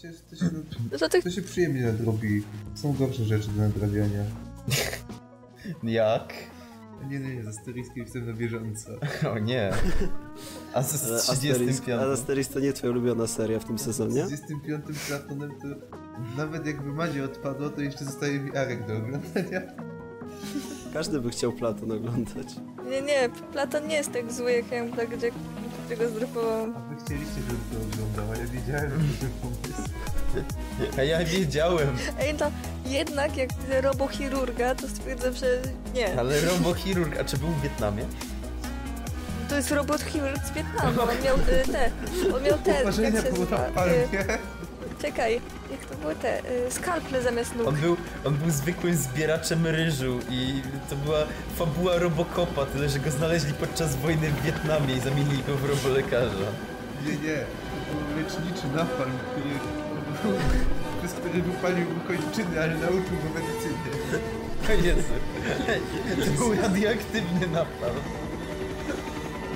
się, to, się, no to, to się przyjemnie nadrobi. Są gorsze rzeczy do nadrabiania. Jak? Nie, nie, nie, z asteriskiem jestem na bieżąco. O nie. A z, z 35. A Asterix to nie twoja ulubiona seria w tym sezonie? Z 35 Platonem to nawet jakby Madzie odpadło, to jeszcze zostaje mi Arek do oglądania. Każdy by chciał Platon oglądać. Nie, nie, Platon nie jest tak zły jak Youngblood, gdzie którego zdropowałam. A wy chcieliście, żebym to oglądał, a ja wiedziałem, że to pomysł. A ja wiedziałem. Ej, to jednak jak widzę robochirurga, to stwierdzam, że nie. Ale robochirurg, a czy był w Wietnamie? To jest robot chirurg z Wietnamu. On miał y, te. On miał te. Jak się nazywa? Y, czekaj, jak to było te? Y, skalple zamiast nóg. On był, on był zwykłym zbieraczem ryżu i to była fabuła Robocopa, tyle że go znaleźli podczas wojny w Wietnamie i zamienili go w robolekarza. Nie, nie. To był leczniczy napalm, który, przez który wypalił mu kończyny, ale nauczył go medycyny. O Jezu. To był radioaktywny napal.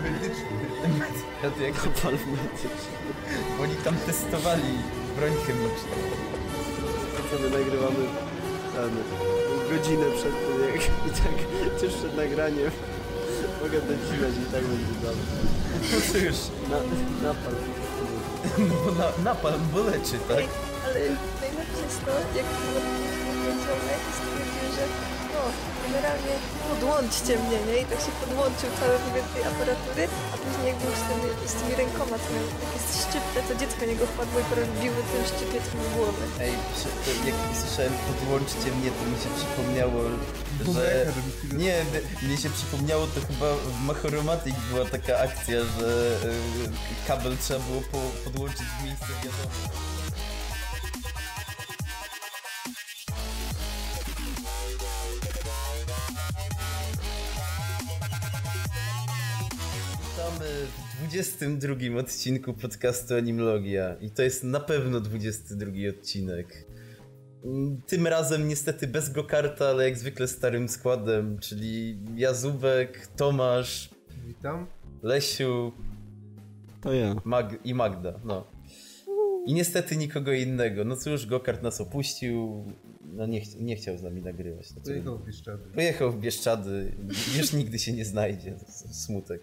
Medyczny. Radioaktywny. Napal medyczny. Bo oni tam testowali broń chemiczną. To co my nagrywamy ten, godzinę przed tym, jak, i tak tuż przed nagraniem mogę to dźwigać i tak będzie dobrze. No cóż, Na, napal. no bo na, napal bo leczy, tak? Ale najlepsze jest to, jak ziomek stwierdził, że no, generalnie podłączcie mnie, nie? I tak się podłączył cały wymiar tej aparatury, a później jak był z tymi, z tymi rękoma, to miał takie szczypce, to dziecko niego wpadło i biły tym szczypieckiem w głowę. Ej, przy- to jak słyszałem podłączcie mnie, to mi się przypomniało, że... Nie, mnie się przypomniało, to chyba w Machoromatic była taka akcja, że y, kabel trzeba było po, podłączyć w miejsce wiadomo. 22 odcinku podcastu Animlogia i to jest na pewno 22 odcinek. Tym razem niestety bez Gokarta, ale jak zwykle starym składem, czyli Jazubek, Tomasz, Witam. Lesiu To ja. Mag i Magda, no. I niestety nikogo innego. No cóż, Gokart nas opuścił, no nie, ch- nie chciał z nami nagrywać. No, Pojechał w Bieszczady. Pojechał w Bieszczady, już nigdy się nie znajdzie, smutek.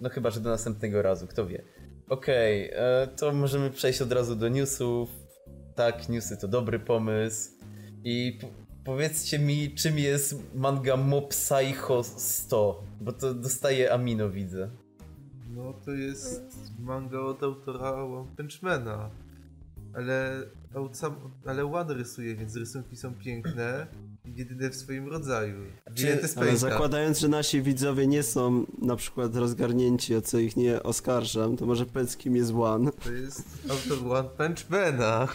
No chyba, że do następnego razu, kto wie. Okej, e, to możemy przejść od razu do newsów. Tak, newsy to dobry pomysł. I po powiedzcie mi, czym jest manga Mob Psycho 100? Bo to dostaje Amino, widzę. No to jest manga od autora One Punch Mana. Ale, ale One rysuje, więc rysunki są piękne. Jedyne w swoim rodzaju. Z Ale zakładając, że nasi widzowie nie są na przykład rozgarnięci, o co ich nie oskarżam, to może powiedz kim jest One. To jest autor One Punch Mana.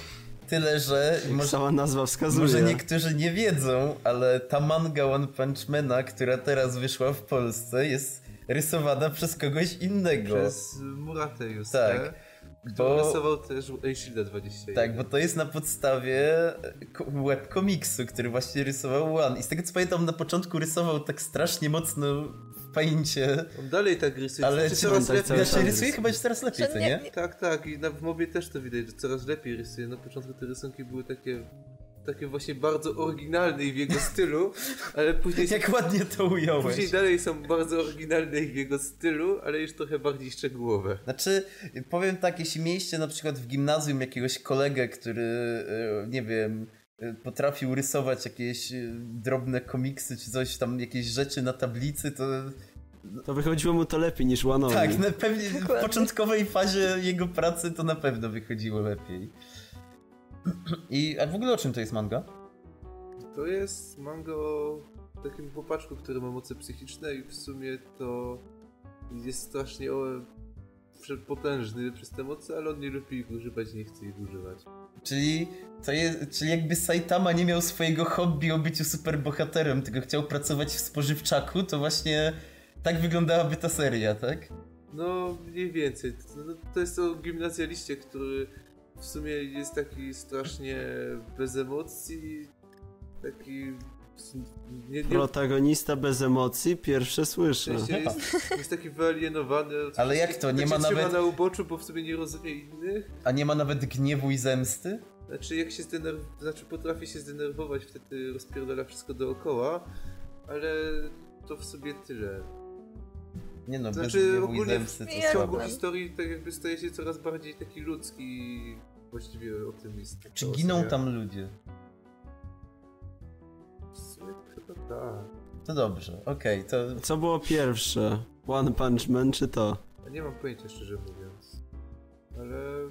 Tyle, że Jak może, sama nazwa wskazuje. może niektórzy nie wiedzą, ale ta manga One Punch Mana, która teraz wyszła w Polsce, jest rysowana przez kogoś innego. Przez Muratę. Tak, Bo... bo- rysował też Aishida 21. Tak, bo to jest na podstawie ko- webkomiksu, który właśnie rysował One. I z tego co pamiętam, na początku rysował tak strasznie mocno w paincie, On dalej tak rysuje. ale Znaczy, czy coraz lepiej. cały znaczy czas rysuje chyba już coraz lepiej, Że co nie- Tak, tak. I na, w mobie też to widać, że coraz lepiej rysuje. Na początku te rysunki były takie takie właśnie bardzo oryginalne i w jego stylu, ale później, Jak ładnie to ująłeś. później dalej są bardzo oryginalne i w jego stylu, ale już trochę bardziej szczegółowe. Znaczy, powiem tak, jeśli mieliście na przykład w gimnazjum jakiegoś kolegę, który, e, nie wiem, e, potrafił rysować jakieś e, drobne komiksy czy coś tam, jakieś rzeczy na tablicy, to To wychodziło mu to lepiej niż One tak, na pewnie w początkowej fazie jego pracy to na pewno wychodziło lepiej. I a w ogóle o czym to jest manga? To jest manga o takim chłopaczku, który ma moce psychiczne i w sumie to jest strasznie o, przepotężny przez te moce, ale on nie lubi ich używać, nie chce ich używać. Czyli, to jest, czyli jakby Saitama nie miał swojego hobby o byciu superbohaterem, tylko chciał pracować w spożywczaku, to właśnie tak wyglądałaby ta seria, tak? No, mniej więcej. To, no, to jest o gimnazjaliście, który w sumie jest taki strasznie bez emocji, taki Nie, nie, Protagonista bez emocji, pierwsze w słyszę. sensie jest, jest taki wyalienowany. Ale jak to? Nie tak ma nawet- na uboczu, bo w sobie nie rozumie innych. A nie ma nawet gniewu i zemsty? Znaczy, jak się zdenerwować, znaczy potrafi się zdenerwować, wtedy rozpierdala wszystko dookoła, ale to w sobie tyle. Nie no, bez Znaczy, gniewu i ogólnie zemsty to w W ciągu historii tak jakby staje się coraz bardziej taki ludzki, właściwie optymista. Czy giną tam ludzie? W sumie chyba tak. To dobrze, okej, to... Co było pierwsze? One Punch Man czy to? Nie mam pojęcia szczerze mówiąc. Ale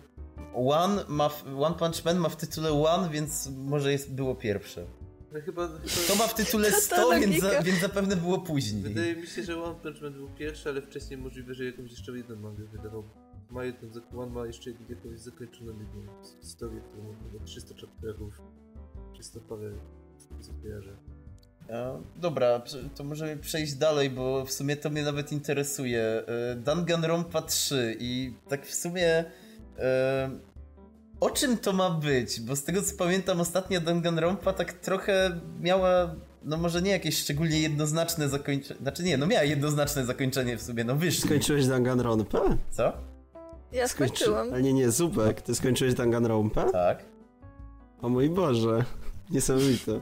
One, ma w, One Punch Man ma w tytule One, więc może jest, było pierwsze. no chyba, To chyba ma w tytule To ta 100, więc, za, więc zapewne było później. wydaje mi się, że One Punch Man był pierwszy, ale wcześniej możliwe, że jakąś jeszcze jedną mangę wydawał. Ma jedną, zak- One ma jeszcze jakąś zakończoną historię, którą ma chyba 300 chapterów. 300 parę zbiera. E, dobra, to możemy przejść dalej, bo w sumie to mnie nawet interesuje. E, Danganronpa 3 i tak w sumie e, o czym to ma być? Bo z tego co pamiętam ostatnia Danganronpa tak trochę miała no może nie jakieś szczególnie jednoznaczne zakończenie, znaczy nie, no miała jednoznaczne zakończenie w sumie, no wyszli. Skończyłeś Danganronpę? Co? Ja skończyłam. Ale nie, nie, Zubek, ty skończyłeś Danganronpę? Tak. O mój Boże, niesamowite.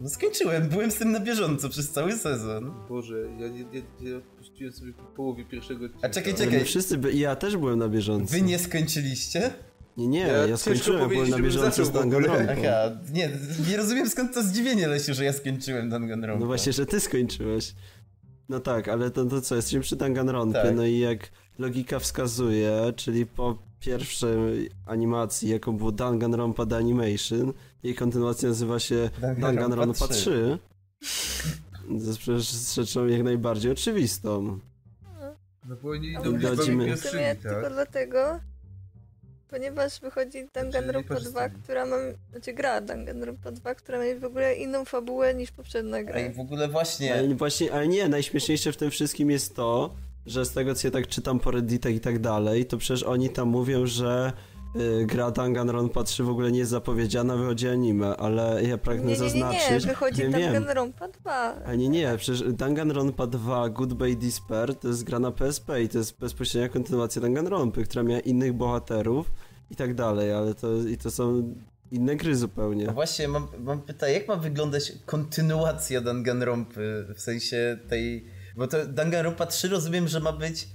No skończyłem, byłem z tym na bieżąco przez cały sezon. Boże, ja nie, nie odpuściłem sobie po połowie pierwszego odcinka. A czekaj, Ale czekaj. my wszyscy, by... ja też byłem na bieżąco. Wy nie skończyliście? Nie, nie, Ja ja, skończyłem, byłem na bieżąco z. Danganronpą. Aha, nie, nie rozumiem skąd to zdziwienie, Lesiu, że ja skończyłem Danganronpa. No właśnie, że ty skończyłeś. No tak, ale to, to co, jesteśmy przy Danganronpie, Tak. no i jak logika wskazuje, czyli po pierwszej animacji, jaką było Danganronpa The Animation, jej kontynuacja nazywa się Danganronpa Danganronpa 3. 3. To jest przecież rzeczą jak najbardziej oczywistą. No bo oni idą w sumie tak? tylko dlatego, ponieważ wychodzi Danganronpa 2, korzystali. która ma, znaczy gra Danganronpa 2, która ma w ogóle inną fabułę niż poprzednia gra. Ej, w ogóle właśnie... Ale właśnie, ale nie, najśmieszniejsze w tym wszystkim jest to, że z tego co ja tak czytam po redditach i tak dalej, to przecież oni tam mówią, że y, gra Danganronpa 3 w ogóle nie jest zapowiedziana, wychodzi anime, ale ja pragnę Nie, nie, nie, zaznaczyć... nie, wychodzi wiem, wiem. Danganronpa 2. A nie, nie, przecież Danganronpa 2 Goodbye Despair to jest gra na PSP i to jest bezpośrednia kontynuacja Danganronpy, która miała innych bohaterów i tak dalej, ale to, i to są inne gry zupełnie. No właśnie, mam, mam pytanie, jak ma wyglądać kontynuacja Danganronpy, w sensie tej... Bo to Danganronpa 3 rozumiem, że ma być...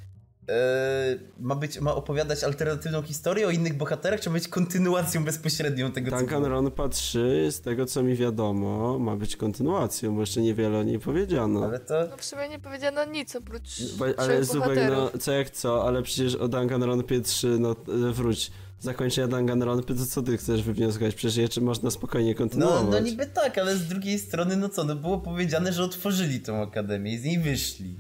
E, ma być, ma opowiadać alternatywną historię o innych bohaterach, czy ma być kontynuacją bezpośrednią tego? Danganronpa 3, z tego co mi wiadomo, ma być kontynuacją, bo jeszcze niewiele o niej powiedziano. Ale to... No w sumie nie powiedziano nic oprócz Bo- ale Zubek, no co jak co, ale przecież o Danganronpie 3, no e, wróć, zakończenia Danganronpy, to co ty chcesz wywnioskować? Przecież jeszcze można spokojnie kontynuować. No, no niby tak, ale z drugiej strony, no co, no było powiedziane, że otworzyli tą akademię i z niej wyszli.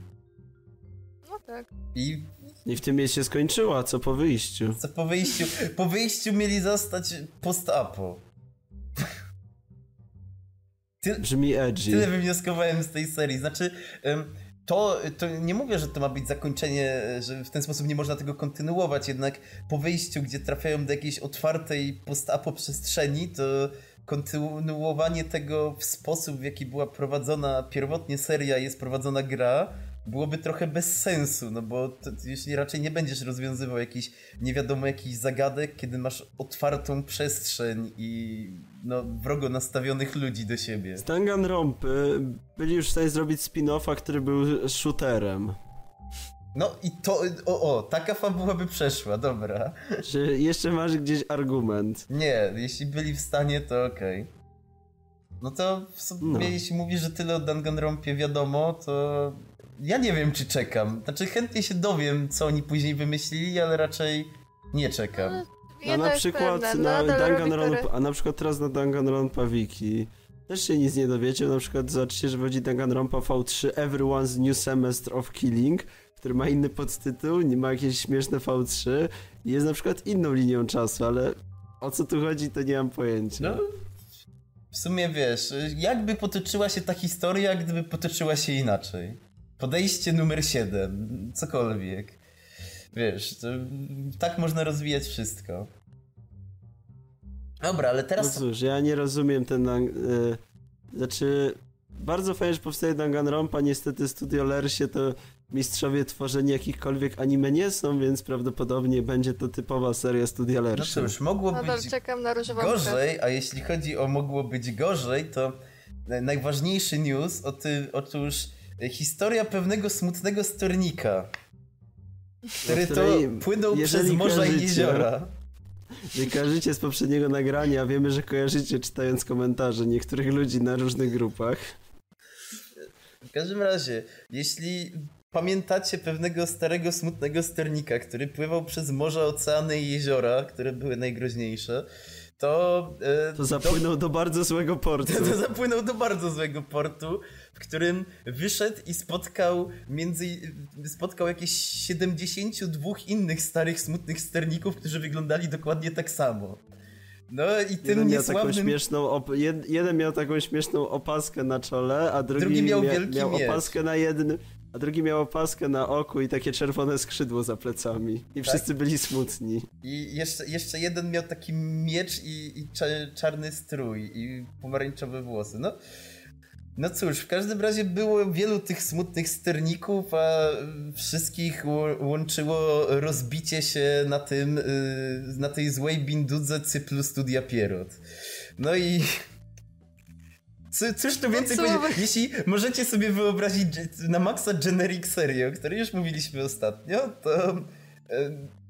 No tak. I I w tym się skończyła, co po wyjściu. co po wyjściu, po wyjściu mieli zostać post-apo. Ty, Brzmi edgy. Tyle wywnioskowałem z tej serii. Znaczy, em, to, to nie mówię, że to ma być zakończenie, że w ten sposób nie można tego kontynuować, jednak po wyjściu, gdzie trafiają do jakiejś otwartej post-apo przestrzeni, to kontynuowanie tego w sposób, w jaki była prowadzona pierwotnie seria, jest prowadzona gra, byłoby trochę bez sensu, no bo to, jeśli raczej nie będziesz rozwiązywał jakichś nie wiadomo jakichś zagadek, kiedy masz otwartą przestrzeń i no, wrogo nastawionych ludzi do siebie. Z Danganronpy byli już w stanie zrobić spin-offa, który był shooterem. No i to, o, o, taka fabuła by przeszła, dobra. Czy jeszcze masz gdzieś argument? Nie, jeśli byli w stanie, to okej. No to w sumie, No. jeśli mówisz, że tyle o Danganronpie wiadomo, to ja nie wiem, czy czekam. Znaczy chętnie się dowiem, co oni później wymyślili, ale raczej nie czekam. A Jedno na przykład pewne, na robi Danganronpa, a na przykład teraz na Danganronpa Wiki też się nic nie dowiecie, na przykład zobaczycie, że będzie Danganronpa V3 Everyone's New Semester of Killing, który ma inny podtytuł, nie ma jakieś śmieszne V3 i jest na przykład inną linią czasu, ale o co tu chodzi, to nie mam pojęcia. No, w sumie wiesz, jakby potoczyła się ta historia, gdyby potoczyła się inaczej. Podejście numer 7, cokolwiek. Wiesz, to, tak można rozwijać wszystko. Dobra, ale No teraz... cóż, ja nie rozumiem ten... ang- Y, znaczy, bardzo fajnie, że powstaje Danganronpa, niestety Studio Lersie to mistrzowie tworzenia jakichkolwiek anime nie są, więc prawdopodobnie będzie to typowa seria Studia No Lersie. cóż, mogło Nadal być czekam na różową gorzej, a jeśli chodzi o mogło być gorzej, to na- najważniejszy news, o ty, otóż historia pewnego smutnego stornika, który to której, płynął przez morza i jeziora. Nie kojarzycie z poprzedniego nagrania, wiemy, że kojarzycie czytając komentarze niektórych ludzi na różnych grupach. W każdym razie, jeśli pamiętacie pewnego starego, smutnego sternika, który pływał przez morza, oceany i jeziora, które były najgroźniejsze, to... e, To zapłynął do bardzo złego portu. To, to zapłynął do bardzo złego portu, w którym wyszedł i spotkał między. spotkał jakieś 72 innych starych, smutnych sterników, którzy wyglądali dokładnie tak samo. No i tym Jeden miał, taką niesławnym. śmieszną op- jed- jeden miał taką śmieszną opaskę na czole, a drugi, Drugi miał mia- wielki miał miecz. opaskę na jednym, a drugi miał opaskę na oku i takie czerwone skrzydło za plecami. I Tak. wszyscy byli smutni. I jeszcze, jeszcze jeden miał taki miecz i, i cza- czarny strój i pomarańczowe włosy. No. No cóż, w każdym razie było wielu tych smutnych sterników, a wszystkich ło- łączyło rozbicie się na tym, y, na tej złej bindudze cyklu Studia Pierrot. No i... Co- Cóż tu więcej powiedzieć? Jeśli możecie sobie wyobrazić na maksa generic serio, o której już mówiliśmy ostatnio, to e,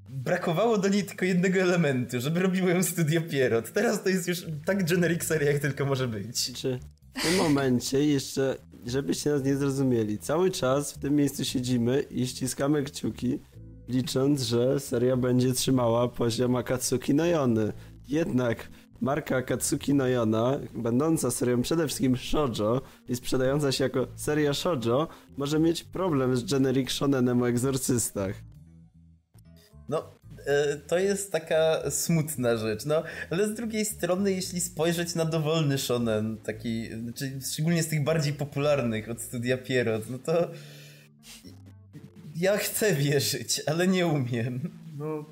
brakowało do niej tylko jednego elementu, żeby robiło ją Studio Pierrot. Teraz to jest już tak generic seria, jak tylko może być. Czy w tym momencie jeszcze, żebyście nas nie zrozumieli, cały czas w tym miejscu siedzimy i ściskamy kciuki, licząc, że seria będzie trzymała poziom Akatsuki no Yony. Jednak marka Akatsuki no Yona, będąca serią przede wszystkim shoujo i sprzedająca się jako seria shoujo, może mieć problem z generic shonenem o egzorcystach. No, to jest taka smutna rzecz, no, ale z drugiej strony, jeśli spojrzeć na dowolny shonen, taki, znaczy szczególnie z tych bardziej popularnych od Studia Pierrot, no to ja chcę wierzyć, ale nie umiem. No,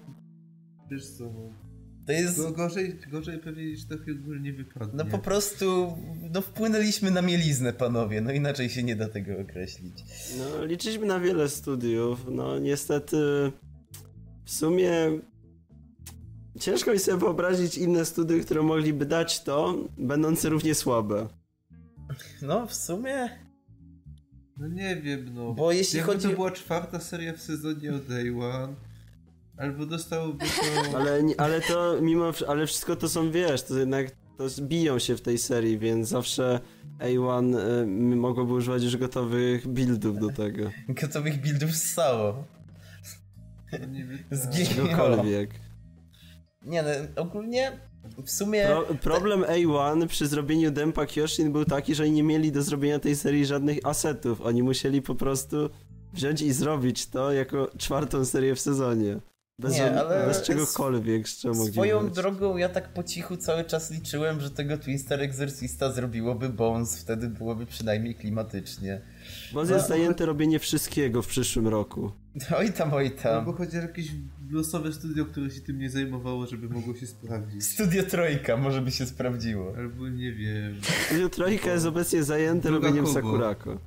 wiesz co, no. To jest... Go, gorzej, gorzej pewnie niż to ogólnie wypadnie. No po prostu, no wpłynęliśmy na mieliznę, panowie, no inaczej się nie da tego określić. No, liczyliśmy na wiele studiów. No, niestety, w sumie ciężko mi sobie wyobrazić inne studia, które mogliby dać to, będące równie słabe. No w sumie, No nie wiem, no. Bo jeśli Jakby chodzi- to była czwarta seria w sezonie o Day One, albo dostałoby to... Ale, ale to mimo, ale wszystko to są, wiesz, to jednak to biją się w tej serii, więc zawsze A1 y, mogłoby używać już gotowych buildów do tego. gotowych buildów. No Zginie. Czegokolwiek. Nie no, ogólnie w sumie... Pro, problem A1 przy zrobieniu Dempa Kyoshin był taki, że oni nie mieli do zrobienia tej serii żadnych asetów. Oni musieli po prostu wziąć i zrobić to jako czwartą serię w sezonie. Bez, Nie, ale bez czegokolwiek, z czego mogli Swoją drogą ja tak po cichu cały czas liczyłem, że tego Twin Star Exorcista zrobiłoby Bones, wtedy byłoby przynajmniej klimatycznie. Bo No. jest zajęte robienie wszystkiego w przyszłym roku. Oj tam, oj Albo tam. chociaż jakieś losowe studio, które się tym nie zajmowało, żeby mogło się sprawdzić. Studio Trojka może by się sprawdziło. Albo nie wiem. Studio Trojka jest obecnie zajęte Druga robieniem Kobo. Sakurako.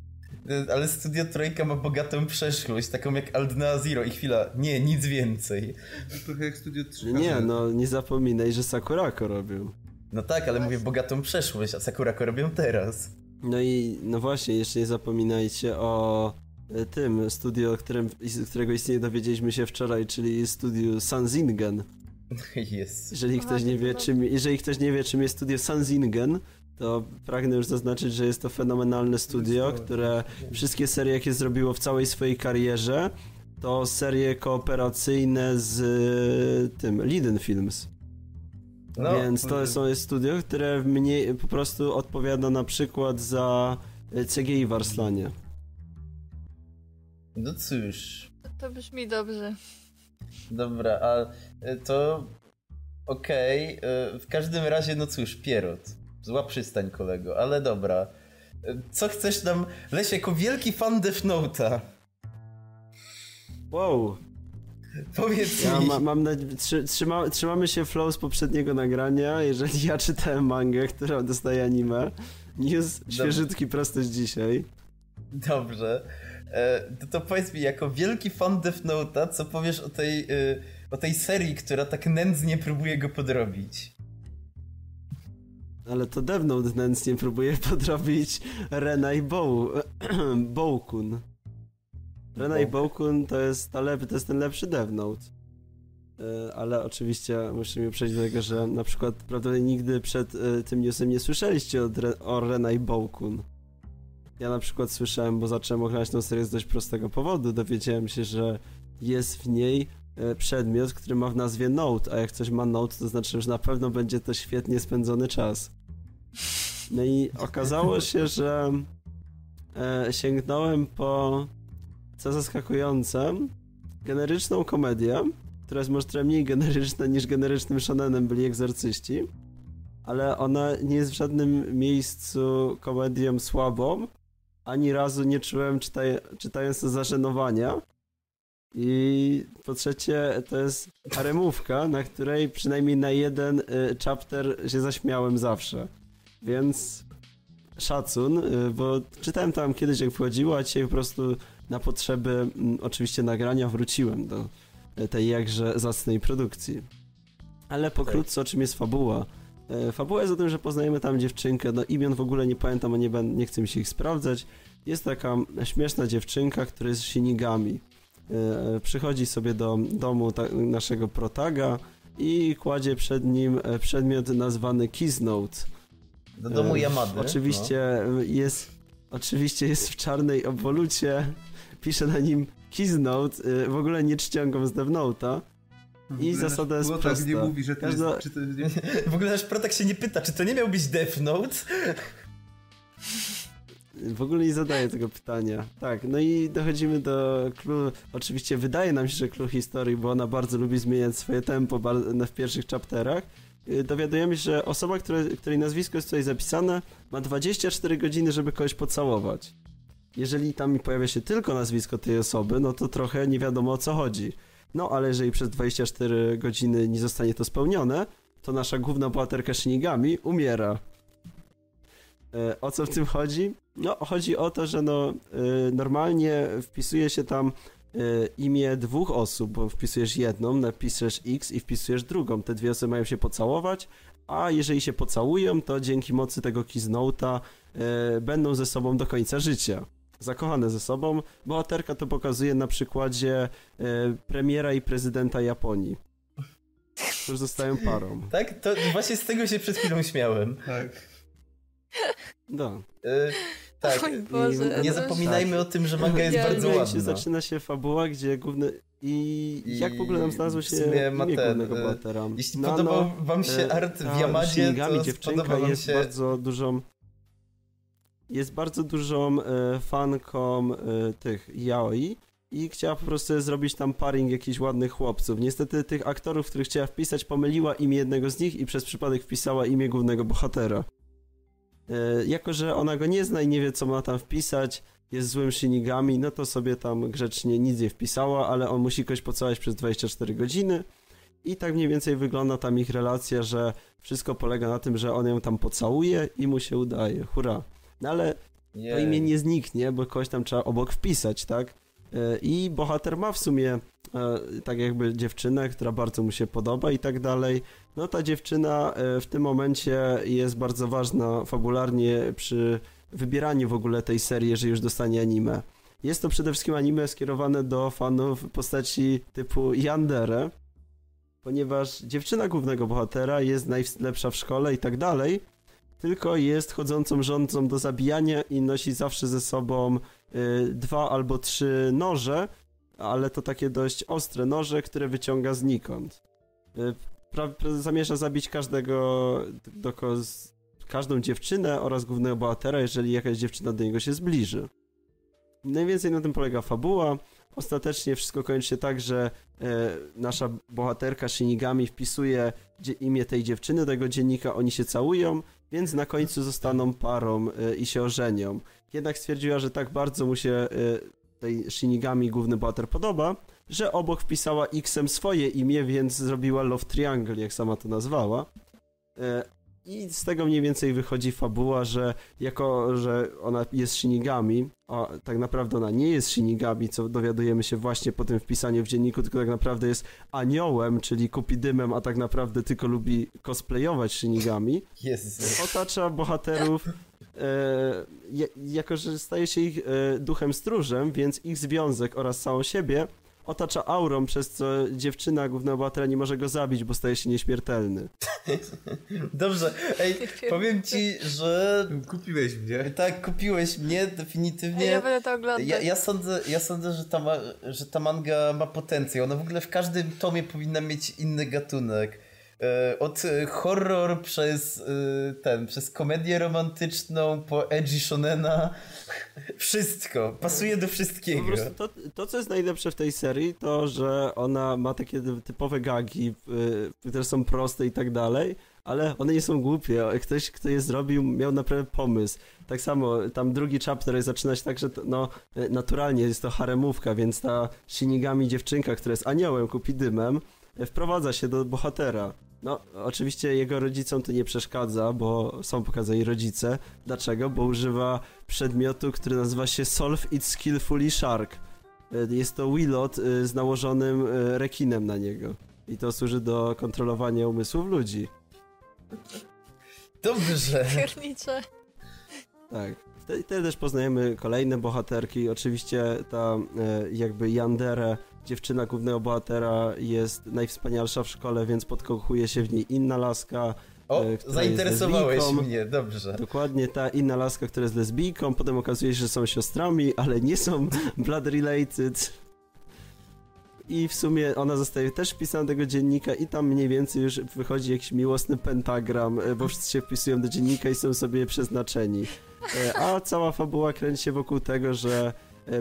E, Ale Studio Trojka ma bogatą przeszłość, taką jak Aldna Zero i chwila, nie, nic więcej. To trochę jak studio 3 Nie, no nie zapominaj, że Sakurako robił. No tak, ale mówię bogatą przeszłość, a Sakurako robią teraz. No i no właśnie, jeszcze nie zapominajcie o e, tym studio, którym, z którego istnieje dowiedzieliśmy się wczoraj, czyli studiu Sanzingen. Jest. Jeżeli Aha, ktoś nie wie, czym, jeżeli ktoś nie wie, czym jest studio Sanzingen, to pragnę już zaznaczyć, że jest to fenomenalne studio, które wszystkie serie, jakie zrobiło w całej swojej karierze, to serie kooperacyjne z e, tym Liden Films. No, Więc to są jest studio, które mniej po prostu odpowiada na przykład za e, CGI w Arslanie. No cóż, To brzmi dobrze. dobra, a e, to okej, e, w każdym razie, no cóż, Pierrot. Zła przystań, kolego, ale dobra. Co chcesz nam, Leś, jako wielki fan Death Note'a, Wow, Powiedz Ja mi. ma, mam nadzie- trzy, trzyma, trzymamy się flow z poprzedniego nagrania. Jeżeli ja czytałem mangę, która dostaje anime, news świeżytki prosto z dzisiaj. Dobrze. E, to, to powiedz mi, jako wielki fan Death Note'a, co powiesz o tej, y, o tej serii, która tak nędznie próbuje go podrobić? Ale to Note nędznie próbuje podrobić Rena i Bow, Bowkun. Rena i Bowkun to jest, ta lep, to jest ten lepszy Death Note. E, Ale oczywiście musimy przejść do tego, że na przykład prawdopodobnie nigdy przed e, tym newsem nie słyszeliście o, Dre, o Rena i Bowkun. Ja na przykład słyszałem, bo zacząłem oglądać tę serię z dość prostego powodu. Dowiedziałem się, że jest w niej e, przedmiot, który ma w nazwie Note, a jak coś ma Note, to znaczy, że na pewno będzie to świetnie spędzony czas. No i okazało się, że e, sięgnąłem po, co zaskakujące, generyczną komedię, która jest może trochę mniej generyczna niż generycznym shonenem byli egzorcyści, ale ona nie jest w żadnym miejscu komedią słabą. Ani razu nie czułem czytaj, czytając to zażenowania. I po trzecie, to jest haremówka, na której przynajmniej na jeden y, chapter się zaśmiałem zawsze. Więc szacun, y, bo czytałem tam kiedyś jak wchodziło, a dzisiaj po prostu na potrzeby oczywiście nagrania wróciłem do y, tej jakże zacnej produkcji. Ale pokrótce o czym jest fabuła. Y, Fabuła jest o tym, że poznajemy tam dziewczynkę, no imion w ogóle nie pamiętam, a nie, ben- nie chcę mi się ich sprawdzać. Jest taka śmieszna dziewczynka, która jest Shinigami. Y, Przychodzi sobie do domu naszego protaga i kładzie przed nim e, przedmiot nazwany Kiss Note. Do domu Yamady. Oczywiście jest oczywiście jest w czarnej obwolucie. Pisze na nim Kiss Note, y, w ogóle nie czcionką z Death Note'a. I zasada jest tak prosta. nie mówi, że to Każda- jest... Czy to nie... No. W ogóle nasz protak się nie pyta, czy to nie miał być Death Note? W ogóle nie zadaję tego pytania. Tak, no i dochodzimy do clue. Oczywiście wydaje nam się, że clue historii, bo ona bardzo lubi zmieniać swoje tempo w pierwszych chapterach. Y, Dowiadujemy się, że osoba, której nazwisko jest tutaj zapisane, ma 24 godziny, żeby kogoś pocałować. Jeżeli tam pojawia się tylko nazwisko tej osoby, no to trochę nie wiadomo o co chodzi. No ale jeżeli przez 24 godziny nie zostanie to spełnione, to nasza główna bohaterka Shinigami umiera. E, O co w tym chodzi? No, chodzi o to, że no, e, normalnie wpisuje się tam imię dwóch osób, bo wpisujesz jedną, napiszesz X i wpisujesz drugą. Te dwie osoby mają się pocałować, a jeżeli się pocałują, to dzięki mocy tego Kiznota e, będą ze sobą do końca życia. Zakochane ze sobą. Bohaterka to pokazuje na przykładzie e, premiera i prezydenta Japonii. Którzy zostają parą. Tak? To właśnie z tego się przed chwilą śmiałem. Tak. No. E, tak. Oj Boże. Nie no. zapominajmy o tym, że manga jest Ja bardzo ładna. zaczyna się fabuła, gdzie główny... I, I jak w ogóle nam znalazło się imię ten, głównego e, bohatera? Jeśli Nano, podobał wam się e, art w Yamadzie, Shinigami to dziewczynka jest się... bardzo dużą... Jest bardzo dużą e, fanką e, tych yaoi i chciała po prostu zrobić tam paring jakichś ładnych chłopców. Niestety tych aktorów, których chciała wpisać, pomyliła imię jednego z nich i przez przypadek wpisała imię głównego bohatera. E, jako, że ona go nie zna i nie wie, co ma tam wpisać, jest złym Shinigami, no to sobie tam grzecznie nic nie wpisała, ale on musi kogoś pocałować przez 24 godziny. I tak mniej więcej wygląda tam ich relacja, że wszystko polega na tym, że on ją tam pocałuje i mu się udaje. Hurra. No ale to imię nie zniknie, bo kogoś tam trzeba obok wpisać, tak? E, I bohater ma w sumie e, tak jakby dziewczynę, która bardzo mu się podoba i tak dalej. No ta dziewczyna e, w tym momencie jest bardzo ważna fabularnie przy wybieraniu w ogóle tej serii, jeżeli już dostanie anime. Jest to przede wszystkim anime skierowane do fanów postaci typu Yandere, ponieważ dziewczyna głównego bohatera jest najlepsza w szkole i tak dalej, tylko jest chodzącą rządzą do zabijania i nosi zawsze ze sobą y, dwa albo trzy noże, ale to takie dość ostre noże, które wyciąga znikąd. Y, pra, zamierza zabić każdego, z, każdą dziewczynę oraz głównego bohatera, jeżeli jakaś dziewczyna do niego się zbliży. Mniej więcej na tym polega fabuła. Ostatecznie wszystko kończy się tak, że e, nasza bohaterka Shinigami wpisuje imię tej dziewczyny do jego dziennika, oni się całują, więc na końcu zostaną parą e, i się ożenią. Jednak stwierdziła, że tak bardzo mu się e, tej Shinigami główny bohater podoba, że obok wpisała X-em swoje imię, więc zrobiła Love Triangle, jak sama to nazwała. E, I z tego mniej więcej wychodzi fabuła, że jako, że ona jest Shinigami, a tak naprawdę ona nie jest Shinigami, co dowiadujemy się właśnie po tym wpisaniu w dzienniku, tylko tak naprawdę jest aniołem, czyli kupidymem, a tak naprawdę tylko lubi cosplayować Shinigami Jezu. otacza bohaterów, jako że staje się ich e, duchem stróżem, więc ich związek oraz samą siebie otacza aurą, przez co dziewczyna głównego bohatera nie może go zabić, bo staje się nieśmiertelny. Dobrze, ej, powiem ci, że Kupiłeś mnie. tak, kupiłeś mnie definitywnie. Ja będę to oglądać. Ja, ja, sądzę, ja sądzę że, ta ma, że ta manga ma potencjał. Ona w ogóle w każdym tomie powinna mieć inny gatunek. E, Od e, horror przez e, ten, przez komedię romantyczną po edgy shonena. Wszystko. Pasuje do wszystkiego. To, to, co jest najlepsze w tej serii, to, że ona ma takie typowe gagi, które są proste i tak dalej, ale one nie są głupie. Ktoś, kto je zrobił, miał naprawdę pomysł. Tak samo, tam drugi chapter zaczyna się tak, że to, no, naturalnie jest to haremówka, więc ta Shinigami dziewczynka, która jest aniołem, kupidymem, wprowadza się do bohatera. No, oczywiście jego rodzicom to nie przeszkadza, bo są pokazani rodzice. Dlaczego? Bo używa przedmiotu, który nazywa się Solve It Skillfully Shark. Y, Jest to Willot y, z nałożonym y, rekinem na niego. I to służy do kontrolowania umysłów ludzi. Dobrze. Piernicze. Tak. Wtedy, wtedy też poznajemy kolejne bohaterki. Oczywiście ta jakby Yandere, dziewczyna głównego bohatera, jest najwspanialsza w szkole, więc podkochuje się w niej inna laska. O, e, zainteresowałeś mnie, dobrze. Dokładnie ta inna laska, która jest lesbijką, potem okazuje się, że są siostrami, ale nie są blood related. I w sumie ona zostaje też wpisana do tego dziennika i tam mniej więcej już wychodzi jakiś miłosny pentagram, e, bo wszyscy się wpisują do dziennika i są sobie przeznaczeni. E, A cała fabuła kręci się wokół tego, że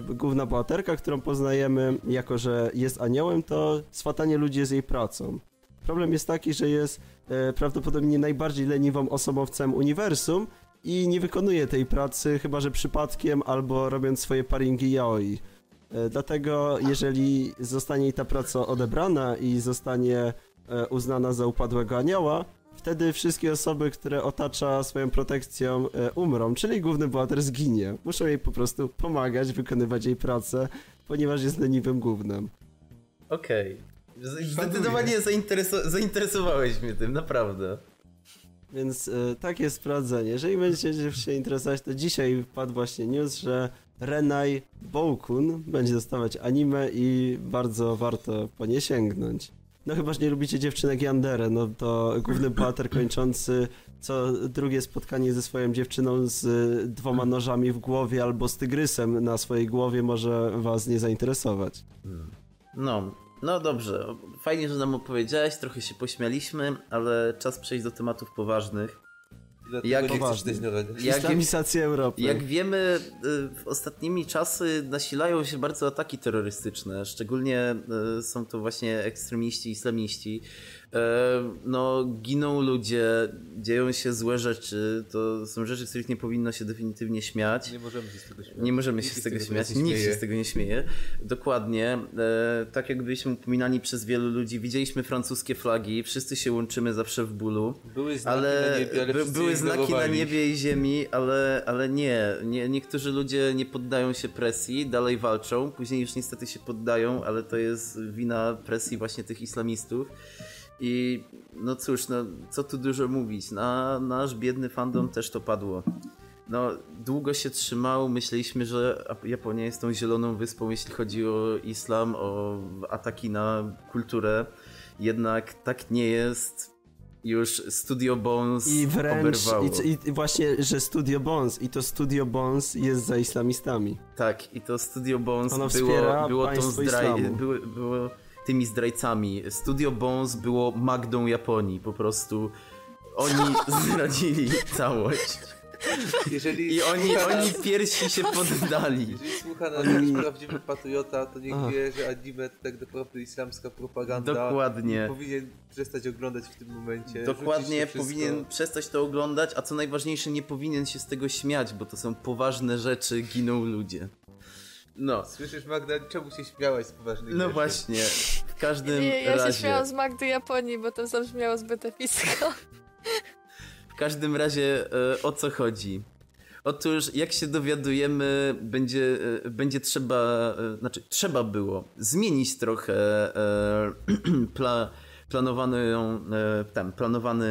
główna bohaterka, którą poznajemy, jako że jest aniołem, to swatanie ludzi jest jej pracą. Problem jest taki, że jest e, prawdopodobnie najbardziej leniwą osobowcem uniwersum i nie wykonuje tej pracy, chyba że przypadkiem albo robiąc swoje paringi yaoi. E, Dlatego jeżeli zostanie jej ta praca odebrana i zostanie e, uznana za upadłego anioła, wtedy wszystkie osoby, które otacza swoją protekcją e, umrą, czyli główny bohater zginie. Muszą jej po prostu pomagać, wykonywać jej pracę, ponieważ jest leniwym głównym. Okej. Z- Zdecydowanie zaintereso- zainteresowałeś mnie tym, naprawdę. Więc e, takie sprawdzenie. Jeżeli będziecie się interesować, to dzisiaj wpadł właśnie news, że Renai Boukun będzie dostawać anime i bardzo warto po nie sięgnąć. No chyba, że nie lubicie dziewczynek Yandere, no to główny bohater kończący co drugie spotkanie ze swoją dziewczyną z dwoma nożami w głowie albo z tygrysem na swojej głowie może was nie zainteresować. No, no dobrze. Fajnie, że nam opowiedziałeś, trochę się pośmialiśmy, ale czas przejść do tematów poważnych. Dlatego Jak- nie chcesz Islamizacja Europy. Jak wiemy, y, w ostatnimi czasy nasilają się bardzo ataki terrorystyczne. Szczególnie y, są to właśnie ekstremiści, islamiści. E, No, giną ludzie, dzieją się złe rzeczy. To są rzeczy, z których nie powinno się definitywnie śmiać. Nie możemy się z tego śmiać. Nie możemy się z tego śmiać, nikt się z tego nie śmieje. Dokładnie. E, tak jak byliśmy upominani przez wielu ludzi, widzieliśmy francuskie flagi, wszyscy się łączymy zawsze w bólu. Były znaki na Ale, niebie, ale by, były znaki na niebie i ziemi, ale, ale nie. nie. Niektórzy ludzie nie poddają się presji, dalej walczą, później już niestety się poddają, ale to jest wina presji właśnie tych islamistów. I no cóż, no co tu dużo mówić, na nasz biedny fandom też to padło. No, długo się trzymał, myśleliśmy, że Japonia jest tą zieloną wyspą, jeśli chodzi o islam, o ataki na kulturę. Jednak tak nie jest. Już Studio Bones I wręcz, oberwało. i, i, właśnie, że Studio Bones, i to Studio Bones jest za islamistami. Tak, i to Studio Bones Ono było, było, tą państwo zdraj... islamu. było, było tymi zdrajcami. Studio Bones było Magdą Japonii, po prostu oni zdradzili całość. Jeżeli I oni, słucha oni nas- pierwsi się poddali. Jeżeli słucha nas jakiś prawdziwy patriota, to niech wie, że anime to tak naprawdę islamska propaganda. Dokładnie. Powinien przestać oglądać w tym momencie. Dokładnie, powinien przestać to oglądać, a co najważniejsze, nie powinien się z tego śmiać, bo to są poważne rzeczy, giną ludzie. No, Słyszysz Magda, czemu się śmiałaś z poważnych no rzeczy? właśnie, w każdym Nie, ja się razie... śmiałam z Magdy Japonii, bo to zabrzmiało zbyt epicko. W każdym razie e, o co chodzi? Otóż, jak się dowiadujemy, będzie, e, będzie trzeba, e, znaczy trzeba było zmienić trochę e, pla, planowany, e, ten, planowany,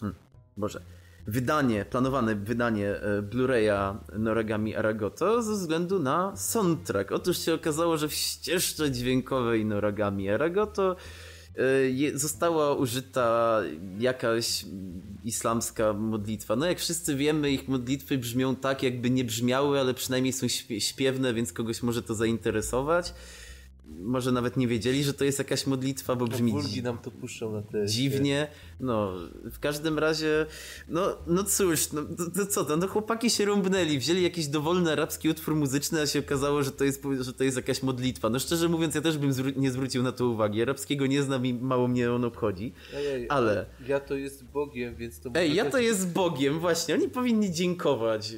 hmm, Boże, wydanie, planowane wydanie e, Blu-raya Noragami Aragoto ze względu na soundtrack. Otóż się okazało, że w ścieżce dźwiękowej Noragami Aragoto e, została użyta jakaś islamska modlitwa. No jak wszyscy wiemy, ich modlitwy brzmią tak, jakby nie brzmiały, ale przynajmniej są śpie- śpiewne, więc kogoś może to zainteresować. Może nawet nie wiedzieli, że to jest jakaś modlitwa, bo No, brzmi nam to puszczą na te... dziwnie. No, w każdym razie, no, no cóż, no, to, to co to? No chłopaki się rąbnęli, wzięli jakiś dowolny arabski utwór muzyczny, a się okazało, że to jest, że to jest jakaś modlitwa. No szczerze mówiąc, ja też bym zwró- nie zwrócił na to uwagi. Arabskiego nie znam i mało mnie on obchodzi. Ej, Ale- Ja to jest Bogiem, więc to... Ej, ja to jest Bogiem, właśnie. Oni powinni dziękować.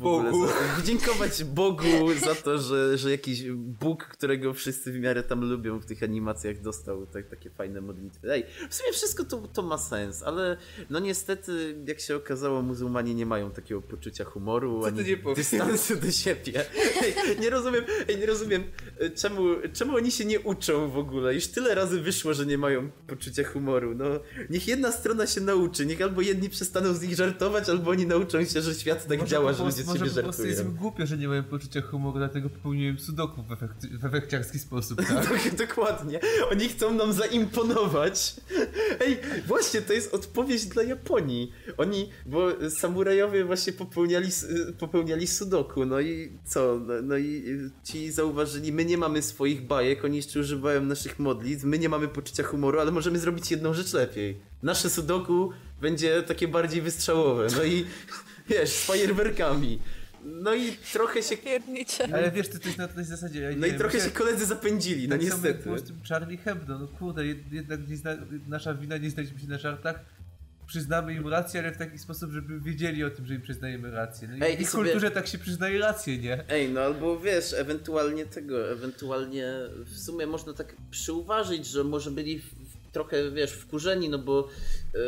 W ogóle Bogu. Za, dziękować Bogu za to, że, że jakiś Bóg, którego wszyscy w miarę tam lubią w tych animacjach, dostał tak, takie fajne modlitwy. Ej, w sumie wszystko to, to ma sens, ale no niestety, jak się okazało, muzułmanie nie mają takiego poczucia humoru, Co ani dystansu do siebie. Ej, nie rozumiem, ej, nie rozumiem, e, czemu, czemu oni się nie uczą w ogóle. Już tyle razy wyszło, że nie mają poczucia humoru. No, niech jedna strona się nauczy, niech albo jedni przestaną z nich żartować, albo oni nauczą się, że świat tak Może działa, że ludzie Może po prostu jest im głupio, że nie mają poczucia humoru, dlatego popełniłem sudoku w, efekty, w efekciarski sposób, tak? Tak, dokładnie. Oni chcą nam zaimponować. Ej, właśnie, to jest odpowiedź dla Japonii. Oni, bo samurajowie właśnie popełniali, popełniali sudoku, no i co? No, no i ci zauważyli, my nie mamy swoich bajek, oni jeszcze używają naszych modlitw, my nie mamy poczucia humoru, ale możemy zrobić jedną rzecz lepiej. Nasze sudoku będzie takie bardziej wystrzałowe, no i wiesz, z fajerwerkami. No i trochę się... Piernicze. Ale wiesz, to, to jest na tej zasadzie. Ja No i wiem, trochę się koledzy zapędzili, no tak samo niestety. było z tym Charlie Hebdo, no kurde, jed- jednak nie zna, nasza wina, nie znaliśmy się na żartach. Przyznamy im rację, ale w taki sposób, żeby wiedzieli o tym, że im przyznajemy rację. No i Ej, w i ich sobie- kulturze tak się przyznaje rację, nie? Ej, no albo wiesz, ewentualnie tego, ewentualnie w sumie można tak przyuważyć, że może byli w, w, trochę, wiesz, wkurzeni, no bo e,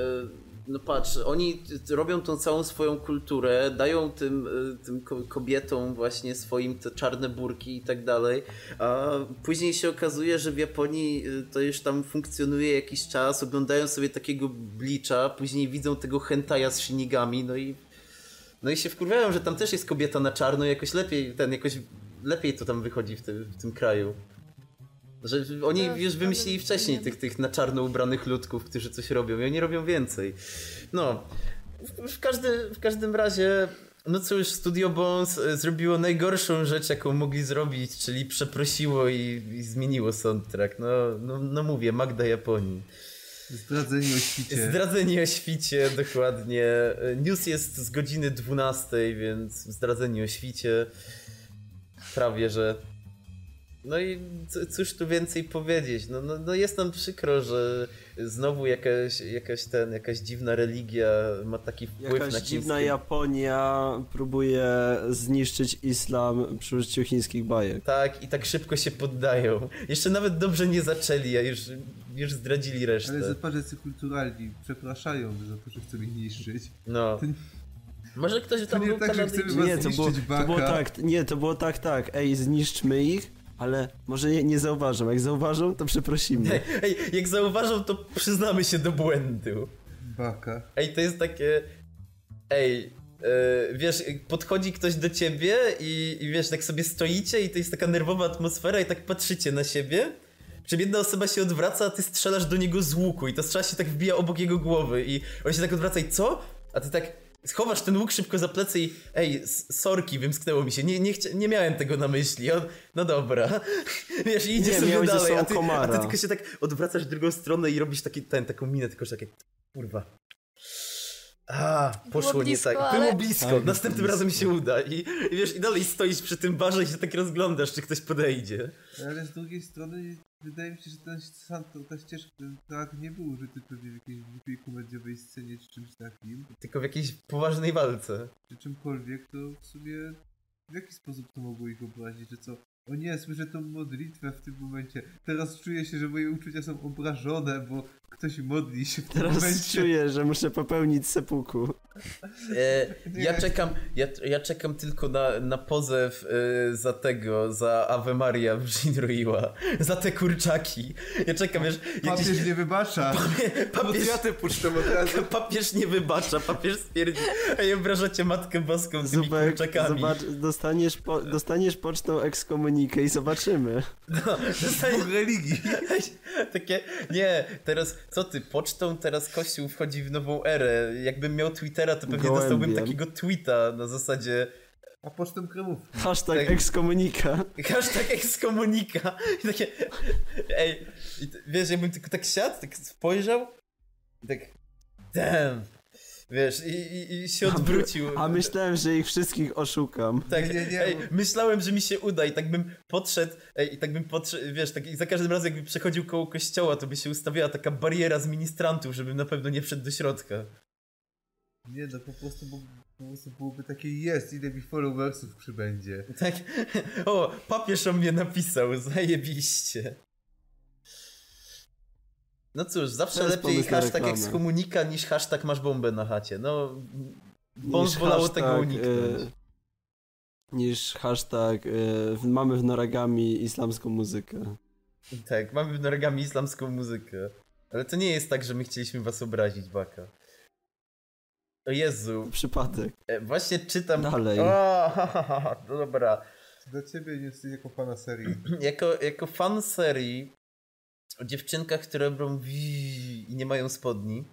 no patrz, oni robią tą całą swoją kulturę, dają tym, e, tym ko- kobietom właśnie swoim te czarne burki i tak dalej, a później się okazuje, że w Japonii e, to już tam funkcjonuje jakiś czas, oglądają sobie takiego blicza, później widzą tego hentaja z shinigami, no i no i się wkurwiają, że tam też jest kobieta na czarno, jakoś lepiej, ten jakoś lepiej to tam wychodzi w, w tym kraju. Że oni Tak, już wymyślili wcześniej nie tych, tych na czarno ubranych ludków, którzy coś robią i oni robią więcej. No, w, w, każdy, w każdym razie, no cóż, Studio Bones e, zrobiło najgorszą rzecz, jaką mogli zrobić, czyli przeprosiło i, i zmieniło soundtrack. No, no, no mówię, Magda Japonii. Zdradzeni o świcie. Zdradzeni o świcie, dokładnie. News jest z godziny 12, więc zdradzeni o świcie. Prawie, że. No i cóż tu więcej powiedzieć? No, no, no jest nam przykro, że znowu jakaś, jakaś, ten, jakaś dziwna religia ma taki wpływ Jakaś na dziwna chińskie- Japonia próbuje zniszczyć islam przy użyciu chińskich bajek. Tak, i tak szybko się poddają. Jeszcze nawet dobrze nie zaczęli, a już, już zdradzili resztę. Ale zapadzecy kulturalni przepraszają za to, że chcą ich niszczyć. No. To Może ktoś tam nie był tak, że Kanadyjczyk. chcemy was Nie, to było, zniszczyć to było tak, nie, to było tak, tak, ej, zniszczmy ich, ale może nie, nie zauważą, jak zauważą, to przeprosimy. Ej, ej, jak zauważą, to przyznamy się do błędu. Baka. Ej, to jest takie. Ej, e, wiesz, podchodzi ktoś do ciebie i, i wiesz, tak sobie stoicie i to jest taka nerwowa atmosfera i tak patrzycie na siebie. Czym jedna osoba się odwraca, a ty strzelasz do niego z łuku i ta strzela się tak wbija obok jego głowy i on się tak odwraca i co? A ty tak schowasz ten łuk szybko za plecy i ej, sorki, wymsknęło mi się, nie, nie, chcia, nie miałem tego na myśli. On, no dobra. Wiesz, i idzie Nie, sobie dalej, a ty, a ty tylko się tak odwracasz w drugą stronę i robisz taki, ten, taką minę, tylko że takie, kurwa. A, poszło Było nie blisko, tak. Było ale- blisko. Tak, Następnym blisko. razem się uda. I, I wiesz, i dalej stoisz przy tym barze i się tak rozglądasz, czy ktoś podejdzie. Ale z drugiej strony wydaje mi się, że ten sam, to, ta ścieżka, ten track nie był użyty pewnie w jakiejś głupiej komediowej scenie czy czymś takim, Tylko w jakiejś poważnej walce. czy czymkolwiek, to w sumie w jaki sposób to mogło ich obrazić, że co? O nie, słyszę tą modlitwę w tym momencie. Teraz czuję się, że moje uczucia są obrażone, bo ktoś modli się w tym Teraz momencie. czuję, że muszę popełnić sepuku. E, ja czekam, ja, ja czekam tylko na, na pozew e, za tego, za Ave Maria w Shinruiwa, za te kurczaki. Ja czekam, wiesz, jakiś Papież nie wybacza. papież, Kwiaty puszczam od razu. papież nie wybacza, papież stwierdzi, ej, obrażacie Matkę Boską tymi Zubek, kurczakami. zobacz, dostaniesz, po, dostaniesz pocztą ekskomunikę i zobaczymy. No, Bóg religii. Takie, nie, teraz co ty, pocztą teraz Kościół wchodzi w nową erę. Jakbym miał Twittera, to pewnie Gołębiem. dostałbym takiego tweeta na zasadzie A pocztą kremówki. Hashtag Tak. ekskomunika. hashtag ekskomunika. I takie, ej, i wiesz, jakbym tylko tak siadł, tak spojrzał i tak, damn, wiesz, i, i, i się odwrócił. A myślałem, że ich wszystkich oszukam. Tak, Nie, nie, ej, myślałem, że mi się uda i tak bym podszedł, ej, i tak bym podszedł, wiesz, tak, i za każdym razem jakby przechodził koło kościoła, to by się ustawiała taka bariera z ministrantów, żebym na pewno nie wszedł do środka. Nie no, po prostu, bo, po prostu byłoby takie jest, ile mi followersów przybędzie. Tak, o, papież o mnie napisał, zajebiście. No cóż, zawsze jest lepiej hashtag ekskomunika niż hashtag masz bombę na chacie. No, Bądź Niż wolało hashtag, tego uniknąć. e, niż hashtag e, mamy w Noragami islamską muzykę. tak, mamy w Noragami islamską muzykę. Ale to nie jest tak, że my chcieliśmy was obrazić, Baka. O Jezu, Przypadek. e, właśnie czytam... Dalej. O, ha, ha, ha, dobra. Dla ciebie nie jesteś jako pana serii. Jako, jako fan serii o dziewczynkach, które robią i nie mają spodni.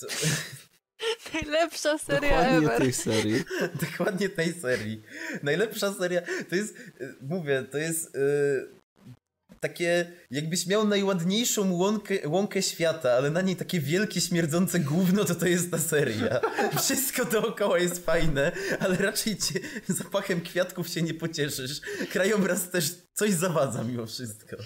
To, Najlepsza seria Dokładnie ever. tych serii. dokładnie tej serii. Najlepsza seria to jest, y, mówię, to jest y, takie, jakbyś miał najładniejszą łąkę, łąkę świata, ale na niej takie wielkie, śmierdzące gówno, to to jest ta seria. Wszystko dookoła jest fajne, ale raczej cię zapachem kwiatków się nie pocieszysz. Krajobraz też coś zawadza mimo wszystko.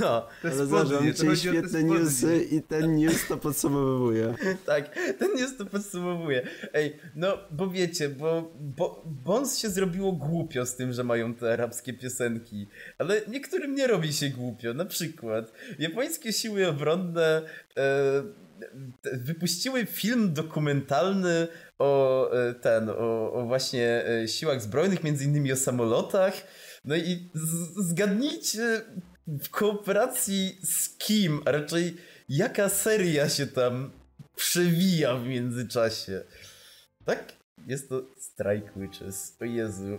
No, Te Ale o te świetne newsy i ten news to podsumowuje. tak, ten news to podsumowuje. Ej, no, bo wiecie, bo, bo Bons się zrobiło głupio z tym, że mają te arabskie piosenki, ale niektórym nie robi się głupio. Na przykład, japońskie siły obronne e, wypuściły film dokumentalny o e, ten, o, o właśnie e, siłach zbrojnych, między innymi o samolotach. No i zgadnijcie w kooperacji z kim, a raczej jaka seria się tam przewija w międzyczasie. Tak? Jest to Strike Witches. O Jezu.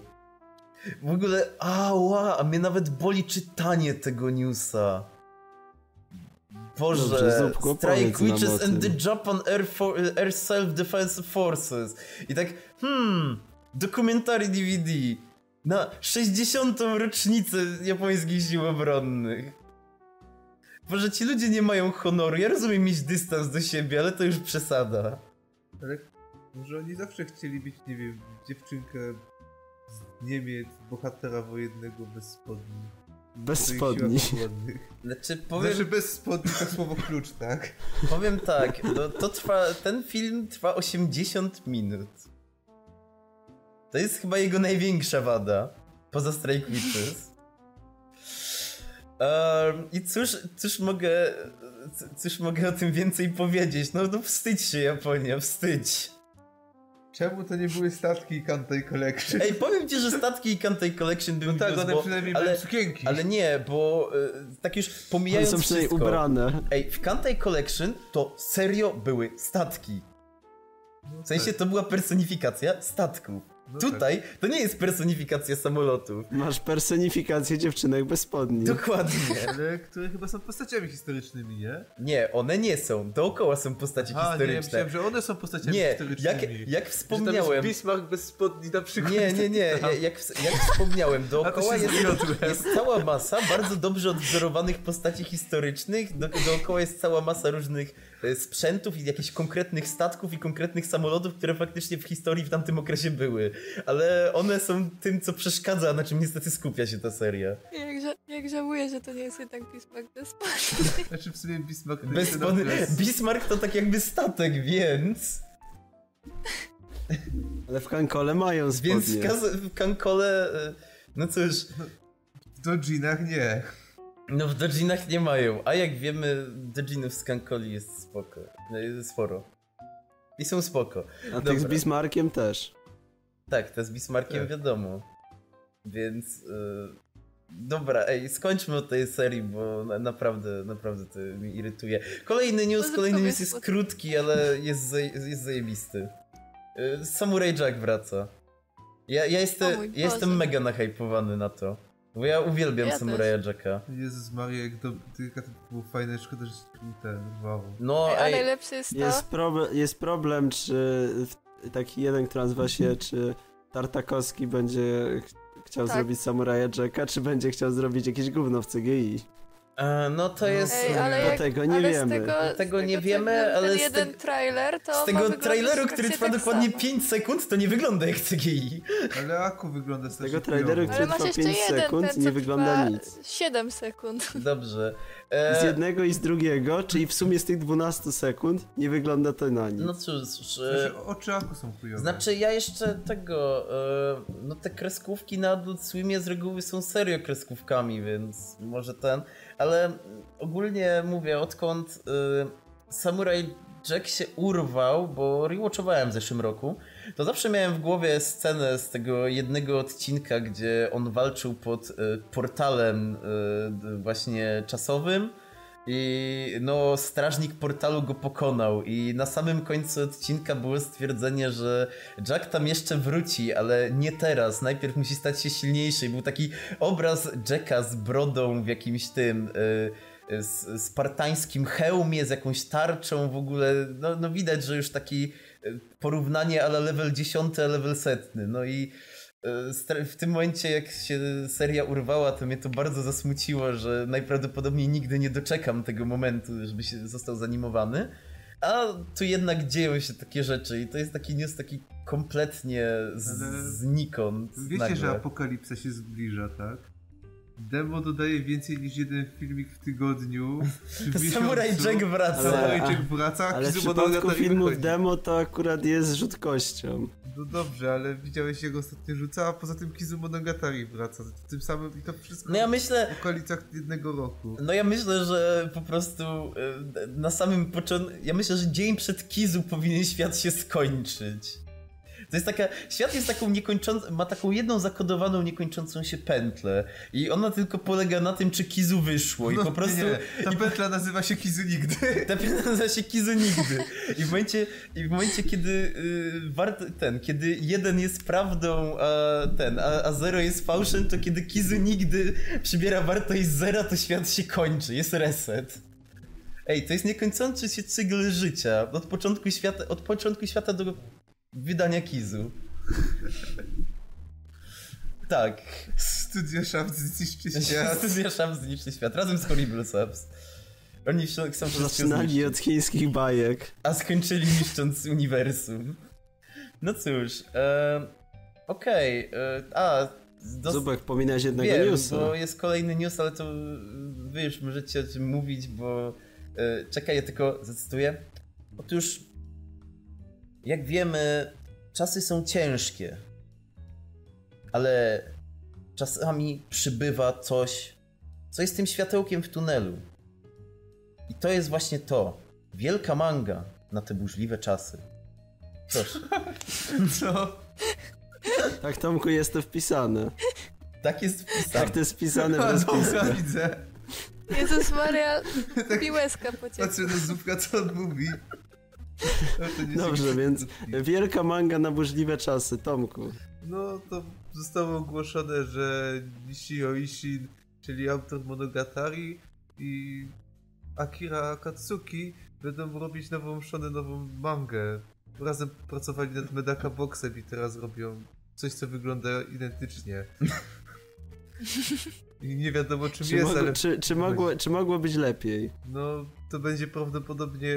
W ogóle, ała, a mnie nawet boli czytanie tego newsa. Boże, Dobrze, Zupko, Strike Witches and the. Japan Air, For Air Self-Defense Forces. I tak, hmm, dokumentary DVD na 60. rocznicę japońskich sił obronnych. Boże, ci ludzie nie mają honoru. Ja rozumiem mieć dystans do siebie, ale to już przesada. Ale może oni zawsze chcieli być, nie wiem, dziewczynkę z Niemiec, bohatera wojennego bez spodni. Bez spodni. Znaczy, powiem, Znaczy bez spodni to słowo klucz, tak? powiem tak, no, to trwa, ten film trwa 80 minut. To jest chyba jego największa wada, poza Strike Witches. Um, I cóż, cóż mogę, cóż mogę o tym więcej powiedzieć? No, no wstydź się Japonia, wstydź. Czemu to nie były statki i Kantai Collection? Ej, powiem ci, że statki i Kantei Collection bym no tak, one bo- przynajmniej ale, mają sukienki. ale nie, bo y, tak już One pomijając są przynajmniej wszystko. ubrane. Ej, w Kantei Collection to serio były statki. W sensie to była personifikacja statku. No Tutaj to nie jest personifikacja samolotów. Masz personifikację dziewczynek bez spodni. Dokładnie. Tak. Ale które chyba są postaciami historycznymi, nie? Nie, one nie są. Dookoła są postacie A, nie, ja historyczne. myślałem, że one są postaciami Nie, historycznymi. jak, jak Że tam wspomniałem. jest Bismarck bez spodni na przykład. Nie, nie, nie. Ja- Jak, jak wspomniałem, dookoła jest, jest cała masa bardzo dobrze odwzorowanych postaci historycznych. Do, dookoła jest cała masa różnych sprzętów i jakichś konkretnych statków i konkretnych samolotów, które faktycznie w historii w tamtym okresie były. Ale one są tym, co przeszkadza, na czym niestety skupia się ta seria. Jak, ża- jak żałuję, że to nie jest jednak Bismarck bez spodni. Znaczy w sumie Bismarck... Jest- Bismarck to tak jakby statek, więc... Ale w Kankole mają spodnie. Więc w Kankole, e, no cóż, W dodżinach nie. No w dodżinach nie mają, a jak wiemy, dodżinów z Kankoli jest spoko, no, jest sporo. I są spoko. A tych z Dobra. Bismarckiem też. Tak, to z Bismarckiem Tak. wiadomo. Więc. e, dobra, ej, skończmy od tej serii, bo na, naprawdę, naprawdę to mnie irytuje. Kolejny news, kolejny news jest krótki, ale jest, zaje, jest zajebisty. E, Samurai Jack wraca. Ja, ja, jestem, ja jestem mega nahypowany na to. Bo ja uwielbiam Ja Samuraja Jacka. Jezus Maria, jak to, jaka to było fajne, szkoda, że ten, wow. No, ej, najlepsze jest to, Jest, proble- jest problem, czy taki jeden, który nazywa się, czy Tartakowski będzie ch- chciał Tak. zrobić Samuraja Jacka, czy będzie chciał zrobić jakieś gówno w CGI. E, no to No, jest. Ej, ale jak, tego nie ale wiemy. Z tego, Tego nie tego, wiemy, wiem, ale z jeden te- trailer to Z tego traileru, który trwa tak dokładnie samo. 5 sekund, to nie wygląda jak CGI. Ale Aku wygląda Z tego traileru, który trwa jeszcze 5 jeden, sekund, ten, nie wygląda nic. 7 sekund. Dobrze. E, Z jednego i z drugiego, czyli w sumie z tych 12 sekund, nie wygląda to na nic. No cóż, e, Znaczy, oczy Aku są chujowe. znaczy ja jeszcze tego, e, no te kreskówki na Adult Swimie z reguły są serio kreskówkami, więc może ten, ale ogólnie mówię, odkąd e, Samurai Jack się urwał, bo rewatchowałem w zeszłym roku, to zawsze miałem w głowie scenę z tego jednego odcinka, gdzie on walczył pod e, portalem d- właśnie czasowym i no strażnik portalu go pokonał. I na samym końcu odcinka było stwierdzenie, że Jack tam jeszcze wróci, ale nie teraz, najpierw musi stać się silniejszy. I był taki obraz Jacka z brodą w jakimś tym... y, z spartańskim hełmie, z jakąś tarczą w ogóle, no, no widać, że już taki y, porównanie ale level 10, a level setny, no i y, w tym momencie jak się seria urwała, to mnie to bardzo zasmuciło, że najprawdopodobniej nigdy nie doczekam tego momentu, żeby się został zanimowany, a tu jednak dzieją się takie rzeczy i to jest taki news taki kompletnie z, Ale znikąd Wiecie, nagle. że apokalipsa się zbliża, tak? Demo dodaje więcej niż jeden filmik w tygodniu. W Samurai. Jack wraca. Samurai Jack wraca, Ale w przypadku Monogatari filmów demo to akurat jest rzutkością. No dobrze, ale widziałeś jak ostatnio rzuca, a poza tym Kizu Monogatari wraca. W tym samym i to wszystko No ja myślę, w okolicach jednego roku. No ja myślę, że po prostu e, na samym początku. Ja myślę, że dzień przed Kizu powinien świat się skończyć. To jest taka. Świat jest taką niekończącą. Ma taką jedną zakodowaną, niekończącą się pętlę. I ona tylko polega na tym, czy Kizu wyszło. I No, po prostu. Nie, ta pętla nazywa się Kizu nigdy. Ta pętla nazywa się Kizu nigdy. I w momencie, i w momencie kiedy y, warto, ten, kiedy jeden jest prawdą, a ten, a, a zero jest fałszem, to kiedy Kizu nigdy przybiera wartość zera, to świat się kończy, jest reset. Ej, to jest niekończący się cykl życia. Od początku świata, od początku świata do wydania Kizu. Tak. Studio Shaft zniszczy świat. Studia Sham zniszczy świat razem z Horrible Subs. Oni chcą wszystko Zaczynali od chińskich bajek. A skończyli niszcząc uniwersum. No cóż, e, okej, e, a... dos- Zubek, pominąłeś jednego Wiem, newsa. bo jest kolejny news, ale to wy już możecie o tym mówić, bo... E, czekaj, ja tylko zacytuję. Otóż, jak wiemy, czasy są ciężkie, ale czasami przybywa coś, co jest tym światełkiem w tunelu. I to jest właśnie to. Wielka manga na te burzliwe czasy. Proszę. Co? Tak, Tomku, jest to wpisane. Tak jest wpisane. Tak, to jest wpisane w rozpisce. widzę. Jezus Maria, mi łezka pociekła. Patrzę na Zupka, co on mówi. Nie Dobrze, więc wielka manga na burzliwe czasy, Tomku. No to zostało ogłoszone, że Nishio Ishin, czyli autor Monogatari i Akira Akatsuki będą robić nową szonę, nową mangę. Razem pracowali nad Medaka Boxem i teraz robią coś, co wygląda identycznie. I nie wiadomo czym Czy, jest, mogło, ale czy, czy, mogło, czy mogło być lepiej? no to będzie prawdopodobnie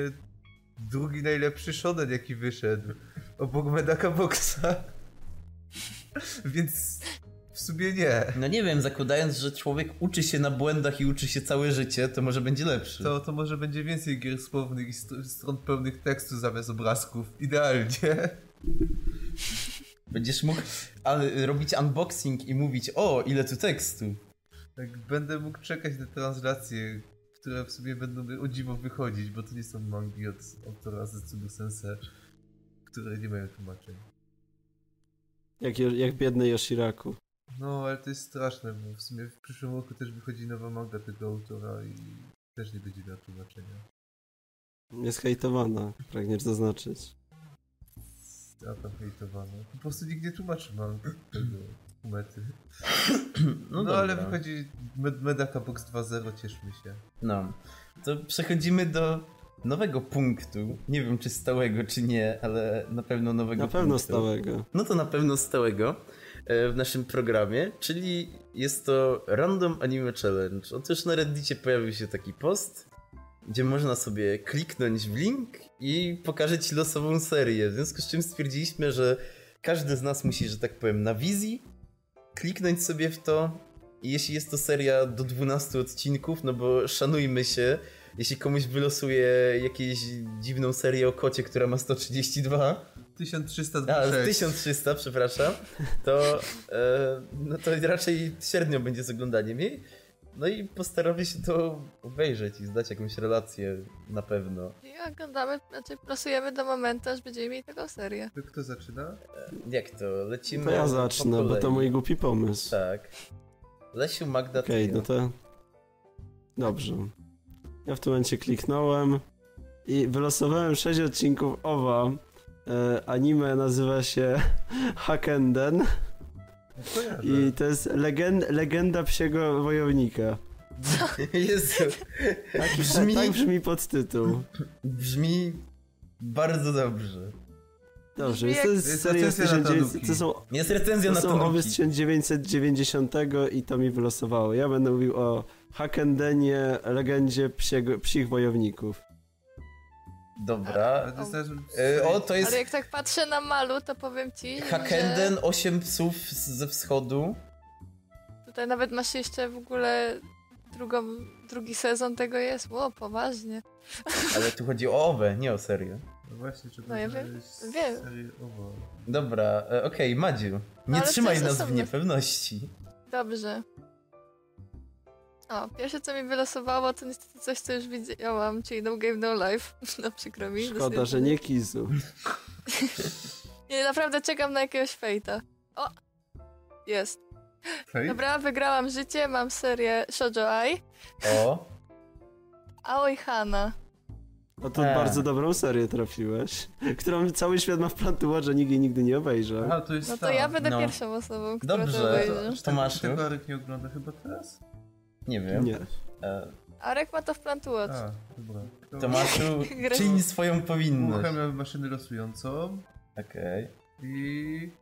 drugi najlepszy shonen jaki wyszedł. Obok Medaka Boxa. Więc w sumie nie. No nie wiem, zakładając, że człowiek uczy się na błędach i uczy się całe życie, to może będzie lepszy. To, to może będzie więcej gier słownych i st- stron pełnych tekstu zamiast obrazków. Idealnie. Będziesz mógł robić unboxing i mówić, o, ile tu tekstu. Tak, będę mógł czekać na translacje, które w sumie będą o dziwo wychodzić, bo to nie są mangi od autora Zetsubu Sensei, które nie mają tłumaczenia. Jak, jak biedny Yoshiraku. No, ale to jest straszne, bo w sumie w przyszłym roku też wychodzi nowa manga tego autora i też nie będzie miała tłumaczenia. Jest hejtowana, pragniesz zaznaczyć. A tam hejtowano. Po prostu nikt nie tłumaczy mang tego mety. No, No, ale wychodzi Med Medaka Box 2.0, cieszmy się. No, to przechodzimy do nowego punktu. Nie wiem, czy stałego, czy nie, ale na pewno nowego Na pewno punktu. stałego. No to na pewno stałego e, w naszym programie, czyli jest to Random Anime Challenge. Otóż na Reddicie pojawił się taki post, gdzie można sobie kliknąć w link i pokaże ci losową serię. W związku z czym stwierdziliśmy, że każdy z nas musi, że tak powiem, na wizji kliknąć sobie w to i jeśli jest to seria do 12 odcinków, no bo szanujmy się, jeśli komuś wylosuje jakąś dziwną serię o kocie, która ma 132, 1326. a, 1300, przepraszam. To, e, no to raczej średnio będzie z oglądaniem jej. No i postaramy się to obejrzeć i zdać jakąś relację na pewno. I oglądamy, znaczy pracujemy do momentu, aż będziemy mieli taką serię. To Kto zaczyna? Jak to? Lecimy To ja po zacznę, bo to mój głupi pomysł. Tak. Lesiu, Magda, Okej, ty. no to... Dobrze. Ja w tym momencie kliknąłem i wylosowałem 6 odcinków OWA. E, anime nazywa się Hakenden. I to jest legend, legenda psiego wojownika. Jezu, Tak Brzmi- tak brzmi podtytuł. brzmi bardzo dobrze. Dobrze, to jest Jest seria z recenzja na 1900... Tanuki. To są, Jest recenzja to na są owy z to 1990 i to mi wylosowało. Ja będę mówił o Hakendenie, legendzie psiego, psich wojowników. Dobra. E, o, to jest Ale jak tak patrzę na Malu, to powiem ci, Hakenden, że 8 psów ze wschodu. tutaj nawet masz jeszcze w ogóle drugą, drugi sezon tego jest. Ło, poważnie. Ale tu chodzi o owę, nie o serię. No właśnie, trzeba No ja wiem, wiem. Dobra, e, okej, Madziu. Nie ale trzymaj nas w niepewności. Dobrze. O, pierwsze co mi wylosowało to niestety coś, co już widziałam, czyli No Game No Life. No przykro mi. Szkoda, że nie Kizu. Nie, naprawdę czekam na jakiegoś fejta. O! Jest. Hej? Dobra, wygrałam życie, mam serię Shoujo Ai. O, Aoi Hana. No to E. bardzo dobrą serię trafiłeś, którą cały świat ma w plan to watch, a nikt jej nigdy nie obejrzał. Aha, to jest No to ta. ja będę No. pierwszą osobą, która Dobrze, to obejrzy. Czy Tomaszu? Tego, tego Arek nie ogląda chyba teraz? Nie wiem. Nie. E, Arek ma to w plan to watch. A, dobra. To Tomaszu, czyń swoją powinność. Uruchamiam maszynę losującą Okej. i...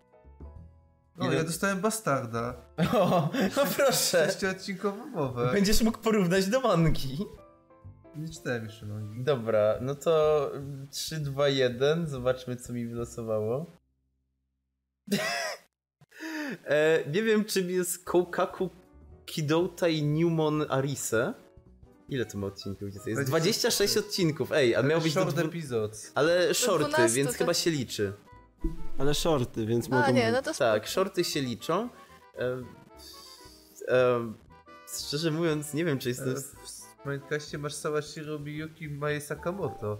O, Ile- ja dostałem Bastarda. O, no proszę. Sześciodcinkową mowę. Będziesz mógł porównać do mangi. Nie czytałem jeszcze mangi. Dobra, no to 3, 2, 1. Zobaczmy, co mi wylosowało. e, nie wiem, czym jest Koukaku Kidouta i Newmon Arise. Ile to ma odcinków? Jest? 26 odcinków, ej, a miał być do Short dwu... episodes. Ale shorty, 12 więc to- chyba się liczy. Ale shorty, więc A mogą nie, no to Tak, shorty się liczą. E, e, szczerze mówiąc, nie wiem, czy jest to... E, W Minecrafcie masz Sawashiro Miyuki Mae Sakamoto.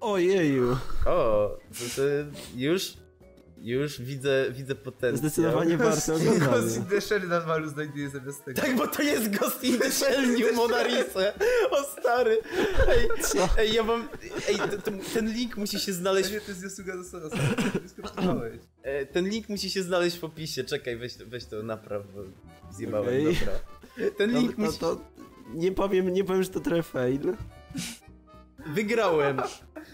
Ojeju, O, to, to już, już widzę, widzę potencjał. zdecydowanie warto Ghost in the Shell na malu znajduje zamiast tego. Tak, bo to jest Ghost in the Shell New Monarise. O stary. Ej, Co? ej ja mam... Ej, to, to, ten link musi się znaleźć... nie, to jest Yasuga do Sorasa. Nie skończyłeś. E, ten link musi się znaleźć w opisie. Czekaj, weź, to- weź to napraw, bo zjebałem, Okej. dobra. Ten link no musi... to nie powiem, nie powiem, że to trochę fail. Wygrałem.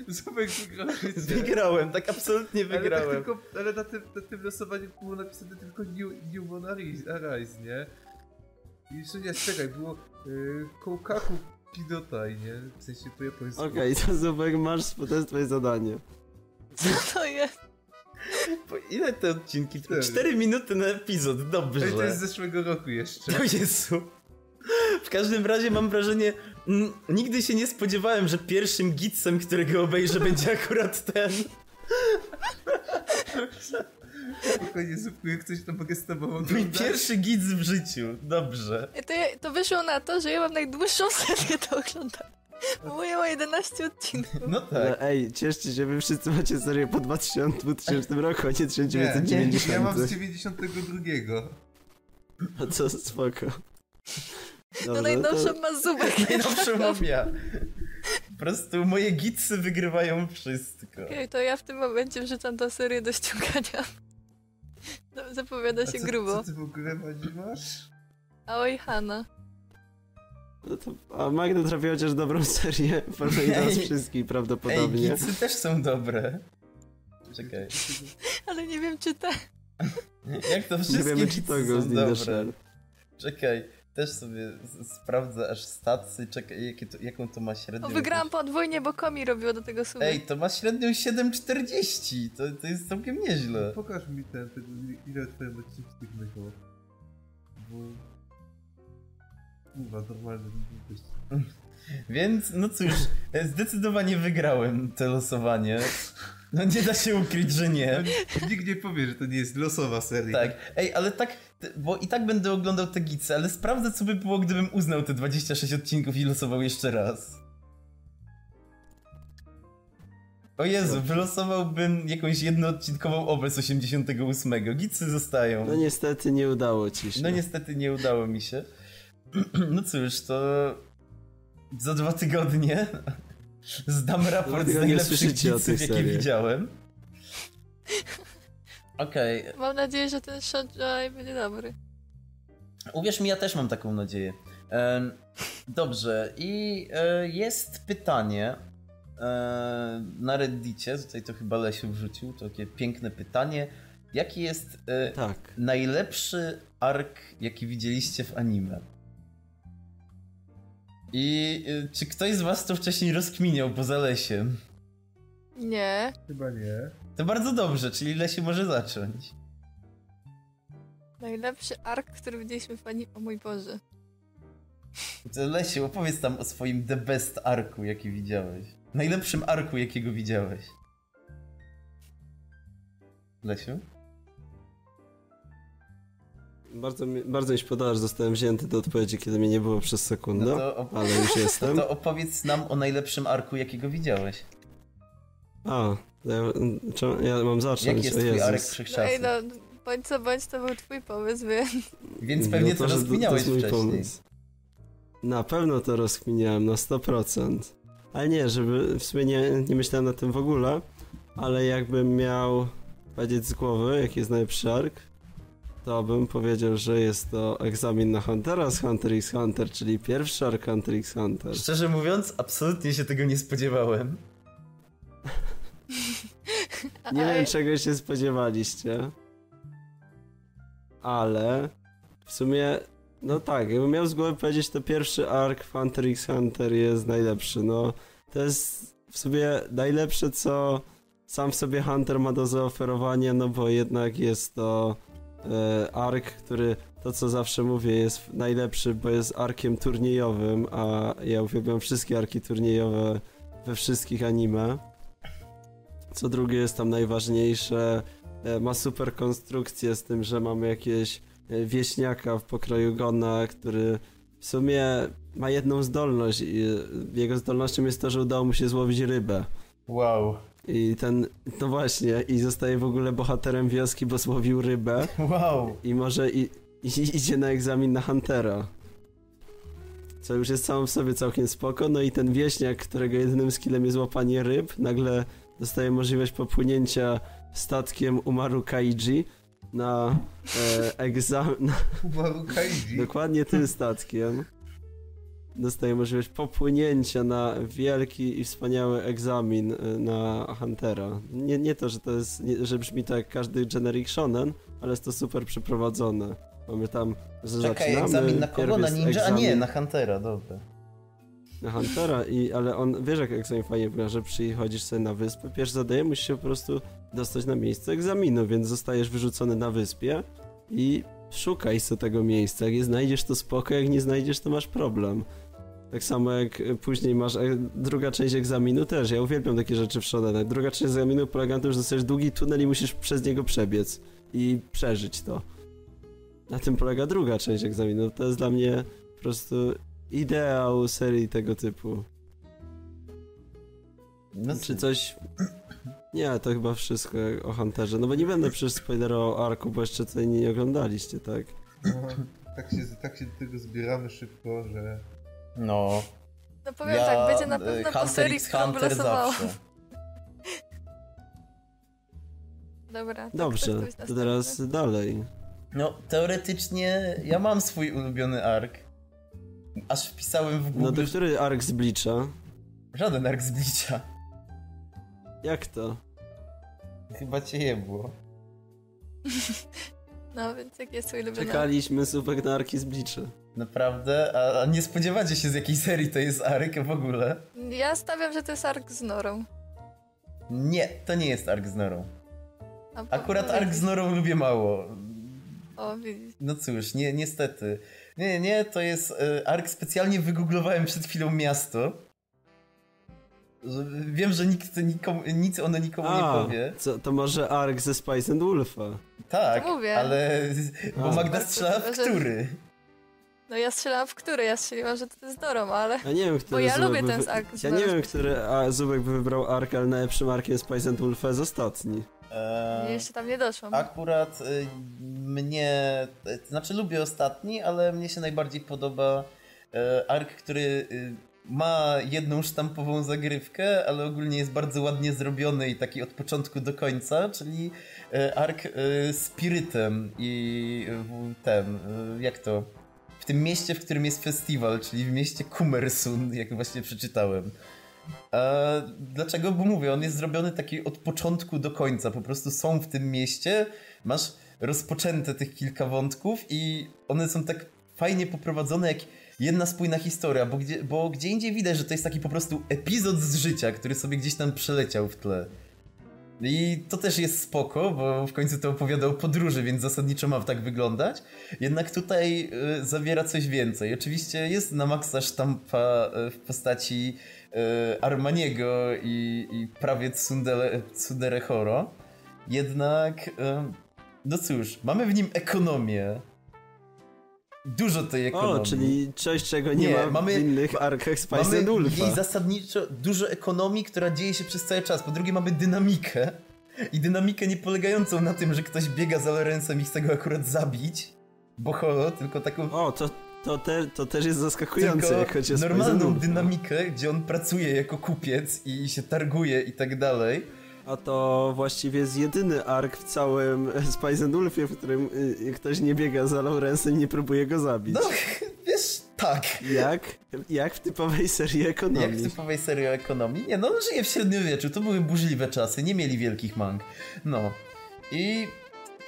Zubek wygrał życie. Wygrałem, tak absolutnie Ale, tak wygrałem. tylko, ale na, tym, na tym losowaniu było napisane tylko New, New Mon Arise, nie? I jeszcze nie, czekaj, było y, Koukaku Kidotai, nie? W sensie po japońsku. Okej, to Zubek, masz, to jest twoje zadanie. Co to jest? Po ile te odcinki? Cztery. 4 minuty na epizod, dobrze. Ej, to jest z zeszłego roku jeszcze. O Jezu. W każdym razie mam wrażenie, nigdy się nie spodziewałem, że pierwszym gitsem, którego obejrzę, będzie akurat ten. Spokojnie, Zupku, jak coś to mogę z tobą Mój oglądać. pierwszy gids w życiu. Dobrze. To, to wyszło na to, że ja mam najdłuższą serię do oglądania. Bo moja ma 11 odcinków. No tak. Ale ej, cieszcie się, wy wszyscy macie serię po 2000, 2000 roku, a nie Nie, 1990. nie, ja mam z 92. No co, spoko. To Dobrze, najnowszą ma Zubek. Najnowszą mam ja. Po prostu moje gidsy wygrywają wszystko. Okej, to ja w tym momencie wrzucam tę serię do ściągania. No, zapowiada A się co, grubo. Co ty w ogóle masz? Aoi Hanna. No to, a Magda trafiła chociaż dobrą serię, porównaniu do nas Ej. wszystkich Ej, prawdopodobnie. gidsy też są dobre. Czekaj. Ale nie wiem czy te. Jak to nie wszystkie wiemy, czy to dobre. Shell. Czekaj, też sobie sprawdzę aż statsy, czekaj, jakie to, jaką to ma średnią. O, wygrałam podwójnie, bo Komi robiło do tego sumy. Ej, to ma średnią 7,40. To, to jest całkiem nieźle. Pokaż mi ten, tego, ile twoje odcinki tego. Bo... Kurwa, normalny wielkość. Więc, no cóż, zdecydowanie wygrałem to losowanie. No nie da się ukryć, że nie. Nikt nie powie, że to nie jest losowa seria. Tak. Ej, ale tak, bo i tak będę oglądał te gicy, ale sprawdzę, co by było, gdybym uznał te 26 odcinków i losował jeszcze raz. O Jezu, wylosowałbym jakąś jednoodcinkową obę z 88. Gicy zostają. No niestety nie udało ci się. No niestety nie udało mi się. No cóż, to za dwa tygodnie zdam raport z tygodnie najlepszych tych jakie widziałem. Okej, Mam nadzieję, że ten Shotjai będzie dobry. uwierz mi, ja też mam taką nadzieję. Dobrze, i e, jest pytanie e, na Reddicie, tutaj to chyba Lesiu wrzucił, to takie piękne pytanie. Jaki jest e, Tak. najlepszy ark, jaki widzieliście w anime? I y, czy ktoś z was to wcześniej rozkminiał poza Lesiem? Nie. Chyba nie. To bardzo dobrze, czyli Lesiu może zacząć. Najlepszy ark, który widzieliśmy w anime. O mój Boże. To Lesiu, opowiedz tam o swoim the best arku, jaki widziałeś. Najlepszym arku, jakiego widziałeś. Lesiu? Bardzo mi, bardzo mi się podoba, że zostałem wzięty do odpowiedzi, kiedy mnie nie było przez sekundę, No to op- ale już jestem. To opowiedz nam o najlepszym arku, jakiego widziałeś. A, ja, ja mam zacząć, Jaki jest o twój arek Jezus. No wszechczasów? ej, no, bądź co bądź, to był twój pomysł, więc... Więc pewnie No to, że rozkminiałeś jest mój wcześniej. pomysł. Na pewno to rozkminiałem, na 100%. Ale nie, żeby w sumie nie, nie myślałem na tym w ogóle, ale jakbym miał powiedzieć z głowy, jaki jest najlepszy ark, to bym powiedział, że jest to egzamin na Huntera z Hunter x Hunter, czyli pierwszy ark Hunter x Hunter. Szczerze mówiąc, absolutnie się tego nie spodziewałem. Nie wiem, czego się spodziewaliście, ale w sumie, no tak, jakbym miał z głowy powiedzieć, to pierwszy ark Hunter x Hunter jest najlepszy. No, to jest w sumie najlepsze, co sam w sobie Hunter ma do zaoferowania, no bo jednak jest to e, ark, który, to co zawsze mówię, jest najlepszy, bo jest arkiem turniejowym, a ja uwielbiam wszystkie arki turniejowe we wszystkich anime. Co drugie jest tam najważniejsze. e, Ma super konstrukcję z tym, że mamy jakieś e, wieśniaka w pokroju Gona, który w sumie ma jedną zdolność i jego zdolnością jest to, że udało mu się złowić rybę. Wow. I ten, no właśnie, i zostaje w ogóle bohaterem wioski, bo złowił rybę Wow. i może i, i, idzie na egzamin na Huntera. Co już jest samą w sobie całkiem spoko. No i ten wieśniak, którego jedynym skillem jest łapanie ryb, nagle dostaje możliwość popłynięcia statkiem Umaru Kaiji na e, egzamin. Umaru Kaiji. Dokładnie tym statkiem. Dostaje możliwość popłynięcia na wielki i wspaniały egzamin e, na Huntera. Nie, nie to, że to jest, nie, że brzmi to jak każdy generic shonen, ale jest to super przeprowadzone. Mamy tam, że Czekaj, zaczynamy, egzamin na kogo? Na ninja? A nie, na Huntera, dobra. na Huntera, i, ale on, wiesz jak egzamin fajnie wygląda, że przychodzisz sobie na wyspę, pierwsze zadanie musisz się po prostu dostać na miejsce egzaminu, więc zostajesz wyrzucony na wyspie i szukaj sobie tego miejsca. Jak je znajdziesz, to spoko, jak nie znajdziesz, to masz problem. Tak samo jak y, później masz e, druga część egzaminu też. Ja uwielbiam takie rzeczy w Shonenach. Druga część egzaminu polega na tym, że dostajesz długi tunel i musisz przez niego przebiec i przeżyć to. Na tym polega druga część egzaminu. To jest dla mnie po prostu ideał serii tego typu. No, Czy coś... Nie, to chyba wszystko o Hunterze. No bo nie będę przecież spoilerował Arku, bo jeszcze tutaj nie oglądaliście, tak? No, tak, się, tak się do tego zbieramy szybko, że... no. No powiem ja, tak, będzie na e, pewno po Hunter serii, x którą Hunter zawsze. Dobra. to Dobrze, ktoś to teraz dalej. No, teoretycznie ja mam swój ulubiony ark. Aż wpisałem w Google No to który ark z Bleacha? żaden ark z Bleacha. Jak to? Chyba cię jebło. No, więc jaki jest twój ulubiony? Czekaliśmy słupek na arki z Bleacha. Naprawdę? A, a nie spodziewacie się z jakiej serii to jest ark w ogóle? Ja stawiam, że to jest ark z Norą. Nie, to nie jest ark z Norą. A Akurat ark z Norą lubię mało. O, widzisz. No cóż, nie, niestety. Nie, nie, to jest y, ark specjalnie wygooglowałem przed chwilą miasto. Wiem, że nikt nikomu, nic ono nikomu nie powie. co, to może ark ze Spice and Wolfa. Tak, To mówię. ale... Bo A. Magda strzela w który? No ja strzelałam w który? Ja strzeliłam, że to jest Norą, ale... Ja nie wiem, który ja Zubek lubię by ten wy- Ja nie wiem, który a, Zubek by wybrał ark, ale najlepszym arkiem Spice and Wolfa jest ostatni. Eee, Jeszcze tam nie doszłam. Akurat y, mnie, y, to znaczy lubię ostatni, ale mnie się najbardziej podoba y, ark, który y, ma jedną sztampową zagrywkę, ale ogólnie jest bardzo ładnie zrobiony i taki od początku do końca, czyli y, ark y, Spirytem i ten, jak to, w tym mieście, w którym jest festiwal, czyli w mieście Kumersun, jak właśnie przeczytałem. E, dlaczego? Bo mówię, on jest zrobiony taki od początku do końca. Po prostu są w tym mieście, masz rozpoczęte tych kilka wątków i one są tak fajnie poprowadzone jak jedna spójna historia, bo gdzie, bo gdzie indziej widać, że to jest taki po prostu epizod z życia, który sobie gdzieś tam przeleciał w tle. I to też jest spoko, bo w końcu to opowiada o podróży, więc zasadniczo ma tak wyglądać. Jednak tutaj y, zawiera coś więcej. Oczywiście jest na maksa sztampa y, w postaci y, Armaniego i, i prawie Tsundere Horo. Jednak, y, no cóż, mamy w nim ekonomię. Dużo tej ekonomii. O, czyli coś, czego nie, Nie, ma mamy- w innych arkach Spice Mamy Wolfa. jej zasadniczo dużo ekonomii, która dzieje się przez cały czas. Po drugie mamy dynamikę. I dynamikę nie polegającą na tym, że ktoś biega za Lorenzem i chce go akurat zabić. Bo holo, tylko taką O, to, to, te, to też jest zaskakujące, tylko jak chodzi o normalną dynamikę, gdzie on pracuje jako kupiec i się targuje i tak dalej. A to właściwie jest jedyny ark w całym Spice and Wolfie, w którym y, ktoś nie biega za Laurensem i nie próbuje go zabić. No, wiesz, tak. Jak? Jak w typowej serii Jak ekonomii. w typowej serii ekonomii. Nie, no on żyje w średniowieczu, to były burzliwe czasy, nie mieli wielkich mang. No. I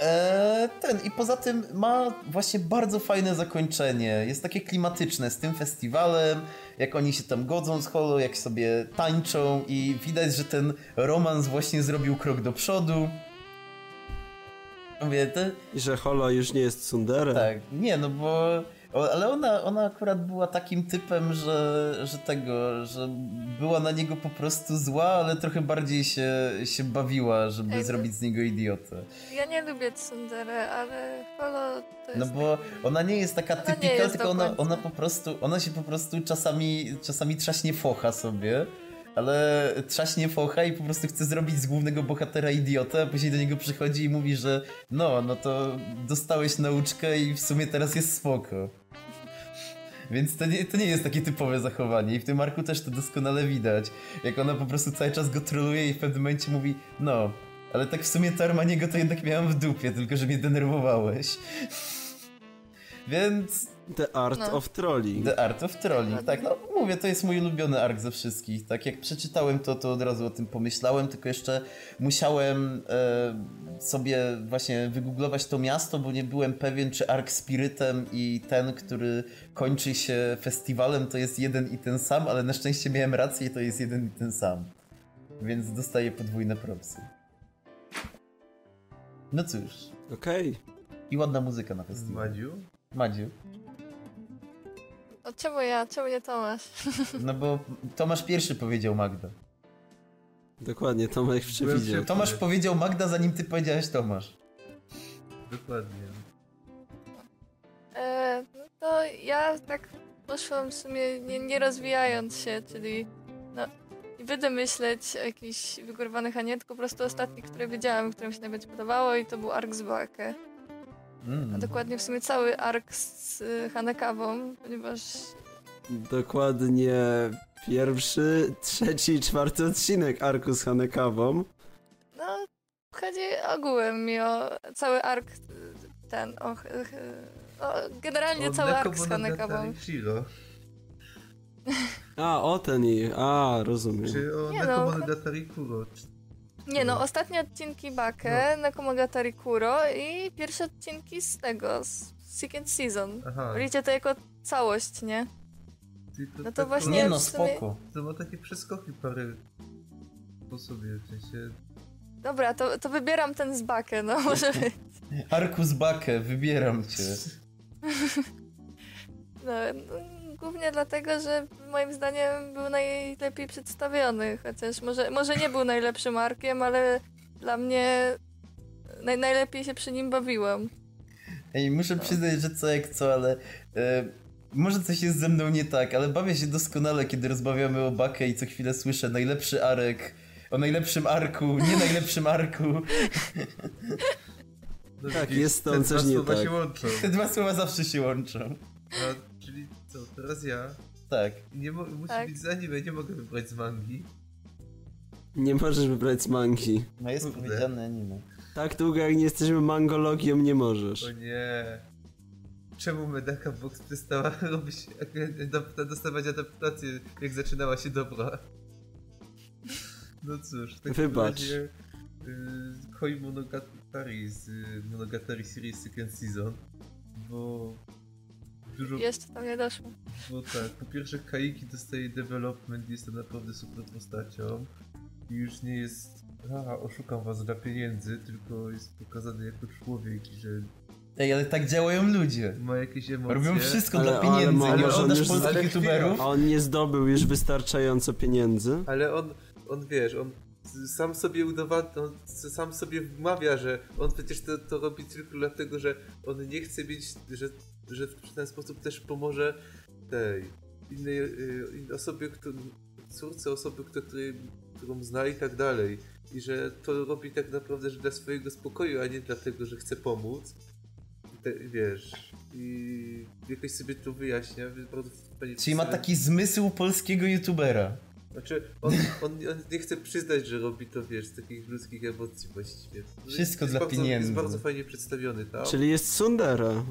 e, ten, i poza tym ma właśnie bardzo fajne zakończenie. Jest takie klimatyczne z tym festiwalem, jak oni się tam godzą z Holo, jak sobie tańczą i widać, że ten romans właśnie zrobił krok do przodu. Mówię, te, I że Holo już nie jest Sundere. tak, nie, no bo. Ale ona, ona akurat była takim typem, że, że tego, że była na niego po prostu zła, ale trochę bardziej się, się bawiła, żeby Ej, no- zrobić z niego idiotę. Ja nie lubię Tsundere, ale Holo to jest... No bo ona nie jest taka typika, jest tylko ona, ona po prostu, ona się po prostu czasami, czasami trzaśnie focha sobie. Ale trzaśnie focha i po prostu chce zrobić z głównego bohatera idiotę, a później do niego przychodzi i mówi, że no, no to dostałeś nauczkę i w sumie teraz jest spoko. Więc to nie, to nie jest takie typowe zachowanie i w tym arku też to doskonale widać. Jak ona po prostu cały czas go troluje i w pewnym momencie mówi, no, ale tak w sumie to Armaniego to jednak miałam w dupie, tylko że mnie denerwowałeś. Więc The Art No. of Trolling. The Art of Trolling, tak, no mówię, to jest mój ulubiony ark ze wszystkich. Tak jak przeczytałem to, to od razu o tym pomyślałem, tylko jeszcze musiałem e, sobie właśnie wygooglować to miasto, bo nie byłem pewien, czy ark Spirytem i ten, który kończy się festiwalem, to jest jeden i ten sam, ale na szczęście miałem rację i to jest jeden i ten sam. Więc dostaję podwójne propsy. No cóż, Okej. i ładna muzyka na festiwalu. Madziu? Madziu. No czemu ja? Czemu nie Tomasz? No bo Tomasz pierwszy powiedział Magda. Dokładnie, Tomek przewidział. Tomasz powiedział Magda, zanim ty powiedziałeś Tomasz. Dokładnie. E, no to ja tak poszłam w sumie nie, nie rozwijając się, czyli no nie będę myśleć o jakichś wygórowanych, a nie, tylko po prostu ostatni, który wiedziałam, który mi się najbardziej podobało i to był ark z Bakę. A Mm. dokładnie w sumie cały ark z Hanekawą, ponieważ Dokładnie pierwszy, trzeci i czwarty odcinek Arku z Hanekawą. no chodzi ogółem mi o cały ark ten, o, o generalnie cały ark z Hanekawą. A, o ten i... A, rozumiem. Czy o Nie no. Nekomonogatari Kuro. Nie no, ostatnie odcinki Bakę, Nakomogatari Kuro i pierwsze odcinki z tego, z Second Season. Aha. Widzicie to jako całość, nie? Tylko No to tak właśnie- Nie no, sumie- spoko. To ma takie przeskoki parę po sobie, w sensie... Dobra, to, to wybieram ten z Bakę, no może być. Arkus Bakę, wybieram cię. No, no, głównie dlatego, że moim zdaniem był najlepiej przedstawiony, chociaż może, może nie był najlepszym arkiem, ale dla mnie naj, najlepiej się przy nim bawiłam. Ej, muszę przyznać, że co jak co, ale e, może coś jest ze mną nie tak, ale bawię się doskonale, kiedy rozmawiamy o Bakę i co chwilę słyszę najlepszy arek, o najlepszym arku, nie najlepszym arku. No Tak, jest dwa coś nie słowa tak. Te dwa słowa zawsze się łączą. A, czyli co, teraz ja? Tak. Nie mo- musi Tak. być z anime, nie mogę wybrać z mangi. Nie możesz wybrać z mangi. No jest Kurde. powiedziane anime. Tak długo jak nie jesteśmy mangologią, nie możesz. O nie. Czemu Medaka Box przestała robić, dostawać adaptację, jak zaczynała się dobra? No cóż, w takim Wybacz. razie y, Koi Monogatari z y, Monogatari Series Second Season, bo dużo, Jeszcze tam nie doszło. bo tak, po pierwsze Kaiki dostaje development, jest tam naprawdę super postacią i już nie jest a, oszukam was dla pieniędzy, tylko jest pokazany jako człowiek i że Ej, ale tak działają ludzie. ma jakieś emocje. Robią wszystko Ale- dla ale pieniędzy. może nie on oglądasz polskich ale youtuberów? A on nie zdobył już wystarczająco pieniędzy. Ale on, on wiesz, on sam sobie udowadnia, on sam sobie wmawia, że on przecież to, to robi tylko dlatego, że on nie chce mieć, że, że w ten sposób też pomoże tej innej y, innej osobie, którą, córce osoby, której, którą zna i tak dalej. I że to robi tak naprawdę, że dla swojego spokoju, a nie dlatego, że chce pomóc. Te, wiesz, i jakoś sobie to wyjaśnia. Bardzo Czyli ma sobie- taki zmysł polskiego youtubera. znaczy, on, on, on nie chce przyznać, że robi to, wiesz, z takich ludzkich emocji właściwie. Wszystko jest dla bardzo, pieniędzy. Jest bardzo fajnie przedstawiony tam. Czyli jest Sundera.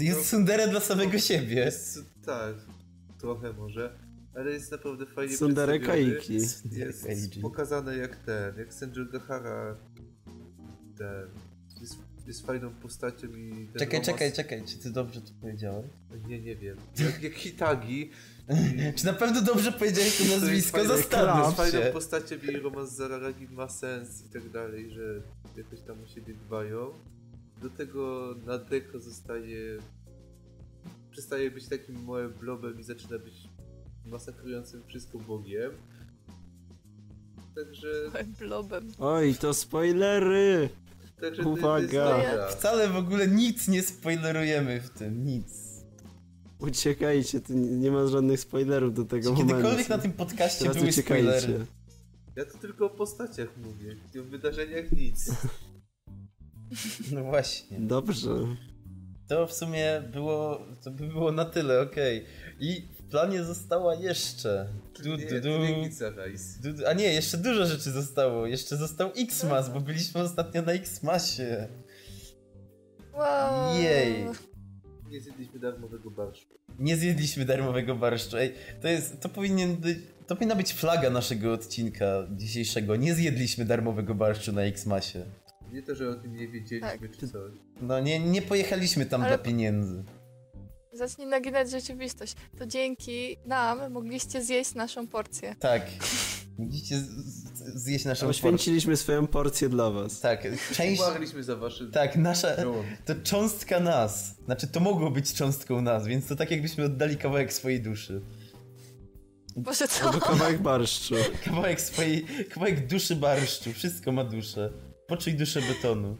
Jest Sundere dla samego siebie. Jest, tak, trochę może, ale jest naprawdę fajnie Sundere. Kaiki. Jest Kaiji. pokazane jak ten, jak Senju Gahara ten, jest, jest fajną postacią i ten Czekaj, romans- czekaj, czekaj, czy ty dobrze to powiedziałeś? Nie, nie wiem. Jak, jak Hitagi. Czy na pewno dobrze powiedziałeś to nazwisko? fajne- Zastanów jest fajną się. postacią i romans z Araragi ma sens i tak dalej, że jakoś tam o siebie dbają. Do tego Nadeko zostaje... Przestaje być takim małym blobem i zaczyna być masakrującym wszystko bogiem. Także... Blobem. Oj, to spoilery! także Uwaga. To jest dobra. Wcale w ogóle nic nie spoilerujemy w tym, nic. Uciekajcie, tu nie nie ma żadnych spoilerów do tego Czy kiedykolwiek momentu. na tym podcaście Teraz były spoilery? uciekajcie. Ja to tylko o postaciach mówię. I o wydarzeniach nic. No właśnie. Dobrze. To w sumie było, to by było na tyle, okej. I w planie została jeszcze... Du, du, du, du, du, a nie, jeszcze dużo rzeczy zostało. Jeszcze został X-Mas, bo byliśmy ostatnio na X-Masie. Wow. Jej. Nie zjedliśmy darmowego barszu. Nie zjedliśmy darmowego barszczu. Ej, to jest, to powinien być, to powinna być flaga naszego odcinka dzisiejszego. Nie zjedliśmy darmowego barszczu na X-Masie. Nie to, że o tym nie wiedzieliśmy Tak. czy coś. No nie, nie pojechaliśmy tam Ale- dla pieniędzy. Zacznij naginać rzeczywistość. To dzięki nam mogliście zjeść naszą porcję. Tak. Z- zjeść naszą porcję. Poświęciliśmy swoją porcję dla was. Tak, część... Umarliśmy za waszym Tak, nasza... To cząstka nas. Znaczy, to mogło być cząstką nas, więc to tak jakbyśmy oddali kawałek swojej duszy. Boże, co? Albo kawałek barszczu. Kawałek swojej... Kawałek duszy barszczu. Wszystko ma duszę. Poczuj duszę betonu.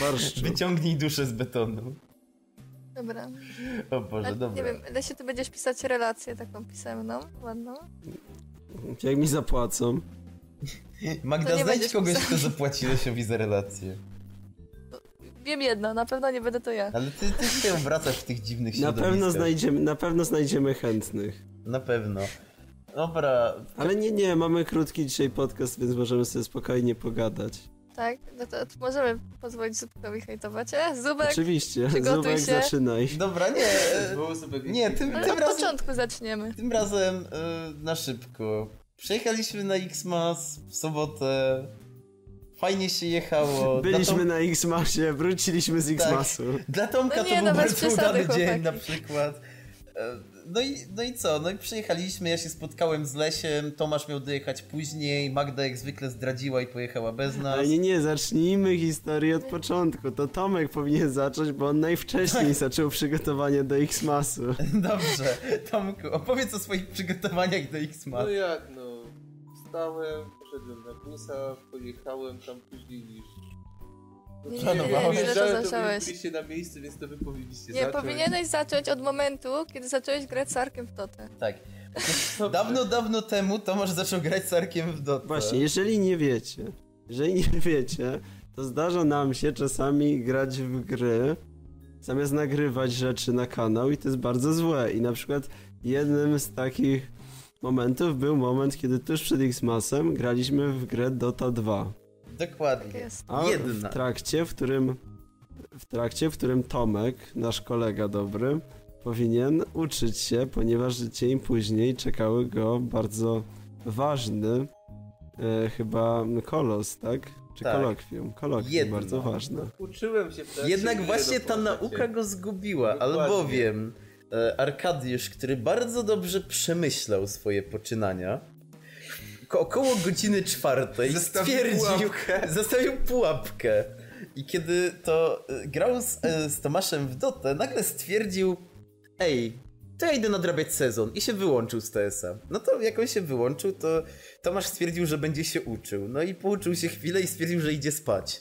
Barszczu. Wyciągnij duszę z betonu. Dobra. O Boże, A, dobra. nie wiem, Lesiu, ty będziesz pisać relację taką pisemną, ładną? Jak mi zapłacą. Magda, znajdź kogoś, pisał. kto zapłaci Lesiowi za relację. Wiem jedno, na pewno nie będę to ja. Ale ty, ty się obracasz w tych dziwnych Na pewno, znajdziemy, na pewno znajdziemy chętnych. Na pewno. Dobra, Ale nie, nie, mamy krótki dzisiaj podcast, więc możemy sobie spokojnie pogadać. Tak? No to możemy pozwolić Zubkowi hejtować. E, Zubek, Oczywiście, Zubek się. zaczynaj. dobra, nie. e, Nie, tym, ale tym od razem, początku zaczniemy. tym razem e, na szybko. Przyjechaliśmy na Xmas w sobotę. Fajnie się jechało. Byliśmy Tom, na X-Masie, wróciliśmy z X-Masu. dla Tomka No nie, to no był bez bardzo przesady, udany dzień na przykład. No i, no i co? No i przyjechaliśmy, ja się spotkałem z Lesiem, Tomasz miał dojechać później, Magda jak zwykle zdradziła i pojechała bez nas. Ale nie, nie, zacznijmy historię od początku. To Tomek powinien zacząć, bo on najwcześniej zaczął przygotowanie do X-Masu. Dobrze, Tomku, opowiedz o swoich przygotowaniach do X-Mas. No jak no, wstałem, poszedłem na busa, pojechałem tam później niż... No, Nie, to nie, nie, ja źle to zacząłeś. byliście na miejscu, więc to wy powinniście Nie, zacząć. powinieneś zacząć od momentu, kiedy zacząłeś grać z Arkiem w Totę. Tak. Dawno, dawno temu Tomasz zaczął grać z Arkiem w Dotę. Właśnie, jeżeli nie wiecie, jeżeli nie wiecie, to zdarza nam się czasami grać w gry, zamiast nagrywać rzeczy na kanał i to jest bardzo złe. I na przykład jednym z takich momentów był moment, kiedy tuż przed X-Masem graliśmy w grę Dota 2. Tak Dokładnie. jest. A Jedna. w trakcie, w którym w trakcie, w którym Tomek, nasz kolega dobry, powinien uczyć się, ponieważ dzień później czekały go bardzo ważny e, chyba kolos, tak? Czy Tak. kolokwium? Kolokwium, Jedno. bardzo ważne. Uczyłem się w trakcie Jednak właśnie ta nauka go zgubiła, Dokładnie. albowiem e, Arkadiusz, który bardzo dobrze przemyślał swoje poczynania, około godziny czwartej Zostawił stwierdził, pułapkę. zostawił pułapkę. I kiedy to e, grał z, e, z Tomaszem w Dotę, nagle stwierdził, ej, to ja idę nadrabiać sezon i się wyłączył z TS-a. No to jak on się wyłączył, to Tomasz stwierdził, że będzie się uczył. No i pouczył się chwilę i stwierdził, że idzie spać.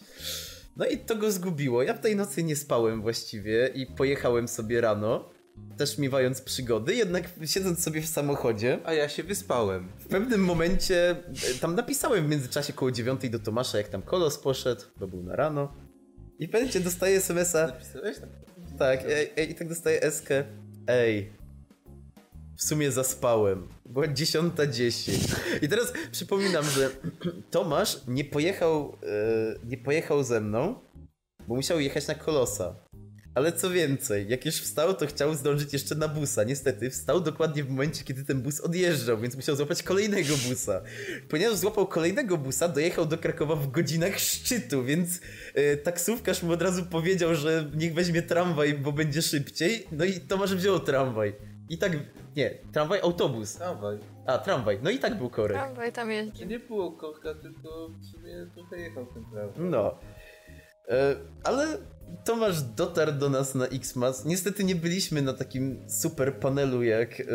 No i to go zgubiło. Ja w tej nocy nie spałem właściwie i pojechałem sobie rano, też miewając przygody, jednak siedząc sobie w samochodzie, A ja się wyspałem. w pewnym momencie, e, tam napisałem w międzyczasie koło dziewiątej do Tomasza, jak tam kolos poszedł, bo był na rano. I momencie dostaję SMS-a, Napisałeś tam? tak, ej, ej, i tak dostaję eskę, ej, w sumie zaspałem, była 10.10. I teraz przypominam, że Tomasz nie pojechał, e, nie pojechał ze mną, bo musiał jechać na kolosa. Ale co więcej, jak już wstał, to chciał zdążyć jeszcze na busa. Niestety, wstał dokładnie w momencie, kiedy ten bus odjeżdżał, więc musiał złapać kolejnego busa. Ponieważ złapał kolejnego busa, dojechał do Krakowa w godzinach szczytu, więc e, taksówkarz mu od razu powiedział, że niech weźmie tramwaj, bo będzie szybciej. No i Tomasz wziął tramwaj. I tak, nie, tramwaj, autobus. Tramwaj. A, tramwaj, no i tak był korek. Tramwaj tam jeździ. To nie było korka, tylko w sumie trochę jechał ten tramwaj. No. E, ale Tomasz dotarł do nas na Xmas. Niestety nie byliśmy na takim super panelu jak e,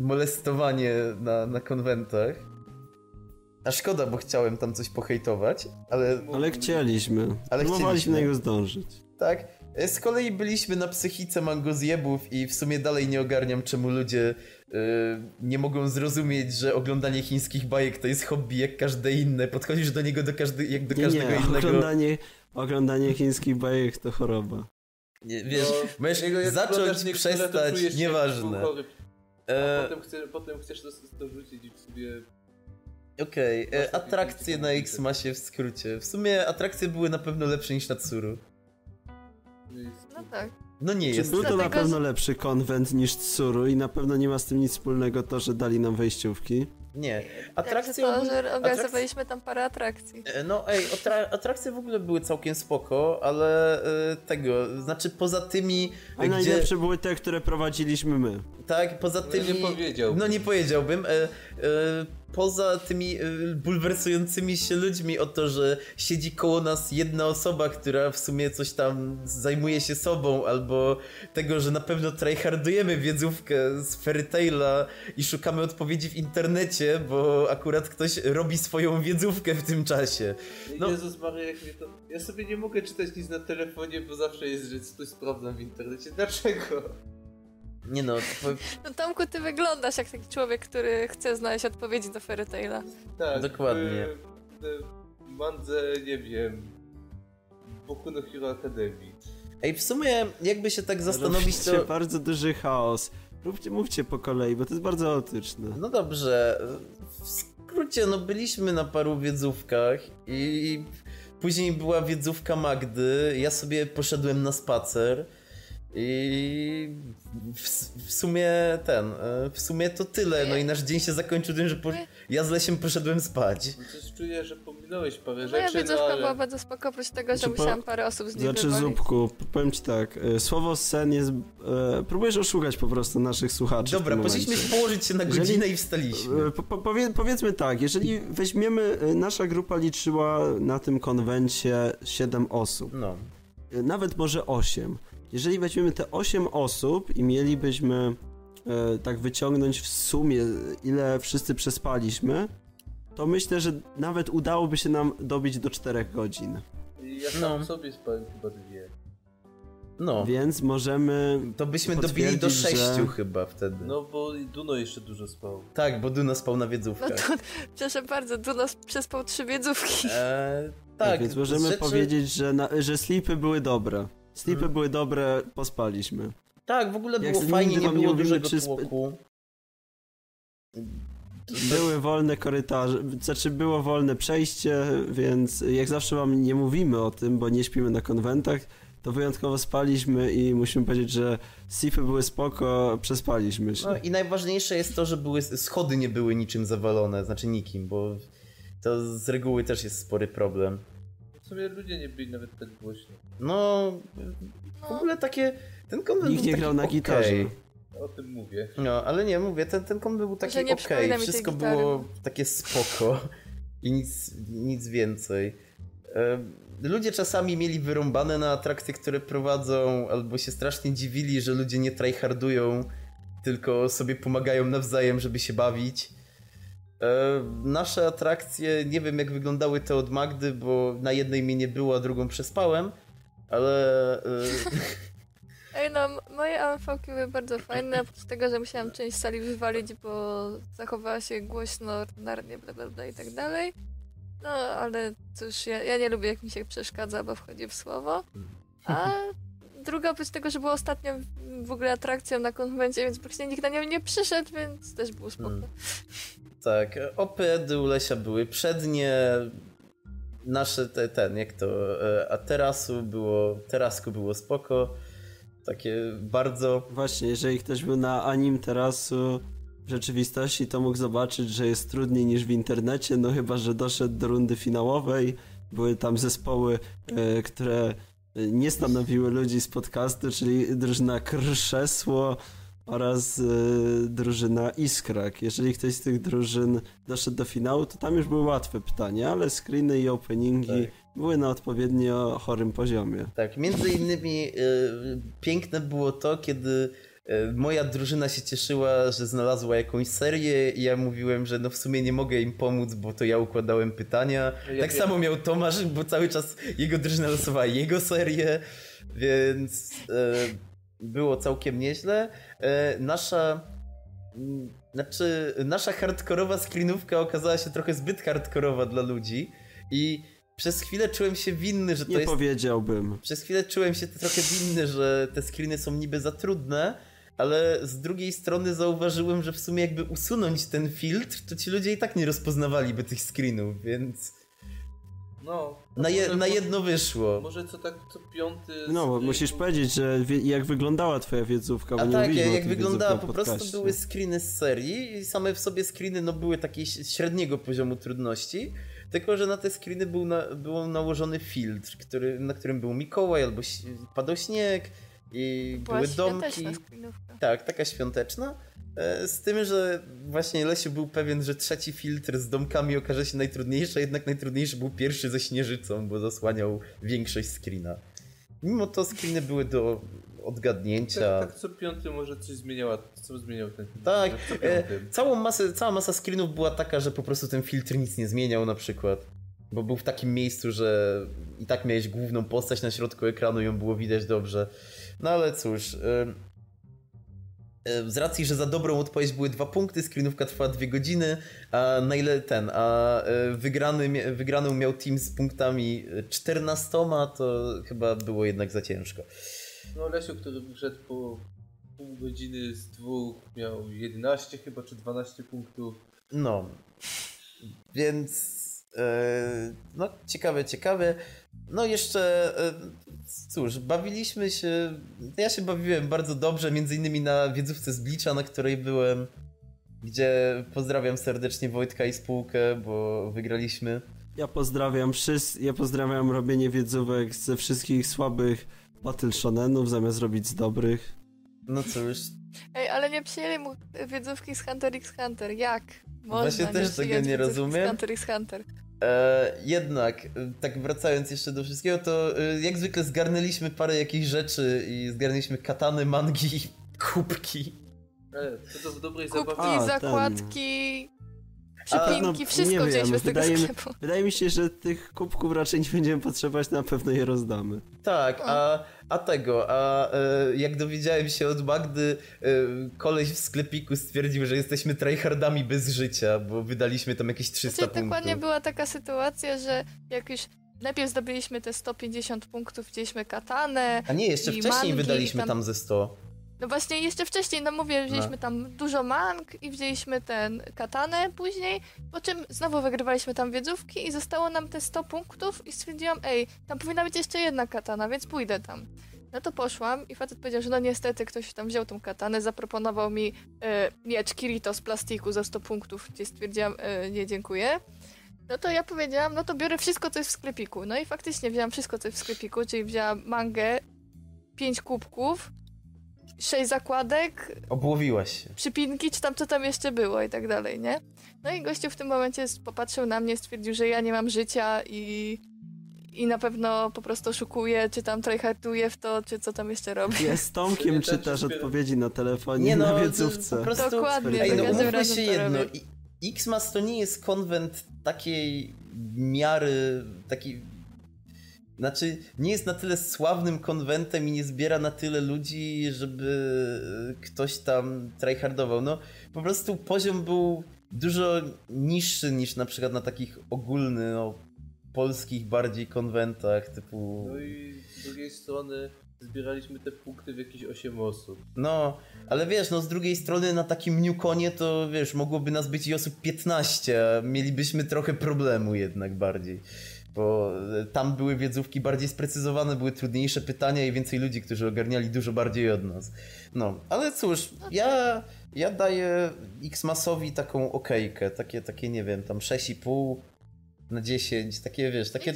molestowanie na, na konwentach. A szkoda, bo chciałem tam coś pohejtować, ale Ale chcieliśmy. Ale Próbowaliśmy chcieliśmy. na niego zdążyć. tak. E, Z kolei byliśmy na psychice mangozjebów i w sumie dalej nie ogarniam, czemu ludzie e, nie mogą zrozumieć, że oglądanie chińskich bajek to jest hobby jak każde inne. Podchodzisz do niego do każdy, jak do Nie, każdego nie, innego. oglądanie, oglądanie chińskich bajek to choroba. Nie, wiesz, No, jego zacząć, to przestać, się, nieważne. E, potem, chce, potem chcesz to, to rzucić i w sobie... Okej, e, Właśnie atrakcje na takie X-Masie w skrócie. W sumie atrakcje były na pewno lepsze niż na Tsuru. No tak. No nie Czy jest. był to na pewno że- lepszy konwent niż Tsuru i na pewno nie ma z tym nic wspólnego to, że dali nam wejściówki. Nie. Atrakcje to, ogólnie... że organizowaliśmy tam parę atrakcji. E, No ej, atra- atrakcje w ogóle były całkiem spoko, ale e, tego, znaczy poza tymi, A gdzie... najlepsze były te, które prowadziliśmy my. Tak, poza No tymi... nie powiedziałbym. No nie powiedziałbym. E, e, poza tymi y, bulwersującymi się ludźmi o to, że siedzi koło nas jedna osoba, która w sumie coś tam zajmuje się sobą, albo tego, że na pewno tryhardujemy wiedzówkę z Fairy Taila i szukamy odpowiedzi w internecie, bo akurat ktoś robi swoją wiedzówkę w tym czasie. No. Jezus Maria, jak mnie to... Ja sobie nie mogę czytać nic na telefonie, bo zawsze jest, że coś sprawdzam w internecie. Dlaczego? Nie no, to, No Tomku, ty wyglądasz jak taki człowiek, który chce znaleźć odpowiedzi do Fairy Taila. Tak. Dokładnie. W, w mandze, nie wiem... Boku no Hero Academy. ej, w sumie jakby się tak zastanowić, to... bardzo duży chaos. Róbcie, mówcie po kolei, bo to jest bardzo chaotyczne. No dobrze, w skrócie, no byliśmy na paru wiedzówkach i później była wiedzówka Magdy, ja sobie poszedłem na spacer i w, w sumie ten, e, w sumie to tyle, no i nasz dzień się zakończył tym, że po, ja z Lesiem poszedłem spać. No Coś czuję, że pominąłeś parę Moja rzeczy, no wiedzówka ale... była bardzo spoko, oprócz tego, że Znaczy, musiałam parę osób z niej Znaczy, wywalić. Zupku, powiem ci tak, e, słowo sen jest... E, próbujesz oszukać po prostu naszych słuchaczy Dobra, poszliśmy momencie. położyć się na Jeżeli- godzinę i wstaliśmy. E, Po, po, powie, powiedzmy tak, jeżeli weźmiemy, nasza grupa liczyła na tym konwencie 7 osób, No, nawet może 8. Jeżeli weźmiemy te 8 osób i mielibyśmy e, tak wyciągnąć w sumie, ile wszyscy przespaliśmy, to myślę, że nawet udałoby się nam dobić do 4 godzin. Ja No. sam sobie spałem chyba dwie. no. Więc możemy. To byśmy dobili do potwierdzić, że- sześciu chyba wtedy. No bo Duno jeszcze dużo spał. Tak, bo Duna spał na No wiedzówkach. to, proszę bardzo, Dunos przespał trzy wiedzówki. Eee, tak, więc możemy rzeczy- powiedzieć, że, na, że slipy były dobre. Slipy Mhm. były dobre, pospaliśmy. Tak, w ogóle było fajnie, nie było dużego czy tłoku. Były wolne korytarze, znaczy było wolne przejście, więc jak zawsze wam nie mówimy o tym, bo nie śpimy na konwentach, to wyjątkowo spaliśmy i musimy powiedzieć, że slipy były spoko, przespaliśmy się. No i najważniejsze jest to, że były, schody nie były niczym zawalone, znaczy nikim, bo to z reguły też jest spory problem. W sumie ludzie nie byli nawet tak głośno. No, w ogóle takie, ten konwent Nikt nie grał na okej. gitarze. O tym mówię. No, ale nie, mówię, ten, ten konwent był taki okej, tej wszystko było takie spoko i nic, nic więcej. E, Ludzie czasami mieli wyrąbane na atrakcje, które prowadzą, albo się strasznie dziwili, że ludzie nie tryhardują, tylko sobie pomagają nawzajem, żeby się bawić. E, Nasze atrakcje, nie wiem jak wyglądały te od Magdy, bo na jednej mnie nie było, a drugą przespałem, ale... e, Ej no, moje AMV były bardzo fajne, oprócz tego, że musiałam część sali wywalić, bo zachowała się głośno, ordynarnie, bla bla bla i tak dalej. No, ale cóż, ja, ja nie lubię jak mi się przeszkadza, bo wchodzi w słowo. A druga oprócz tego, że była ostatnią w ogóle atrakcją na konwencie, więc praktycznie nikt na nią nie przyszedł, więc też było spoko. Mm. Tak, opedy u Lesia były przednie, nasze te, ten, jak to, e, a terasu było, terasku było spoko, takie bardzo, Właśnie, jeżeli ktoś był na anim terasu w rzeczywistości, to mógł zobaczyć, że jest trudniej niż w internecie, no chyba, że doszedł do rundy finałowej. Były tam zespoły, e, które nie stanowiły ludzi z podcastu, czyli drużyna Krzesło oraz e, drużyna Iskrak. Jeżeli ktoś z tych drużyn doszedł do finału, to tam już były łatwe pytania, ale screeny i openingi Tak. były na odpowiednio chorym poziomie. tak, między innymi e, piękne było to, kiedy e, moja drużyna się cieszyła, że znalazła jakąś serię i ja mówiłem, że no w sumie nie mogę im pomóc, bo to ja układałem pytania. Ja tak wiem. samo miał Tomasz, bo cały czas jego drużyna losowała jego serię, więc było całkiem nieźle. E, nasza mm, znaczy, nasza hardkorowa screenówka okazała się trochę zbyt hardkorowa dla ludzi i przez chwilę czułem się winny, że to Nie jest powiedziałbym. przez chwilę czułem się trochę winny, że te screeny są niby za trudne, ale z drugiej strony zauważyłem, że w sumie jakby usunąć ten filtr, to ci ludzie i tak nie rozpoznawaliby tych screenów, więc No. na, je, na jedno wyszło. Może co tak co piąty... No, bo musisz powiedzieć, że wie, jak wyglądała twoja wiedzówka, bo A nie tak, mówiliśmy o jak tych wyglądała, po prostu były screeny z serii i same w sobie screeny no, były takiej średniego poziomu trudności, tylko że na te screeny był na, był nałożony filtr, który, na którym był Mikołaj albo padał śnieg I Była były domki. Tak, taka świąteczna. E, Z tym, że właśnie Lesiu był pewien, że trzeci filtr z domkami okaże się najtrudniejszy, a jednak najtrudniejszy był pierwszy ze śnieżycą, bo zasłaniał większość screena. Mimo to screeny były do odgadnięcia. Tak, tak co piąty może coś zmieniała, co zmieniał ten film. Tak, co e, całą masę, cała masa screenów była taka, że po prostu ten filtr nic nie zmieniał na przykład. Bo był w takim miejscu, że i tak miałeś główną postać na środku ekranu i ją było widać dobrze. No ale cóż. e, Z racji, że za dobrą odpowiedź były dwa punkty, screenówka trwała dwie godziny, a najle ten, a e, wygrany, wygraną miał team z punktami 14, to chyba było jednak za ciężko. No Lesiu, który wyszedł po pół godziny z dwóch, miał 11 chyba, czy 12 punktów. No. Więc. E, no, ciekawe, ciekawe. No, jeszcze. E, cóż, bawiliśmy się. Ja się bawiłem bardzo dobrze, między innymi na wiedzówce z Blicza, na której byłem. Gdzie pozdrawiam serdecznie Wojtka i spółkę, bo wygraliśmy. Ja pozdrawiam wszyscy, ja pozdrawiam robienie wiedzówek ze wszystkich słabych battle shonenów zamiast robić z dobrych. No cóż, Ej, ale nie przyjęli mu wiedzówki z Hunter x Hunter. Jak? Można Właśnie też tego nie rozumiem. Z Hunter x Hunter. E, jednak, e, tak wracając jeszcze do wszystkiego, to e, jak zwykle zgarnęliśmy parę jakichś rzeczy i zgarnęliśmy katany, mangi, kubki. Ale to, w dobrej Kubki, ten. zakładki, przypinki, no, wszystko wzięliśmy z tego wydaje mi- sklepu. Wydaje mi się, że tych kubków raczej nie będziemy potrzebować, na pewno je rozdamy. Tak, a, a tego, a e, jak dowiedziałem się od Magdy, e, koleś w sklepiku stwierdził, że jesteśmy tryhardami bez życia, bo wydaliśmy tam jakieś 300 Znaczy, punktów. dokładnie była taka sytuacja, że jak już najpierw zdobyliśmy te 150 punktów, wzięliśmy katanę, A nie, jeszcze i wcześniej mangi, wydaliśmy tam- tam ze 100. No właśnie jeszcze wcześniej, no mówię, wzięliśmy No. tam dużo mang i wzięliśmy ten katanę później, po czym znowu wygrywaliśmy tam wiedzówki i zostało nam te 100 punktów i stwierdziłam, ej, tam powinna być jeszcze jedna katana, więc pójdę tam. No to poszłam i facet powiedział, że no niestety ktoś tam wziął tą katanę, zaproponował mi e, miecz Kirito z plastiku za 100 punktów, gdzie stwierdziłam, e, nie dziękuję. No to ja powiedziałam, no to biorę wszystko, co jest w sklepiku. No i faktycznie wzięłam wszystko, co jest w sklepiku, czyli wzięłam mangę, 5 kubków, 6 zakładek, Obłowiłaś się. przypinki, czy tam co tam jeszcze było i tak dalej, nie? No i gościu w tym momencie popatrzył na mnie, stwierdził, że ja nie mam życia i, i na pewno po prostu oszukuje, czy tam tryharduje w to, czy co tam jeszcze robi. Ja z Tomkiem tak czytasz odpowiedzi na telefonie Nie na no, wiedzówce. po prostu... Dokładnie, Ej, za no każdym umówmy razem się to jedno. Xmas to nie jest konwent takiej miary, taki... Znaczy, nie jest na tyle sławnym konwentem i nie zbiera na tyle ludzi, żeby ktoś tam tryhardował. No, po prostu poziom był dużo niższy niż na przykład na takich ogólnych, no, polskich bardziej konwentach typu... No i z drugiej strony zbieraliśmy te punkty w jakieś 8 osób. No, ale wiesz, no z drugiej strony na takim Newconie to wiesz, mogłoby nas być i osób 15, a mielibyśmy trochę problemu jednak bardziej. Bo e, tam były wiedzówki bardziej sprecyzowane, były trudniejsze pytania i więcej ludzi, którzy ogarniali dużo bardziej od nas. No, ale cóż, ja, ja daję X-Masowi taką okejkę, takie, takie nie wiem, tam 6,5 na 10, takie wiesz, takie...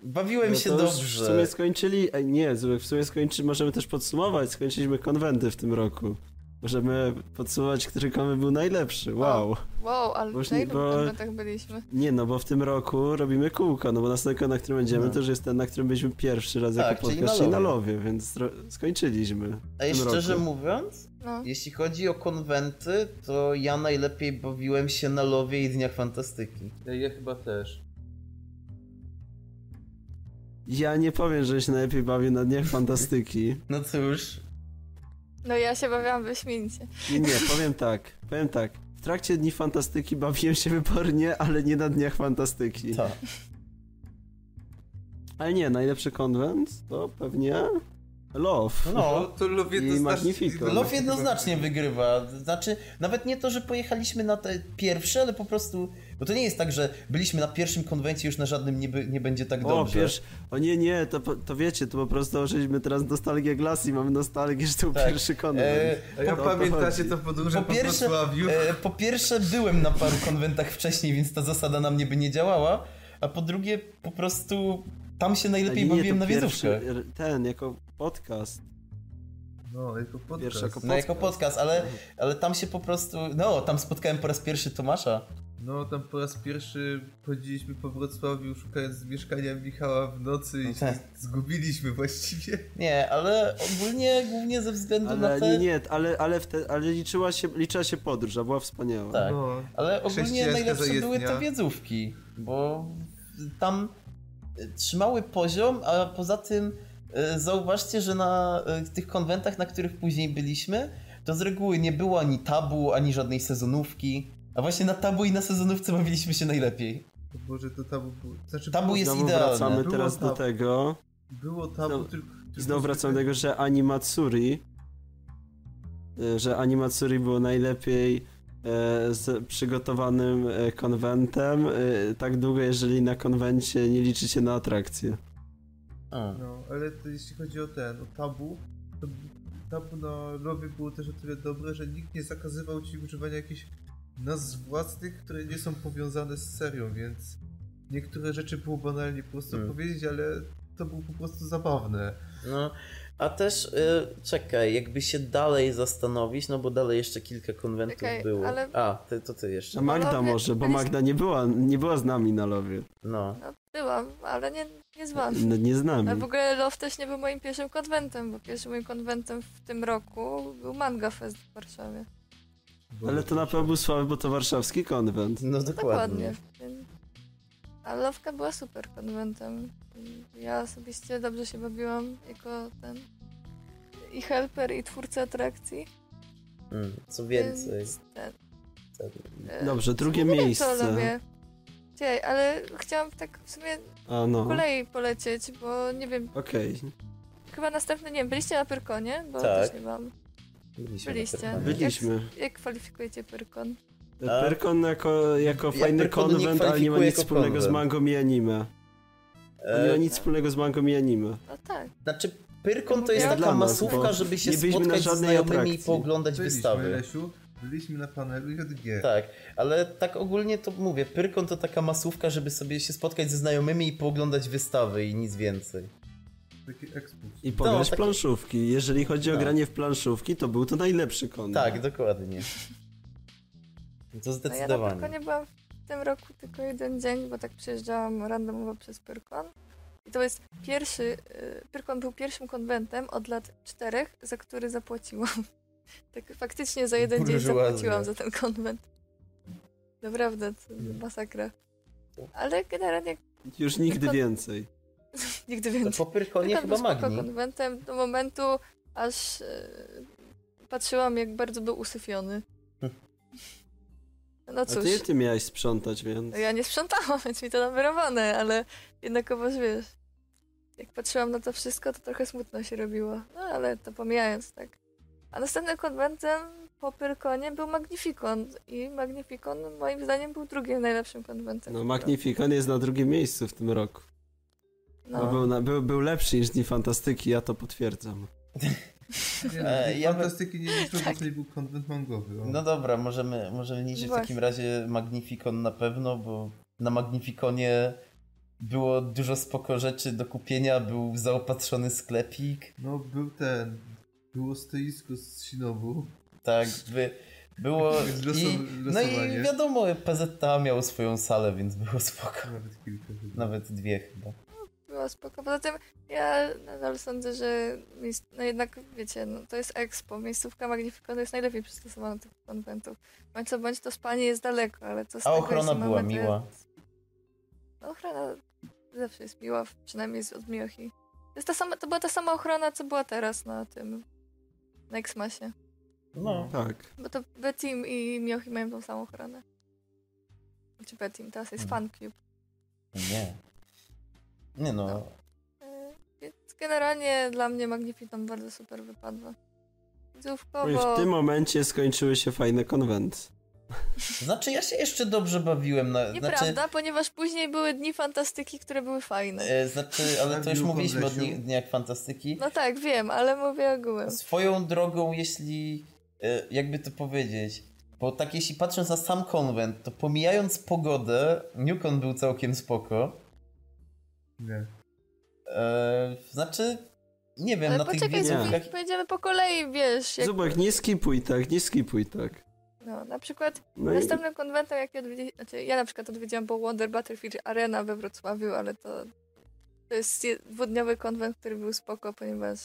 Bawiłem No się dobrze. W sumie skończyli. Ej, nie, w sumie skończy, możemy też podsumować. Skończyliśmy konwenty w tym roku. Możemy podsumować, który konwent był najlepszy. Wow. Wow, ale Bo już na nie- ilu bo- konwentach byliśmy? Nie no, bo w tym roku robimy kółko, no bo następny, na którym będziemy, No. to już jest ten, na którym byliśmy pierwszy raz Tak, jako czyli podcast, na czyli na Lowie. więc skończyliśmy. tym szczerze roku. mówiąc, No. Jeśli chodzi o konwenty, to ja najlepiej bawiłem się na Lowie i Dniach Fantastyki. Ja, ja chyba też. Ja nie powiem, że się najlepiej bawię na Dniach Fantastyki. No cóż, no ja się bawiłam wyśmienicie. Nie, nie, powiem tak, powiem tak. W trakcie Dni Fantastyki bawiłem się wybornie, ale nie na Dniach Fantastyki. tak. Ale nie, najlepszy konwent to pewnie Love. No, to Love jednoznacznie-. Love jednoznacznie wygrywa. Znaczy, nawet nie to, że pojechaliśmy na te pierwsze, ale po prostu. Bo to nie jest tak, że byliśmy na pierwszym konwencie, już na żadnym nie, by, nie będzie tak O, dobrze. pierwszy. O nie, nie, to, po- to wiecie, to po prostu użyliśmy teraz nostalgię Glass i mamy nostalgię, że to był Tak. pierwszy konwent. E, ja To o to pamiętacie to podróże po po pierwsze, Wrocławiu? e, po pierwsze, byłem na paru konwentach wcześniej, więc ta zasada na mnie by nie działała. A po drugie, po prostu tam się najlepiej nie, bawiłem na pierwszy, Ten, jako podcast. No, jako podcast. Pierwszy jako No jako podcast. podcast, ale, ale tam się po prostu, no tam spotkałem po raz pierwszy Tomasza. No, tam po raz pierwszy chodziliśmy po Wrocławiu szukając mieszkania Michała w nocy i się Tak. zgubiliśmy właściwie. Nie, ale ogólnie głównie ze względu na Ale te... nie, nie, ale, ale, wte, ale liczyła, się, liczyła się podróż, a była wspaniała. Tak. No, Ale ogólnie najlepsze były te wiedzówki, bo tam trzymały poziom, a poza tym y, zauważcie, że na y, tych konwentach, na których później byliśmy, to z reguły nie było ani tabu, ani żadnej sezonówki. A właśnie na tabu i na sezonówce bawiliśmy się najlepiej. to Boże, to tabu było... Znaczy, Tabu jest Znowu idealne. wracamy Było teraz do tabu. tego. było tabu, Znowu- tylko... Znowu wracamy do tego, że Animatsuri, e, że Animatsuri było najlepiej e, z przygotowanym e, konwentem, e, tak długo, jeżeli na konwencie nie liczycie na atrakcje. A. No, ale to jeśli chodzi o ten, o tabu, to tabu na lobby było też o tyle dobre, że nikt nie zakazywał ci używania jakichś nazw własnych, które nie są powiązane z serią, więc niektóre rzeczy było banalnie po prostu Hmm. powiedzieć, ale to było po prostu zabawne. No, a też y, czekaj, jakby się dalej zastanowić, no bo dalej jeszcze kilka konwentów Czekaj, było. ale- A, ty, to ty jeszcze. A Magda Panowie, może, bo Magda nie była, nie była z nami na lowie. No. No, byłam, ale nie, nie z wami. No, nie z Ale w nami. ogóle Love też nie był moim pierwszym konwentem, bo pierwszym moim konwentem w tym roku był Manga Fest w Warszawie. Ale to na pewno był słaby, bo to warszawski konwent. No dokładnie. Dokładnie. Więc- A Lowka była super konwentem. Ja osobiście dobrze się bawiłam jako ten i helper, i twórca atrakcji. Mm, co więcej. Więc ten, e, Dobrze, drugie co miejsce. Czekaj, ale chciałam tak w sumie A po no, kolei polecieć, bo nie wiem, okej. chyba następny, nie wiem, byliście na Pyrkonie? Bo Tak. też nie. Byliśmy. Byliście. Byliśmy. Jak, jak kwalifikujecie Pyrkon? A? Pyrkon jako, jako Ja fajny nie konwent, ale nie ma nic wspólnego z konwent. mangą i anime. Nie ma E, nic wspólnego z mangą i anime. No tak. Znaczy, Pyrkon to jest Ja taka nas, masówka, żeby się spotkać z znajomymi i atrakcji. pooglądać Byliśmy, wystawy. Lesiu, byliśmy na panelu JG. Tak, ale tak ogólnie to mówię, Pyrkon to taka masówka, żeby sobie się spotkać ze znajomymi i pooglądać wystawy i nic więcej. Taki. I pograć w takie- planszówki. Jeżeli chodzi o No. granie w planszówki, to był to najlepszy konwent. Tak, dokładnie. To No ja na zdecydowanie. Pyrkonie byłam w tym roku tylko jeden dzień, bo tak przyjeżdżałam randomowo przez Pyrkon. I to jest pierwszy, y, Pyrkon był pierwszym konwentem od lat czterech, za który zapłaciłam. Tak faktycznie za jeden dzień Burżuazja. zapłaciłam za ten konwent. Naprawdę, to masakra. Ale generalnie Już nigdy Pyrkon- więcej. nigdy To więcej. po Pyrkonie Pyrkon chyba Magni. konwentem do momentu, aż y, patrzyłam, jak bardzo był usyfiony. No A cóż. ty, ty miałeś sprzątać, więc... No ja nie sprzątałam, więc mi to namerowane, ale jednakowoż wiesz, jak patrzyłam na to wszystko, to trochę smutno się robiło. No ale to pomijając, tak. A następnym konwentem po Pyrkonie był Magnificon i Magnificon moim zdaniem był drugim najlepszym konwentem. No Magnificon jest na drugim miejscu w tym roku. No. No. Był, na, był, był lepszy niż Dni Fantastyki, ja to potwierdzam. Nie, E, no, ja fantastyki nie liczył, Tak. nie był konwent mangowy. O. No dobra, możemy, możemy liczyć w Właśnie. takim razie Magnificon na pewno, bo na Magnificonie było dużo spoko rzeczy do kupienia, był zaopatrzony sklepik, No był ten, było stoisko z Shinobu. tak, by, było i, no i wiadomo, PZTA miał swoją salę, więc było spoko. Nawet kilka chyba. Nawet dwie chyba. Była spoko. Poza tym ja nadal sądzę, że miejsc... no jednak wiecie, no to jest Expo. Miejscówka Magnificonu jest najlepiej przystosowana do tych konwentów. Bądź co bądź to spanie jest daleko, ale co z A tego, ochrona była mamy miła. No ochrona zawsze jest miła, przynajmniej z od Miyohi. To, jest ta sama, to była ta sama ochrona, co była teraz na tym, na Xmasie. No, Tak. Bo to Betim i Miyohi mają tą samą ochronę. Czy Betim, teraz jest Mhm. FanCube. nie. Nie no, No. E, Więc generalnie dla mnie Magnificon bardzo super wypadła. I Widzówkowo... w tym momencie skończyły się fajne konwenty. znaczy ja się jeszcze dobrze bawiłem na... Nieprawda, Znaczy, ponieważ później były dni fantastyki, które były fajne. e, znaczy, ale to już mówiliśmy o dni, Dniach Fantastyki. No tak, wiem, ale mówię ogółem. Swoją drogą, jeśli e, jakby to powiedzieć, bo tak jeśli patrząc na sam konwent, to pomijając pogodę, Newcon był całkiem spoko. Nie. E, znaczy, Nie wiem, Ale na tych poczekaj, wiedzówkach... Zubik, pojedziemy po kolei, wiesz. Jak... Zubek, nie skipuj tak, nie skipuj tak. No, na przykład No i następnym konwentem, jaki odwiedziłam, znaczy ja na przykład odwiedziłam był Wonder Battlefield Arena we Wrocławiu, ale to, to jest je- dwudniowy konwent, który był spoko, ponieważ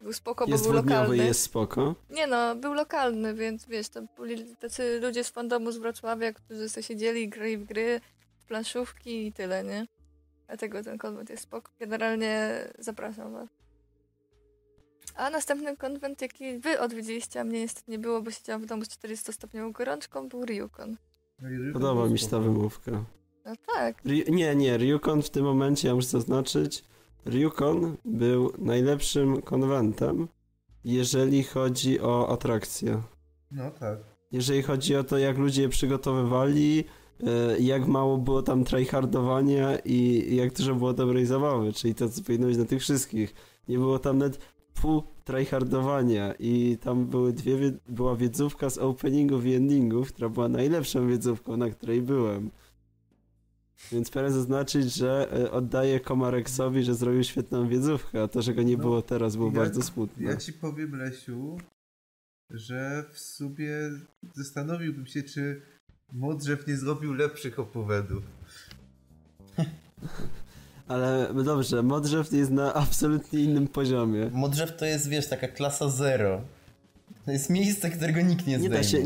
był spoko, bo jest był dwudniowy, lokalny. jest spoko. Nie no, był lokalny, więc wiesz, to byli tacy ludzie z fandomu z Wrocławia, którzy sobie siedzieli, grali w gry, w planszówki i tyle, nie? Dlatego ten konwent jest spoko. Generalnie zapraszam was. A następny konwent, jaki wy odwiedziliście, a mnie niestety nie było, bo siedziałam w domu z 40-stopniową gorączką, był Ryukon. No Podoba mi się ta wymówka. No tak, Ryu, nie, nie, Ryukon w tym momencie, ja muszę zaznaczyć, Ryukon był najlepszym konwentem, jeżeli chodzi o atrakcje. No tak. Jeżeli chodzi o to, jak ludzie je przygotowywali, jak mało było tam tryhardowania i jak dużo było dobrej zabawy, czyli to, co powinno być na tych wszystkich. Nie było tam nawet pół tryhardowania i tam były dwie, wie- była wiedzówka z openingów i endingów, która była najlepszą wiedzówką, na której byłem. Więc pragnę zaznaczyć, że e, oddaję Komareksowi, że zrobił świetną wiedzówkę, a to, że go nie No, było teraz, było ja- bardzo smutne. Ja ci powiem, Lesiu, że w sumie zastanowiłbym się, czy Modrzew nie zrobił lepszych opowiadów. Ale dobrze, Modrzew jest na absolutnie innym poziomie. Modrzew to jest, wiesz, taka klasa zero. To jest miejsce, którego nikt nie Nie zdejmie. da się.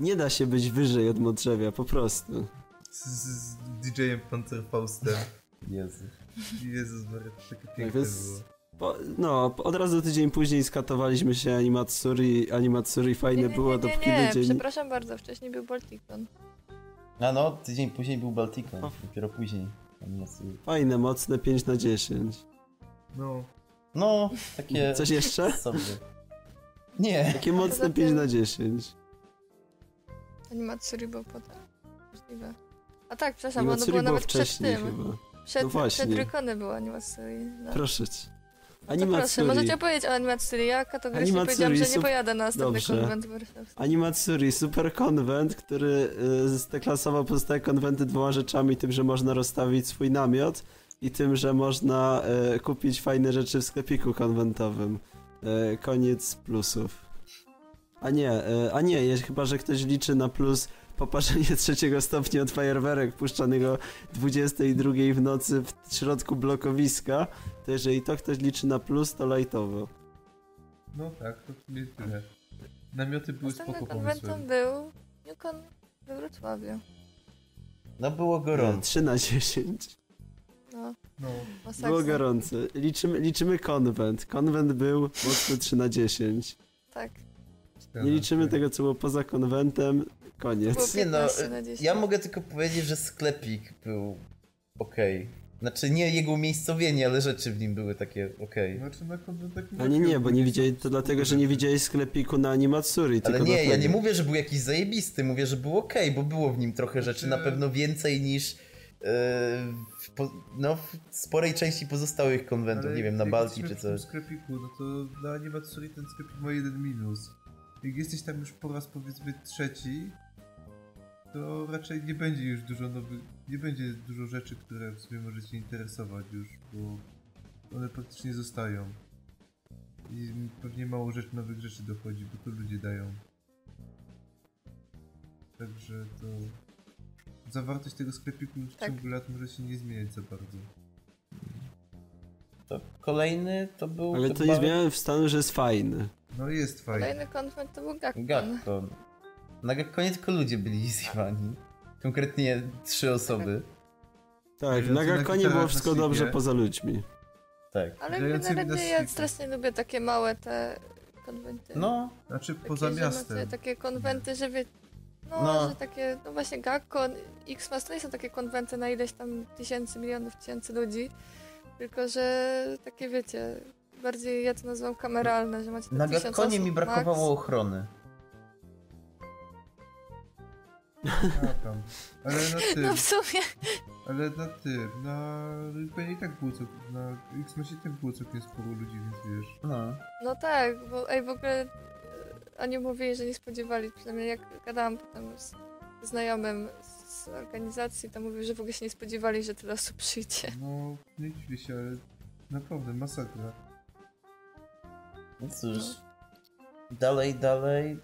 Nie da się być wyżej od Modrzewia, po prostu. Z, z DJ-em Panzerfaustem. Jezu. Jezus Maria, to takie piękne więc- było. Po, no, od razu tydzień później skatowaliśmy się Animatsuri. Animatsuri fajne nie, nie, było, nie, dopóki nie, ludzie. przepraszam bardzo, wcześniej był Balticon. A no, tydzień później był Balticon. O. Dopiero później. Jest- Fajne, mocne 5 na 10. No, No, takie Coś jeszcze? sobie. Nie. Takie mocne Poza 5 tym- na 10. Animatsuri był potem. Możliwe. A tak, przepraszam, ono Animatsuri było było nawet przed wcześniej tym. chyba. Przed, No właśnie. przed Rykony było Animatsuri. No. Proszę cię. To proszę, możecie opowiedzieć o Animatsuri. Ja kategorycznie Animatsuri, powiedziałam, że nie pojadę na następny Dobrze. konwent warszawski. Animatsuri, super konwent, który y, zdeklasował pozostałe konwenty dwoma rzeczami, tym, że można rozstawić swój namiot i tym, że można y, kupić fajne rzeczy w sklepiku konwentowym. Y, koniec plusów. A nie, y, a nie, jest, chyba, że ktoś liczy na plus poparzenie trzeciego stopnia od fajerwerek puszczanego 22 w nocy w środku blokowiska, to jeżeli to ktoś liczy na plus, to lajtowo. no tak, to w sumie tyle. Namioty były spoko Następnym pomysłem. konwentem był Newcon we Wrocławiu. No było gorąco. 3 na 10. No, No. Było gorące. Liczymy, liczymy konwent. Konwent był mocny 3 na 10. Tak. Nie liczymy tego, co było poza konwentem. Koniec. Nie no, 15 na 10. ja mogę tylko powiedzieć, że sklepik był okej. Znaczy nie jego umiejscowienie, ale rzeczy w nim były takie okej. Znaczy na konwentach A nie, nie, bo nie widzieli, to dlatego, że nie widziałeś sklepiku na Animatsuri, Ale nie, ja nie mówię, że był jakiś zajebisty, mówię, że był okej, bo było w nim trochę rzeczy, na Znaczy- pewno więcej niż yy, w, po, no, w sporej części pozostałych konwentów, nie wiem, na jak Balti jesteśmy czy coś. sklepiku, no to na Animatsuri ten sklepik ma jeden minus. Jak jesteś tam już po raz powiedzmy trzeci, to raczej nie będzie już dużo nowych, nie będzie dużo rzeczy, które w sumie może cię interesować już, bo one praktycznie zostają. I pewnie mało rzeczy, nowych rzeczy dochodzi, bo to ludzie dają. Także to... Zawartość tego sklepiku w Tak. ciągu lat może się nie zmieniać za bardzo. To kolejny to był Ale to nie zmieniamy w stanu, że jest fajny. No jest fajnie. Kolejny konwent to był Gakkon. Gakkon. Na Gakkonie tylko ludzie byli zjewani. Konkretnie trzy osoby. Tak, na gitarach było wszystko dobrze poza ludźmi. Tak. Ale generalnie ja strasznie lubię takie małe te konwenty. No, Znaczy Takie, poza miastem. Macie takie konwenty, że wie... No, No. że takie, no właśnie Gakkon, X-Mas to nie są takie konwenty na ileś tam tysięcy, milionów, tysięcy ludzi, tylko że takie wiecie, bardziej ja to nazywam kameralne, że macie na osób mi brakowało max. ochrony. Tam. Ale na tym, No w sumie, ale na tym, na Rykonie i tak było całkiem, na X-Masie tak było całkiem sporo ludzi, więc wiesz. No. no tak, bo ej w ogóle e, oni mówili, że nie spodziewali, przynajmniej jak gadałam potem z znajomym z organizacji, to mówił, że w ogóle się nie spodziewali, że tyle osób przyjdzie. No, nie dziwię się, ale naprawdę masakra. No cóż. Dalej, dalej.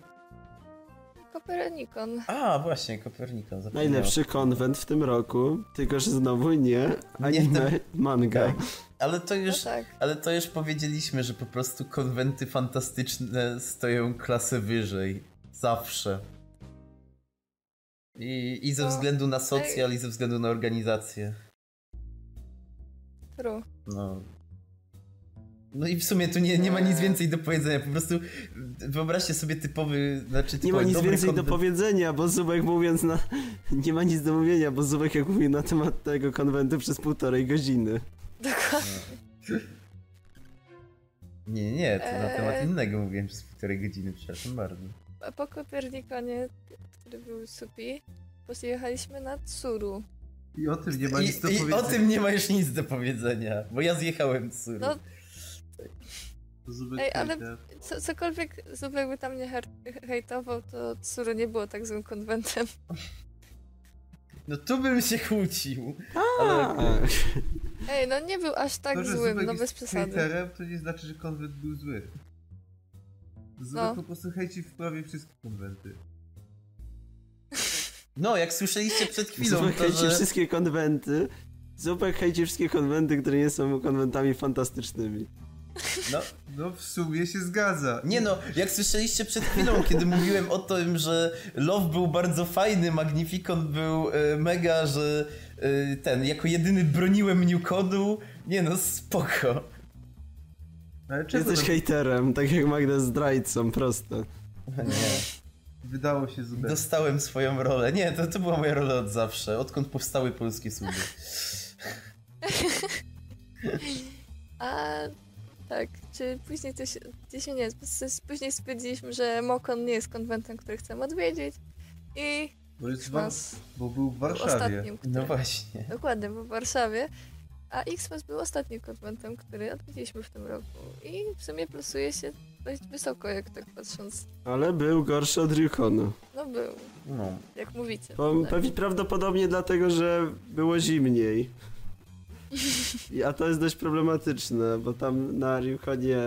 Kopernikon. A, właśnie, Kopernikon. zapomniałem. Najlepszy konwent w tym roku, tylko że znowu nie Nie anime, ten- manga. Tak. Ale to No już, tak. ale to już powiedzieliśmy, że po prostu konwenty fantastyczne stoją klasę wyżej. Zawsze. I, i ze No. względu na socjal, i ze względu na organizację. True. No. No i w sumie tu nie, nie ma nic więcej do powiedzenia. Po prostu wyobraźcie sobie typowy, znaczy Nie ma typowy nic więcej do powiedzenia, bo Zubek mówiąc na... Nie ma nic do mówienia, bo Zubek jak mówił na temat tego konwentu przez półtorej godziny. Dokładnie. Nie, nie, to na temat Eee. innego mówiłem przez półtorej godziny, przepraszam bardzo. A po Kopernikonie, który był supi, pojechaliśmy na Tsuru. I o tym nie ma nic do I, I powiedzenia. o tym nie ma już nic do powiedzenia, bo ja zjechałem z Suru. No, Zubek Ej, ale- co, cokolwiek Zubek by tam nie hejtował, to Tsuru nie było tak złym konwentem. No tu bym się kłócił. Ale Ej, no nie był aż tak to, złym, Zubek no bez przesady. hejterem, to nie znaczy, że konwent był zły. Zubek No. po prostu hejci w prawie wszystkie konwenty. no, jak słyszeliście przed chwilą, Zubek to hejci że... wszystkie konwenty. Zubek hejci wszystkie konwenty, które nie są konwentami fantastycznymi. No, No w sumie się zgadza. nie no, jak słyszeliście przed chwilą, kiedy mówiłem o tym, że Love był bardzo fajny, Magnificon był e, mega, że e, ten, jako jedyny broniłem Newcodu. Nie no, spoko. Ale czego Jesteś nam hejterem, tak jak Magda z zdrajcą, proste. Nie. wydało się Zubek? Dostałem swoją rolę. Nie, to, to była moja rola od zawsze, odkąd powstały polskie suby. A tak, czy później coś, gdzieś nie jest, później stwierdziliśmy, że Mokon nie jest konwentem, który chcemy odwiedzić i Bo, jest wa- Xmas bo był w był Warszawie. ostatnim, który, No właśnie. dokładnie, był w Warszawie, a Xmas był ostatnim konwentem, który odwiedziliśmy w tym roku i w sumie plusuje się dość wysoko, jak tak patrząc, Ale był gorszy od Ryukonu. no był, No. jak mówicie. Bo Tak. pewnie prawdopodobnie dlatego, że było zimniej. I- A to jest dość problematyczne, bo tam na Ryukonie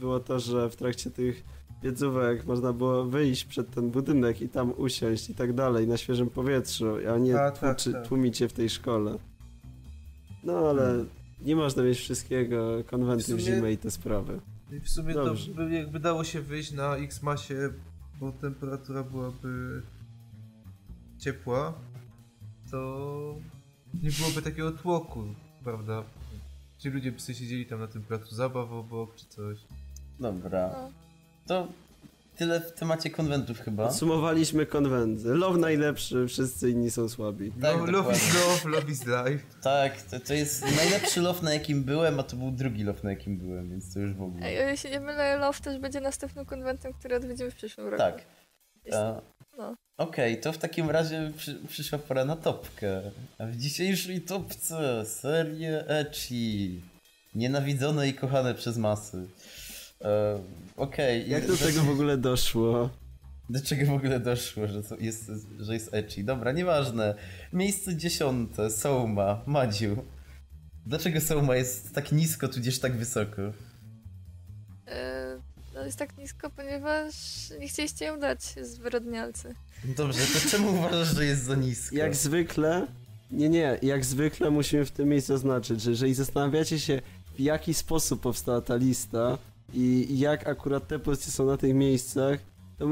było to, że w trakcie tych wiedzówek można było wyjść przed ten budynek i tam usiąść i tak dalej, na świeżym powietrzu, a nie A, tak, tłuczy, tak. tłumić się w tej szkole. No ale nie można mieć wszystkiego, konwenty W w, sumie- zimę i te sprawy. I w sumie Dobrze. to by, jakby dało się wyjść na X-Masie, bo temperatura byłaby ciepła, to nie byłoby takiego tłoku, prawda? Ci ludzie by sobie siedzieli tam na tym placu zabaw obok czy coś. Dobra. No. To tyle w temacie konwentów chyba. Podsumowaliśmy konwenty. Love najlepszy, wszyscy inni są słabi. Tak, no, love is love, love is life. Tak, to, to jest najlepszy love na jakim byłem, a to był drugi love na jakim byłem, więc to już w ogóle. Ej, o ile się nie mylę, Love też będzie następnym konwentem, który odwiedzimy w przyszłym roku. Tak. Jeśli- E, No. Okej, to w takim razie przy, przyszła pora na topkę. A w dzisiejszej topce serie Echi. Nienawidzone i kochane przez masy. E, Okej. Jak i- do tego w ogóle doszło? Do czego w ogóle doszło, że to jest, że jest Echi? Dobra, nieważne. Miejsce dziesiąte, Souma, Madziu. Dlaczego Souma jest tak nisko, tudzież tak wysoko? Jest tak nisko, ponieważ nie chcieliście ją dać zwyrodnialcy. Dobrze, to czemu uważasz, że jest za nisko? Jak zwykle, nie, nie, jak zwykle musimy w tym miejscu zaznaczyć, że jeżeli zastanawiacie się, w jaki sposób powstała ta lista i jak akurat te pozycje są na tych miejscach, to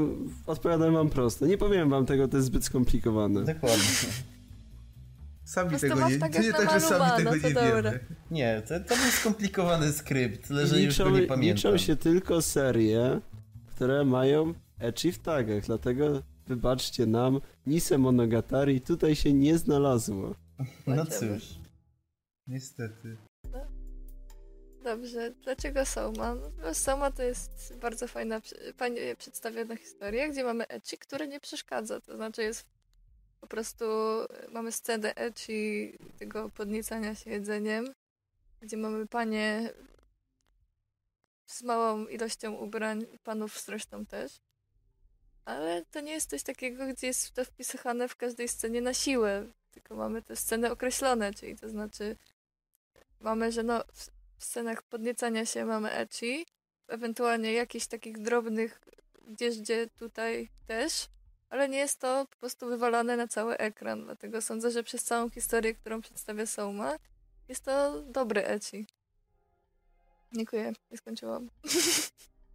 odpowiadam wam prosto. Nie powiem wam tego, to jest zbyt skomplikowane. Dokładnie. Sami tego nie, tak nie tak, że sami tego no to nie dobra. wiemy. Nie, to, to był skomplikowany skrypt, tyle że I już go liczą, nie pamiętam. liczą się tylko serie, które mają ecchi w tagach, dlatego wybaczcie nam, Nise Monogatari tutaj się nie znalazło. No cóż. Niestety. Dobrze, dlaczego Soma? No, Soma to jest bardzo fajna, fajnie przedstawiona historia, gdzie mamy Echi, które nie przeszkadza. To znaczy jest po prostu, e, mamy scenę Echi, tego podniecania się jedzeniem, gdzie mamy panie z małą ilością ubrań, panów zresztą też. Ale to nie jest coś takiego, gdzie jest to wpisane w każdej scenie na siłę, tylko mamy te sceny określone, czyli to znaczy mamy, że no w scenach podniecania się mamy Echi, ewentualnie jakichś takich drobnych gdzieś, gdzie tutaj też, ale nie jest to po prostu wywalane na cały ekran, dlatego sądzę, że przez całą historię, którą przedstawia Soma, jest to dobry ecchi. Dziękuję, nie skończyłam.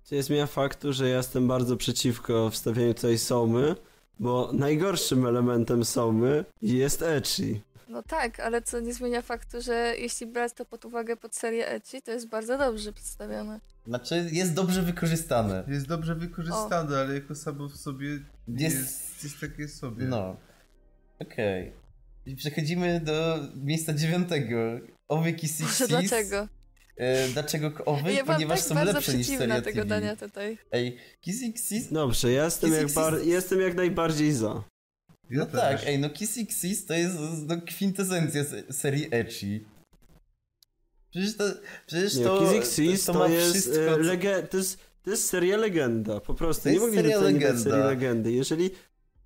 To nie zmienia faktu, że ja jestem bardzo przeciwko wstawianiu tutaj somy, bo najgorszym elementem somy jest ecchi. No tak, ale co nie zmienia faktu, że jeśli brać to pod uwagę pod serię ecchi, to jest bardzo dobrze przedstawione. Znaczy, jest dobrze wykorzystane. Jest dobrze wykorzystane, ale jako samo w sobie Jest- jest, jest takie sobie. No. Okej. I Przechodzimy do miejsca dziewiątego. Owy Kissy Boże, dlaczego? E, dlaczego owy? Ja Ponieważ tak są lepsze niż seria tego TV. dania tutaj. Ej, Kissy Xis? Dobrze, ja jestem, jak, bar- jestem jak najbardziej za. Ja No też. tak, ej, no Kissy Xis to jest no, kwintesencja se- serii Ecchi. Przecież to, przecież Nie, to, Kiss to, to, ma jest, wszystko, e, co- lege- to jest to jest seria legenda, po prostu. To nie nie dać legenda. serii legendy. Jeżeli,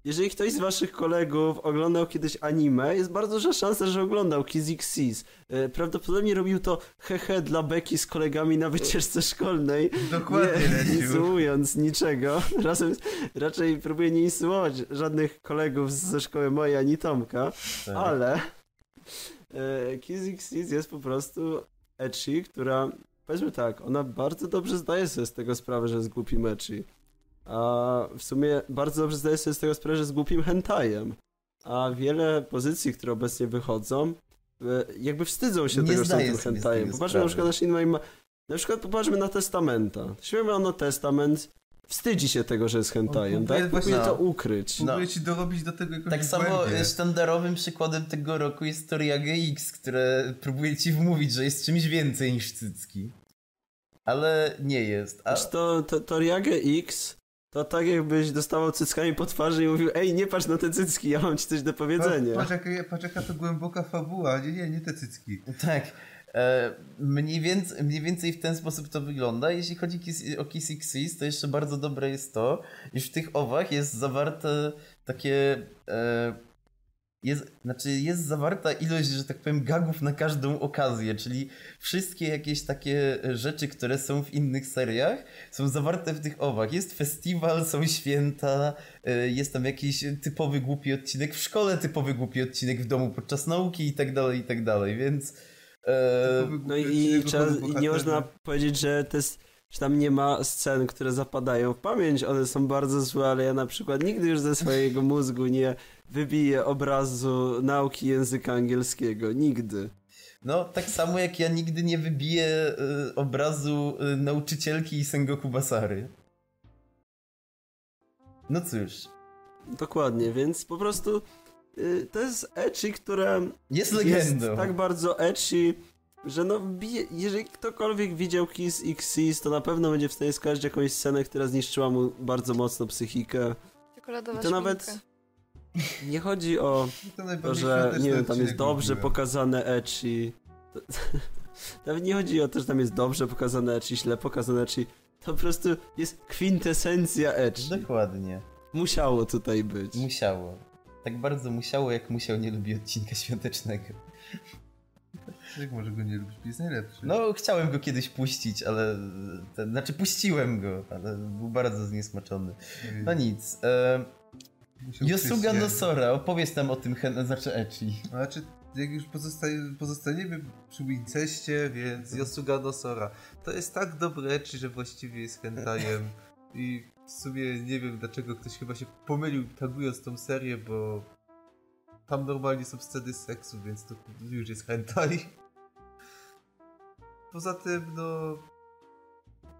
jeżeli ktoś z waszych kolegów oglądał kiedyś anime, jest bardzo duża szansa, że oglądał Kiss Xis. E, Prawdopodobnie robił to hehe dla Beki z kolegami na wycieczce szkolnej. Dokładnie, nie insynuując niczego. Razem, raczej próbuję nie insynuować żadnych kolegów ze szkoły mojej ani Tomka, Tak. ale e, Kiss Xis jest po prostu ecchi, która powiedzmy tak, ona bardzo dobrze zdaje sobie z tego sprawę, że jest głupim ecchi. A w sumie bardzo dobrze zdaje sobie z tego sprawę, że jest głupim hentajem. A wiele pozycji, które obecnie wychodzą, e, jakby wstydzą się Nie tego, że są tym hentajem. Popatrzmy na przykład na Shin na przykład popatrzmy na Testamenta. Śmiemy Testament wstydzi się tego, że jest hentajem, tak? próbuje Próbuje właśnie- to ukryć. No. Próbuję ci dorobić do tego jakąś Tak samo głębię. e, sztandarowym przykładem tego roku jest Toriage X, które próbuje ci wmówić, że jest czymś więcej niż cycki. Ale nie jest. A... Znaczy to, to, to Riage X to tak jakbyś dostawał cyckami po twarzy i mówił ej, nie patrz na te cycki, ja mam ci coś do powiedzenia. Patrz, jaka, patrz jaka to głęboka fabuła. Nie, nie, nie te cycki. Tak. E, mniej, więcej, mniej więcej w ten sposób to wygląda. Jeśli chodzi o Kiss Xis, to jeszcze bardzo dobre jest to, iż w tych owach jest zawarte takie. E, jest, znaczy jest zawarta ilość, że tak powiem, gagów na każdą okazję, czyli wszystkie jakieś takie rzeczy, które są w innych seriach, są zawarte w tych owach. Jest festiwal, są święta, e, jest tam jakiś typowy głupi odcinek w szkole, typowy głupi odcinek w domu podczas nauki i tak dalej, i tak dalej, więc... E, Typowy No i, trzeba, nie można powiedzieć, że to jest, że tam nie ma scen, które zapadają w pamięć, one są bardzo złe, ale ja na przykład nigdy już ze swojego mózgu nie wybiję obrazu nauki języka angielskiego. Nigdy. No, tak samo jak ja nigdy nie wybiję e, obrazu e, nauczycielki i Sengoku Basary. No cóż, Dokładnie, więc po prostu y, to jest ecchi, które jest jest legendą. tak bardzo ecchi, że no bije, jeżeli ktokolwiek widział Kiss X's, to na pewno będzie w stanie skojarzyć jakąś scenę, która zniszczyła mu bardzo mocno psychikę. Czekoladowa I to nawet nie chodzi o To że nie wiem, tam jest dobrze lubiłem. pokazane ecchi. To, nawet nie chodzi o to, że tam jest dobrze pokazane ecchi, źle pokazane ecchi. To po prostu jest kwintesencja ecchi. Dokładnie. Musiało tutaj być. Musiało. Tak bardzo musiało, jak musiał nie lubi odcinka świątecznego. Jak może go nie lubić? Jest najlepszy. No, chciałem go kiedyś puścić, ale... Ten, znaczy, puściłem go, ale był bardzo zniesmaczony. Nie No nic. E, Yosuga? Nosora, opowiedz nam o tym, hen- znaczy Echi. Znaczy, jak już pozostaniemy przy Winceście, więc Yosuga no Sora. To jest tak dobre ecchi, że właściwie jest hentajem i w sumie nie wiem dlaczego ktoś chyba się pomylił tagując tą serię, bo tam normalnie są sceny seksu, więc to już jest hentai. Poza tym, no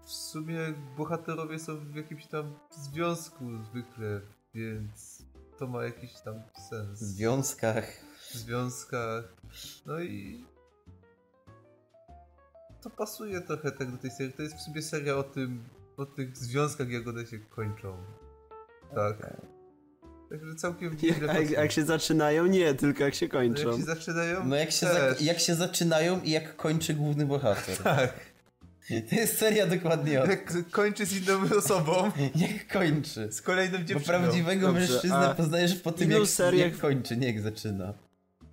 w sumie bohaterowie są w jakimś tam związku zwykle, więc to ma jakiś tam sens. W związkach. w związkach. No i to pasuje trochę tak do tej serii. To jest w sumie seria o tym, o tych związkach, jak one się kończą. Tak. Także całkiem nieźle jak, jak się zaczynają, nie, tylko jak się No kończą. jak się zaczynają? No jak się, za, jak się zaczynają i jak kończy główny bohater. Tak. To jest seria dokładnie o tym. Jak kończy z inną osobą, Jak kończy. z kolejną Bo dziewczyną. prawdziwego Dobrze, mężczyznę a poznajesz po tym, jak, seriach- jak kończy, nie jak zaczyna.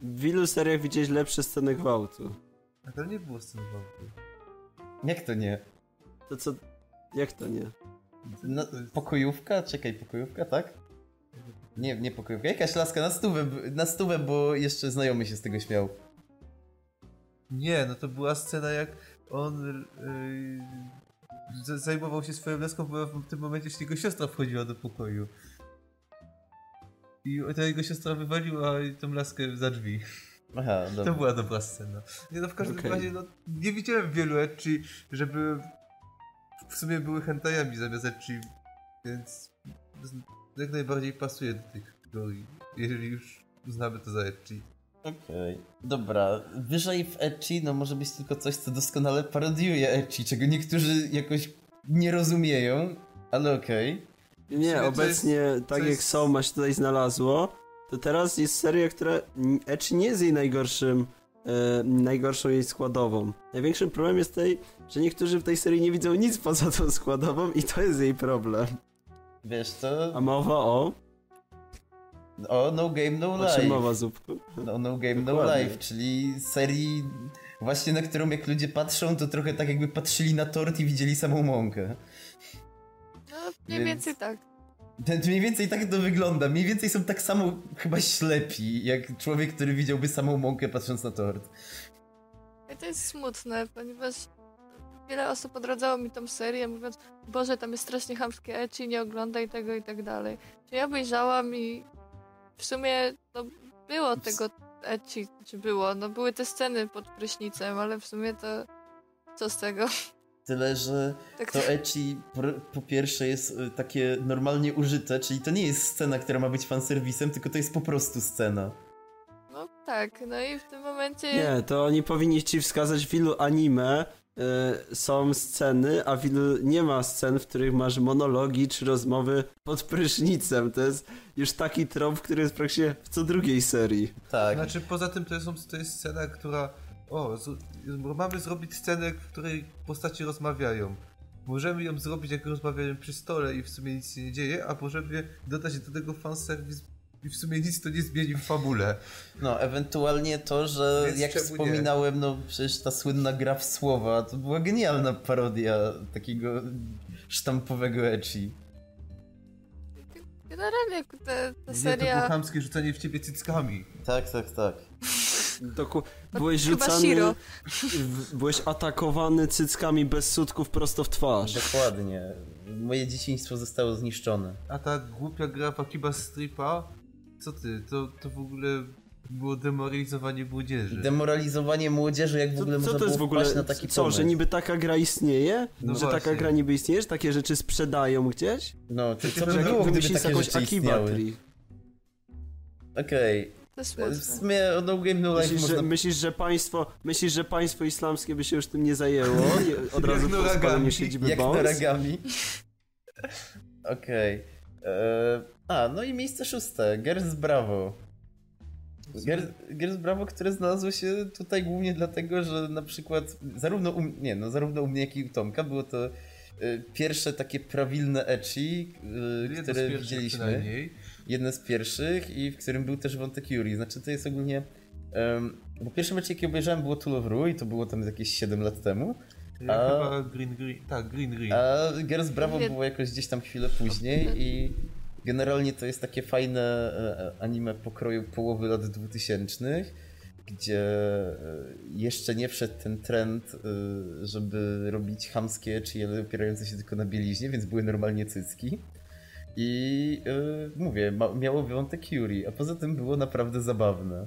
W ilu seriach widziałeś lepsze sceny gwałtu? A tam nie było sceny gwałtu. Jak to nie? To co, Jak to nie? No, pokojówka? Czekaj, pokojówka, tak? Nie, nie pokojówka. Jakaś laska na stówę, na stówę, bo jeszcze znajomy się z tego śmiał. Nie, no to była scena jak on yy, zajmował się swoją leską, bo w tym momencie jeszcze jego siostra wchodziła do pokoju. I ta jego siostra wywaliła tą laskę za drzwi. Aha, To była dobra scena. Nie no, w każdym Okej. razie, no, nie widziałem wielu ecchi, żeby w sumie były hentajami zamiast ecchi, więc jak najbardziej pasuje do tych kategorii, jeżeli już uznamy to za ecchi. Okej. Dobra, wyżej w ecchi no może być tylko coś, co doskonale parodiuje ecchi, czego niektórzy jakoś nie rozumieją, ale okej. Nie, sumie to obecnie, jest- tak to jak jest- Soma się tutaj znalazło, to teraz jest seria, która Edge nie jest jej najgorszym, e, najgorszą jej składową. Największym problemem jest tej, że niektórzy w tej serii nie widzą nic poza tą składową i to jest jej problem. Wiesz, to... A mowa o... O, no game, no O czym life. mowa, Zupku? No, no game, no life, czyli serii właśnie na którą jak ludzie patrzą, to trochę tak jakby patrzyli na tort i widzieli samą mąkę. No, mniej Więc- więcej tak. Mniej więcej tak to wygląda. Mniej więcej są tak samo chyba ślepi, jak człowiek, który widziałby samą mąkę patrząc na tort. I to jest smutne, ponieważ wiele osób odradzało mi tą serię, mówiąc, Boże, tam jest strasznie chamskie ecchi, nie oglądaj tego i tak dalej. Czy ja obejrzałam i w sumie no, było tego ecchi, czy było, no były te sceny pod prysznicem, ale w sumie to co z tego? Tyle, że Tak, to ecchi po, pierwsze jest y, takie normalnie użyte, czyli to nie jest scena, która ma być fanserwisem, tylko to jest po prostu scena. no tak, no i w tym momencie... Nie, to oni powinni ci wskazać w ilu anime y, są sceny, a w ilu nie ma scen, w których masz monologi czy rozmowy pod prysznicem. To jest już taki trop, który jest praktycznie w co drugiej serii. Tak. Znaczy, poza tym to jest, to jest scena, która... O, z, mamy zrobić scenę, w której postaci rozmawiają. Możemy ją zrobić, jak rozmawiają przy stole i w sumie nic się nie dzieje, a możemy dodać do tego fanserwis i w sumie nic to nie zmieni w fabule. No, ewentualnie to, że Więc jak czemu nie? wspominałem, no przecież ta słynna gra w słowa, to była genialna parodia takiego sztampowego ecchi. Generalnie ta, ta Nie, to było seria... chamskie rzucenie w ciebie cyckami. Tak, tak, tak. Doku- byłeś Chyba rzucany, byłeś atakowany cyckami bez sutków prosto w twarz. Dokładnie. Moje dzieciństwo zostało zniszczone. A ta głupia gra w Akiba Stripa? Co ty? To, to w ogóle było demoralizowanie młodzieży. Demoralizowanie młodzieży, jak w Co, ogóle co można to jest w ogóle? na taki co, pomysł. że niby taka gra istnieje? No że taka właśnie. gra niby istnieje, że takie rzeczy sprzedają gdzieś? No, to co by było, gdyby takie jakąś rzeczy Akiba istniały? Okej. To jest W smutne. sumie o No Game No Life Myślisz, można... że, myślisz, że państwo, myślisz, że państwo islamskie by się już tym nie zajęło? Od razu po spaleniu siedziby Jak Bones? Noragami. Okej. Eee, A, no i miejsce szóste. Gers Bravo. Gers, Gers Bravo, które znalazło się tutaj głównie dlatego, że na przykład zarówno u, nie, no, zarówno u mnie, jak i u Tomka było to e, pierwsze takie prawilne ecchi, e, które widzieliśmy. Jedne z pierwszych i w którym był też wątek Yuri. Znaczy to jest ogólnie... Um, bo pierwszy mecz jaki obejrzałem było Tool of Ru i to było tam jakieś 7 lat temu. Ja A- chyba Green Green. Tak, Green Green. A Girls Bravo Wie- było jakoś gdzieś tam chwilę później i generalnie to jest takie fajne e, anime pokroju połowy lat 2000 gdzie e, jeszcze nie wszedł ten trend, e, żeby robić chamskie, czy opierające się tylko na bieliźnie, więc były normalnie cycki. I e, mówię, ma, miało wątek Yuri, a poza tym było naprawdę zabawne.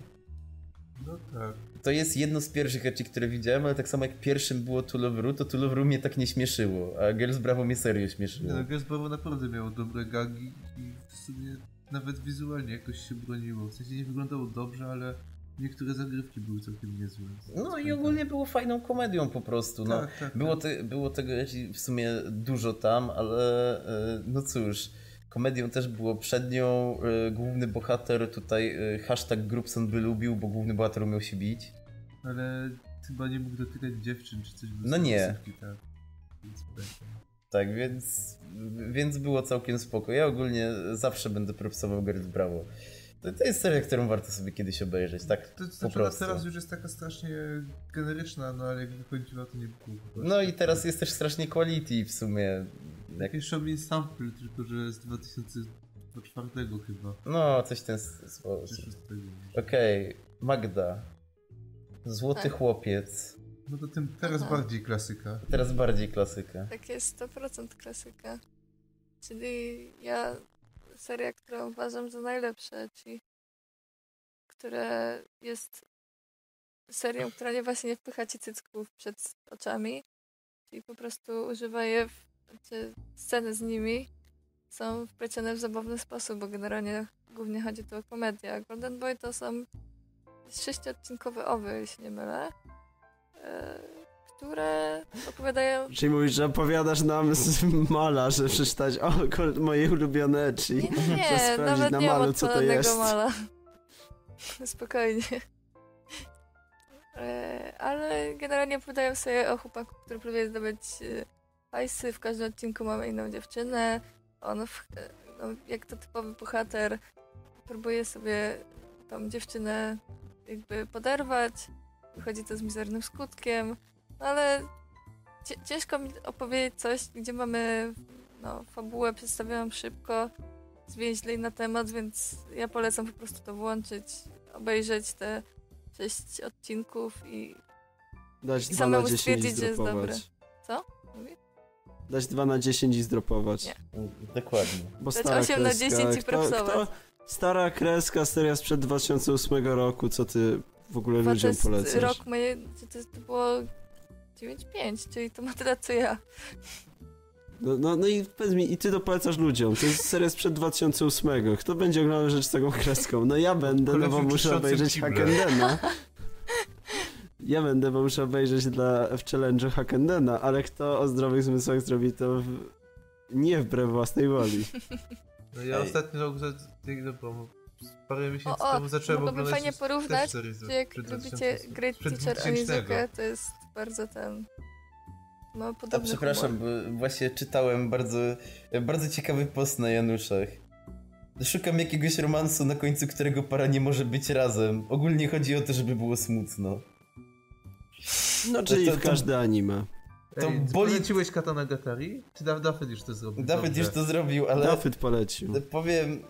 No tak. To jest jedno z pierwszych ecchi, które widziałem, ale tak samo jak pierwszym było Tool of Ru, to Tool of Ru mnie tak nie śmieszyło, a Girls Bravo mnie serio śmieszyło. Nie, no, Girls Bravo naprawdę miało dobre gagi i w sumie nawet wizualnie jakoś się broniło. W sensie nie wyglądało dobrze, ale niektóre zagrywki były całkiem niezłe. No i ogólnie było fajną komedią po prostu. No. Tak, tak, Było, tak. te, było tego w sumie dużo tam, ale e, no cóż, komedią też było przed nią e, główny bohater tutaj e, hashtag Grubson by lubił, bo główny bohater umiał się bić. Ale chyba nie mógł dotykać dziewczyn czy coś. No nie. tak. Więc tak. Tak, więc, więc było całkiem spoko. Ja ogólnie zawsze będę propsował Girls Bravo. To, to jest seria, którą warto sobie kiedyś obejrzeć, tak To, to po znaczy, ona prostu. teraz już jest taka strasznie generyczna, no ale jak wychodziła to nie było. No i teraz jest też strasznie quality w sumie. Jak, Jakieś Shomin Sample, tylko że z 2004 chyba. no, coś ten sposób. 6. Okej, Magda. Złoty Tak. chłopiec. No to tym teraz Aha. bardziej klasyka. Teraz bardziej klasyka. Takie 100% klasyka. Czyli ja, seria, którą uważam za najlepsze, czyli które jest serią, która nie właśnie nie wpycha ci cycków przed oczami, czyli po prostu używa je, w, czy sceny z nimi są wplecione w zabawny sposób, bo generalnie głównie chodzi tu o komedię, a Golden Boy to są sześciodcinkowe owy, jeśli nie mylę, e, które opowiadają Czyli mówisz, że opowiadasz nam z mala, że przeczytać o, moje ulubione ecchi. Nie, nie, nawet na nie mam malu, co to jest. mala. Spokojnie. E, Ale generalnie opowiadają sobie o chłopaku, który próbuje zdobyć e, hajsy. W każdym odcinku mamy inną dziewczynę. On, w, e, no, jak to typowy bohater, próbuje sobie tą dziewczynę jakby poderwać. Wychodzi to z mizernym skutkiem. No ale ciężko mi opowiedzieć coś, gdzie mamy no, fabułę przedstawioną szybko, zwięźlej na temat, więc ja polecam po prostu to włączyć, obejrzeć te sześć odcinków i Dać I 2 na samemu 10 i stwierdzić, że jest zdropować. Dać 2 na 10 i zdropować. Nie. Dokładnie. Bo Dać stara 8 na kreska. 10 i Kto- propsować. kto- Stara kreska, seria sprzed 2008 roku, co ty w ogóle Chyba to ludziom jest polecasz? rok moje, to, to było 9-5, czyli to ma tyle co ja. No, no, no i powiedz mi, i ty to polecasz ludziom. To jest seria sprzed 2008. Kto będzie oglądał rzecz z taką kreską? No ja będę, no bo muszę obejrzeć. Hackendena. Ja będę, bo muszę obejrzeć dla, w challenge'u Hackendena, ale kto o zdrowych zmysłach zrobi to w, nie wbrew własnej woli. No ja Ej. ostatnio za no, bo parę miesięcy O, o, temu zacząłem mogłoby oglądać fajnie porównać, Czy jak lubicie 2000 Great Teacher 2000. Onizuka, to jest bardzo ten... A podobny przepraszam, humor. bo właśnie czytałem bardzo, bardzo ciekawy post na Januszach. Szukam jakiegoś romansu, na końcu którego para nie może być razem. Ogólnie chodzi o to, żeby było smutno. No czyli to- w każde anime. To Ej, boli- poleciłeś Katana Gatari? Czy Dawid już to zrobił? Dawid Dobrze. już to zrobił, ale Dafyt polecił. powiem,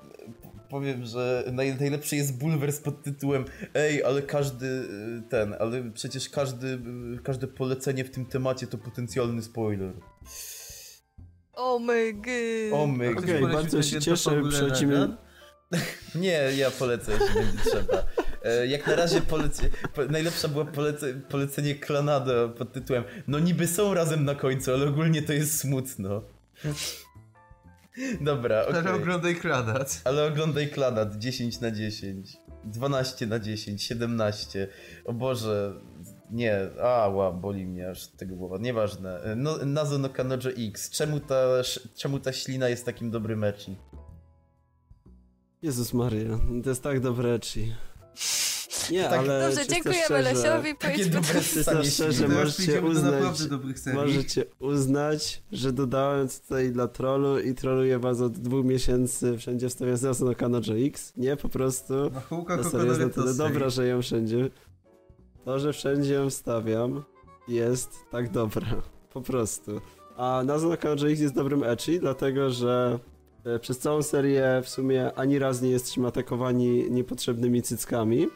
powiem, że naj, najlepszy jest bulwers pod tytułem Ej, ale każdy y, ten, ale przecież każdy, y, każde polecenie w tym temacie to potencjalny spoiler. Oh my god. O my Ktoś Okej, polecił bardzo się cieszę, przechodzimy... tak? Nie, ja polecę, jeśli będzie trzeba. E, Jak na razie polecie, po, najlepsza była polece, polecenie Klanada pod tytułem No niby są razem na końcu, ale ogólnie to jest smutno. Dobra, okej. Ale oglądaj Klanat. Ale oglądaj Klanat 10 na 10, 12 na 10, 17. O Boże, nie, ała, boli mnie aż tego głowa. Nieważne. No, Nazo no Kanojo X. Czemu ta, czemu ta ślina jest takim dobrym mechi? Jezus Maria, to jest tak dobre ecchi. Nie, Tak- ale Dobrze, dziękujemy szczerze, Lesiowi. Takie dobre szczerze, możecie uznać- naprawdę dobrych serii. Możecie uznać, że dodałem tutaj dla trollu i troluję was od dwóch miesięcy wszędzie wstawiając nas na Kanojo X. Nie, po prostu Na chłopka ta seria jest na tyle dobra, że ją wszędzie... To, że wszędzie ją wstawiam jest tak dobra. Po prostu. A nazwa na Kanojo X jest dobrym ecchi, dlatego że przez całą serię w sumie ani raz nie jesteśmy atakowani niepotrzebnymi cyckami.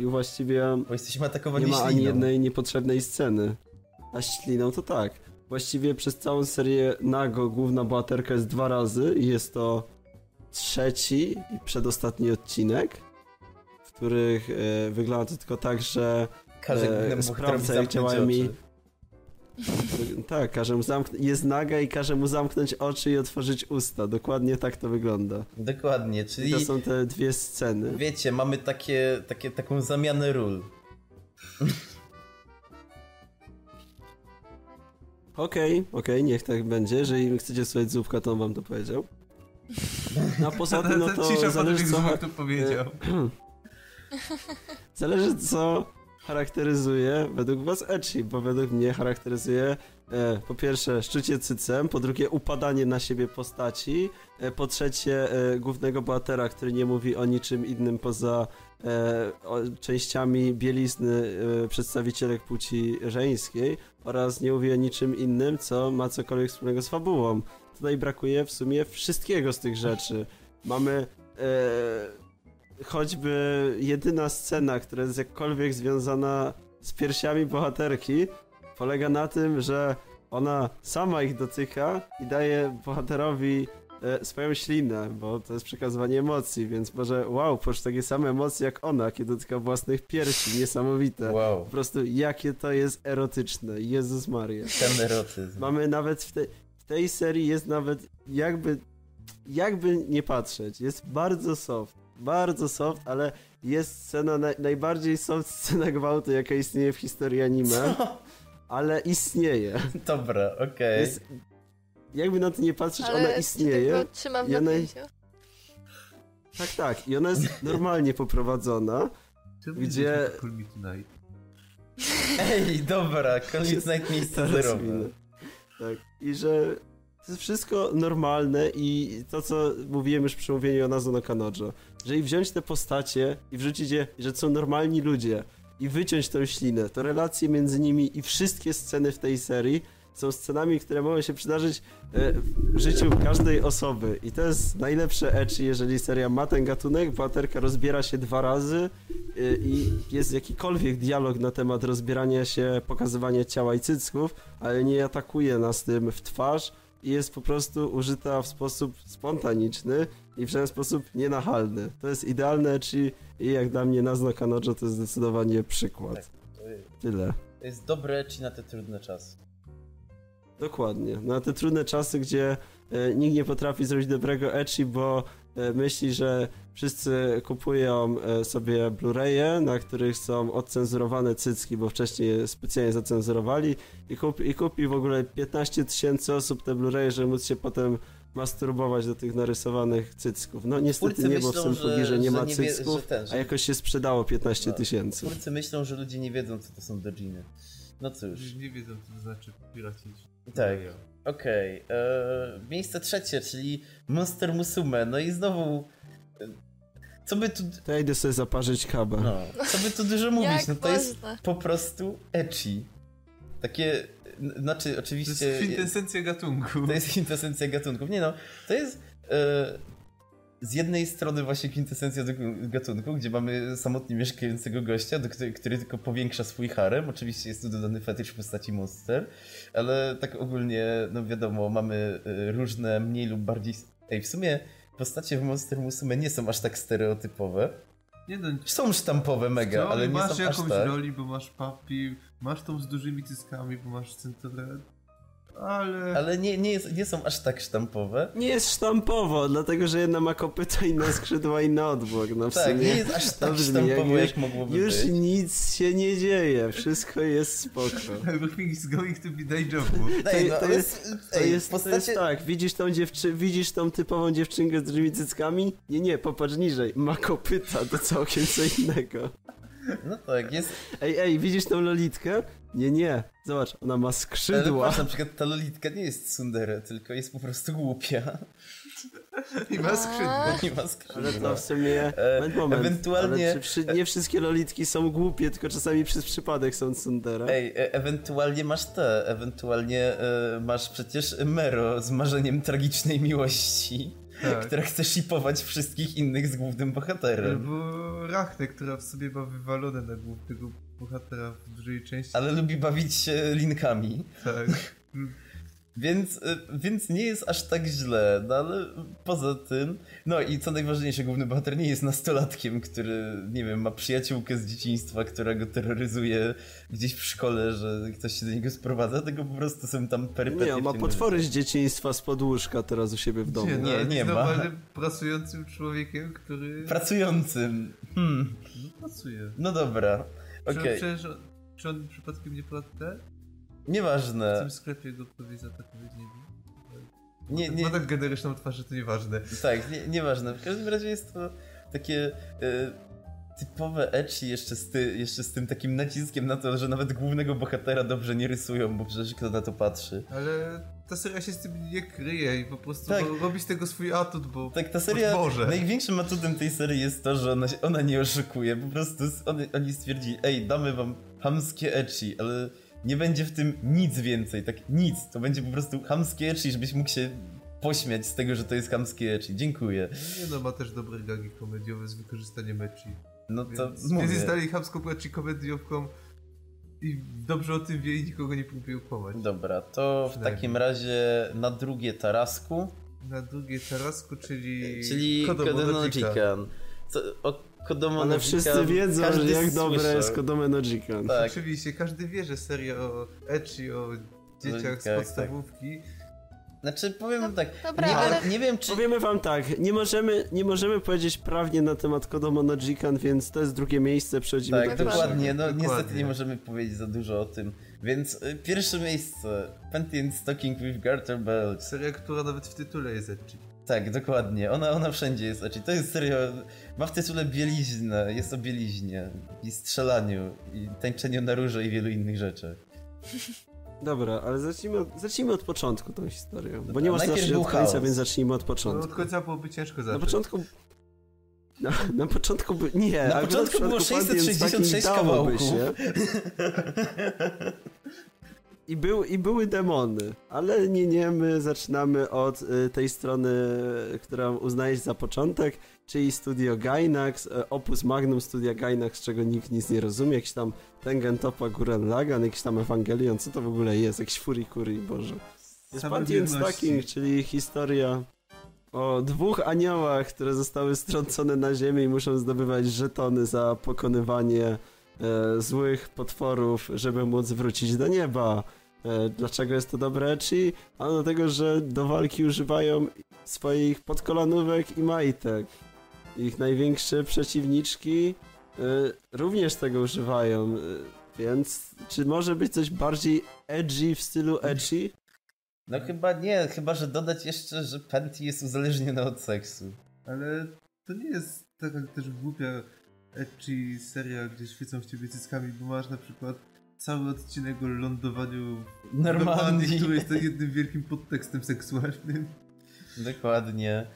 I właściwie Bo jesteśmy atakowani nie ma ani śliną. jednej niepotrzebnej sceny. A śliną to tak. Właściwie przez całą serię Nago główna bohaterka jest dwa razy i jest to trzeci i przedostatni odcinek, w których e, wygląda to tylko tak, że e, bohaterowi jak działają mi-. Tak, każe mu zamknąć, jest naga i każe mu zamknąć oczy i otworzyć usta. Dokładnie tak to wygląda. Dokładnie, I czyli to są te dwie sceny. wiecie, mamy takie, takie, taką zamianę ról. Okej, okej, niech tak będzie. Jeżeli chcecie słuchać zupka, to on wam to powiedział. No a poza tym, no to zależy co... co to powiedział. Zależy co charakteryzuje według was ecchi? Bo według mnie charakteryzuje e, po pierwsze szczucie cycem, po drugie upadanie na siebie postaci, e, po trzecie e, głównego bohatera, który nie mówi o niczym innym poza e, o, częściami bielizny e, przedstawicielek płci żeńskiej oraz nie mówi o niczym innym, co ma cokolwiek wspólnego z fabułą. Tutaj brakuje w sumie wszystkiego z tych rzeczy. Mamy e, choćby jedyna scena, która jest jakkolwiek związana z piersiami bohaterki, polega na tym, że ona sama ich dotyka i daje bohaterowi e, swoją ślinę, bo to jest przekazywanie emocji, więc może wow, poczuć takie same emocje jak ona, kiedy dotyka własnych piersi, niesamowite. Wow, Po prostu jakie to jest erotyczne, Jezus Maria. ten erotyzm. Mamy nawet w, te, w tej serii jest nawet jakby jakby nie patrzeć, jest bardzo soft, bardzo soft, ale jest scena naj, najbardziej soft scena gwałtu, jaka istnieje w historii anime, ale istnieje. Dobra, okej. Jest, jakby na to nie patrzeć, Ale ona istnieje. tylko trzymam ona- napięciu. Tak, tak. I ona jest normalnie poprowadzona. Czemu Gdzie-? Ej, dobra, koniec Night miejsce Teraz zerowe. Tak. I że to jest wszystko normalne i to, co mówiłem już przy mówieniu o Nazono Kanojo. Jeżeli wziąć te postacie i wrzucić je, że są normalni ludzie i wyciąć tą ślinę, to relacje między nimi i wszystkie sceny w tej serii są scenami, które mogą się przydarzyć e, w życiu każdej osoby. I to jest najlepsze ecchi, jeżeli seria ma ten gatunek, bohaterka rozbiera się dwa razy e, i jest jakikolwiek dialog na temat rozbierania się, pokazywania ciała i cycków, ale nie atakuje nas tym w twarz i jest po prostu użyta w sposób spontaniczny i w żaden sposób nienachalny. To jest idealne ecchi i jak dla mnie Nazno Kanojo to jest zdecydowanie przykład. Tak. Tyle. To jest dobre ci na te trudne czasy. Dokładnie. Na te trudne czasy, gdzie e, nikt nie potrafi zrobić dobrego ecchi, bo myśli, że wszyscy kupują e, sobie Blu-raye, na których są odcenzurowane cycki, bo wcześniej je specjalnie zacenzurowali i, kup, i kupi w ogóle 15 tysięcy osób te Blu-raye, żeby móc się potem masturbować do tych narysowanych cycków. No niestety Twórcy nie, bo w myślą, Symfugirze nie że ma nie wie- cycków, że ten, że- a jakoś się sprzedało 15 No. tysięcy. Twórcy myślą, że ludzie nie wiedzą, co to są dojiny. No cóż, Nie wiedzą, co to znaczy piracić. tak. Okej. e, Miejsce trzecie, czyli Monster Musume. No i znowu... e, Co by tu... To ja idę sobie zaparzyć kaba. No, co by tu dużo mówić? No to jest po prostu ecchi. Takie... Znaczy, To oczywiście... jest kwintesencja gatunku. To jest kwintesencja gatunków. Nie no, to jest e, z jednej strony właśnie kwintesencja gatunku, gdzie mamy samotnie mieszkającego gościa, który, który tylko powiększa swój harem. Oczywiście jest tu dodany fetysz w postaci monster, ale tak ogólnie, no wiadomo, mamy e, różne mniej lub bardziej... Ej, w sumie postacie w Monster Musume nie są aż tak stereotypowe. Nie no, Są sztampowe mega, ale nie masz są aż jakąś tak. roli, bo masz papi, masz tą z dużymi cyskami, bo masz centurę, ale... Ale nie, nie, jest, nie są aż tak sztampowe. Nie jest sztampowo, dlatego że jedna ma kopyto, inna skrzydła, inna odbłok. No w Tak, sumie nie jest aż tak brzmi, sztampowo, jak jak, już- mogłoby już być. nic się nie dzieje, wszystko jest spoko. Everything is going to be dejavu. Ej, to no, jest- To ej, jest, to jest tak, widzisz tą, dziewczy widzisz tą typową dziewczynkę z dużymi cyckami? Nie, nie, popatrz niżej, ma kopyta, to całkiem co innego. No tak, jest. Ej, ej, widzisz tą lolitkę? Nie, nie, zobacz, ona ma Ale skrzydła. patrz, na przykład ta lolitka nie jest tsundere, tylko jest po prostu głupia. I ma skrzydła. Nie ma skrzydła. Ale to w sumie, E, moment, moment, ewentualnie- ale przy, nie wszystkie lolitki są głupie, tylko czasami przez przypadek są tsundere. Ej, e, ewentualnie masz te, ewentualnie e, masz przecież Mero z marzeniem tragicznej miłości, Tak. która chce shipować wszystkich innych z głównym bohaterem. Albo Rachnę, która w sobie ma wywalone na głównego bohatera w dużej części. Ale lubi bawić się linkami. Tak. Więc, y, więc nie jest aż tak źle, no ale poza tym. No i co najważniejsze, główny bohater nie jest nastolatkiem, który, nie wiem, ma przyjaciółkę z dzieciństwa, która go terroryzuje gdzieś w szkole, że ktoś się do niego sprowadza, tylko po prostu są tam perypetie. Nie, on ma potwory z dzieciństwa z podłóżka teraz u siebie w domu. Nie, Nie, nie ma. normalnym, pracującym człowiekiem, który Pracującym. Hmm, no, pracuje. no dobra. Okej, przecież on, czy on przypadkiem nie płatne? W nieważne. tym sklepie go prawie zaatakować nie wiem. Nie, nie, Ma tak generyczną twarz, że to nieważne. Tak, nie, nieważne. W każdym razie jest to takie. y, typowe ecchi jeszcze z, ty, jeszcze z tym takim naciskiem na to, że nawet głównego bohatera dobrze nie rysują, bo przecież kto na to patrzy. Ale ta seria się z tym nie kryje i po prostu Tak. ro- robi z tego swój atut, bo Tak, ta seria, Może. największym atutem tej serii jest to, że ona, ona nie oszukuje, po prostu oni, oni stwierdzili, ej, damy wam hamskie ecchi, ale nie będzie w tym nic więcej, tak nic, to będzie po prostu hamskie ecchi, żebyś mógł się pośmiać z tego, że to jest hamskie ecchi, dziękuję. nie no, ma też dobre gagi komediowe z wykorzystaniem ecchi. No to Więc, mówię. więc jest dalej chamską ecchi komediowką i dobrze o tym wie i nikogo nie próbuje kłamać. Dobra, to w takim razie na drugie tarasku, Na drugiej tarasku, czyli... czyli Kodomo Kodomo Nojika. Jikan. Co, o Kodomo Ale wszyscy wiedzą, że każdy jak dobre słyszał. jest Kodome no Jikan. Tak, Oczywiście, każdy wie, że seria o ecchi, o dzieciach z tak. podstawówki. znaczy powiem tak, dobra, nie, ale- wiem, nie wiem czy... Powiemy wam tak, nie możemy, nie możemy powiedzieć prawnie na temat Kodomo no Jikan, więc to jest drugie miejsce, przechodzimy Tak, do dokładnie, no Dokładnie. niestety nie możemy powiedzieć za dużo o tym. Więc y, pierwsze miejsce, Pentient Stocking with Garter Belt. Seria, która nawet w tytule jest ecchi. Tak, dokładnie, ona, ona wszędzie jest, znaczy to jest serio, ma w tytule bieliznę, jest o bieliźnie i strzelaniu i tańczeniu na róże i wielu innych rzeczach. Dobra, ale zacznijmy od, zacznijmy od początku tą historię, bo nie zacząć był od końca, chaos. więc zacznijmy od No, początku. od końca byłoby ciężko Na zacząć. początku... Na, na początku by... Nie, Na początku w było przypadku Pantheon 666 Stacking dałoby kawałków. się. I, był, I były demony, ale nie, nie, my zaczynamy od y, tej strony, którą uznajesz za początek, czyli studio Gainax, y, opus magnum studia Gainax, czego nikt nic nie rozumie, jakiś tam Tengen Toppa Gurren Lagann, jakiś tam Ewangelion, co to w ogóle jest, jakiś Furikuri, Boże. Jest Pantheon. Stacking, czyli historia o dwóch aniołach, które zostały strącone na ziemię i muszą zdobywać żetony za pokonywanie e, złych potworów, żeby móc wrócić do nieba. E, dlaczego jest to dobre ecchi? A dlatego, że do walki używają swoich podkolanówek i majtek. Ich największe przeciwniczki e, również tego używają. E, więc czy może być coś bardziej edgy w stylu edgy? No chyba nie, chyba że dodać jeszcze, że Penty jest uzależniona od seksu. Ale to nie jest taka też głupia ecchi seria, gdzie świecą w ciebie cyckami, bo masz na przykład cały odcinek o lądowaniu w Normandii. który jest jednym wielkim podtekstem seksualnym. Dokładnie.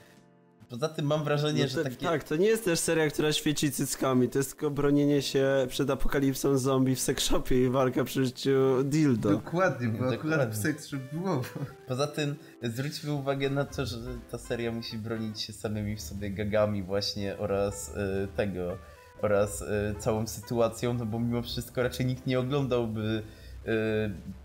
Poza tym mam wrażenie, No że takie... Tak, to nie jest też seria, która świeci cyckami, to jest tylko bronienie się przed apokalipsą zombie w seksshopie i walka przy życiu dildo. Dokładnie, bo akurat Dokładnie. w seks było. Poza tym zwróćmy uwagę na to, że ta seria musi bronić się samymi w sobie gagami właśnie oraz e, tego, oraz e, całą sytuacją, no bo mimo wszystko raczej nikt nie oglądałby e,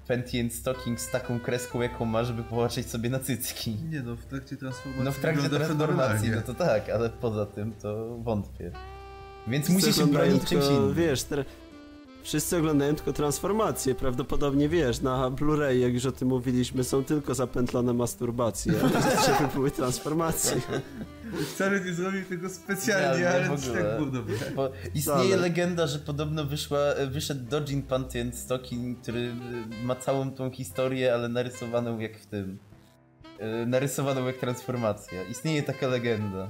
Pentient Stocking z taką kreską jaką ma, żeby popatrzeć sobie na cycki. Nie no, w trakcie transformacji No w trakcie transformacji, no to tak, ale poza tym to wątpię. Więc Wszyscy musi się bronić czymś innym. Wiesz, te, wszyscy oglądają tylko transformacje, prawdopodobnie wiesz, na Blu-ray, jak już o tym mówiliśmy, są tylko zapętlone masturbacje, a były transformacje. Wcale nie zrobił tego specjalnie, Nie, nie, ale tak było dobre. Bo istnieje Wcale. legenda, że podobno wyszła, wyszedł Dojin Pantient Stocking, który ma całą tą historię, ale narysowaną jak w tym. y, Narysowaną jak transformacja. Istnieje taka legenda.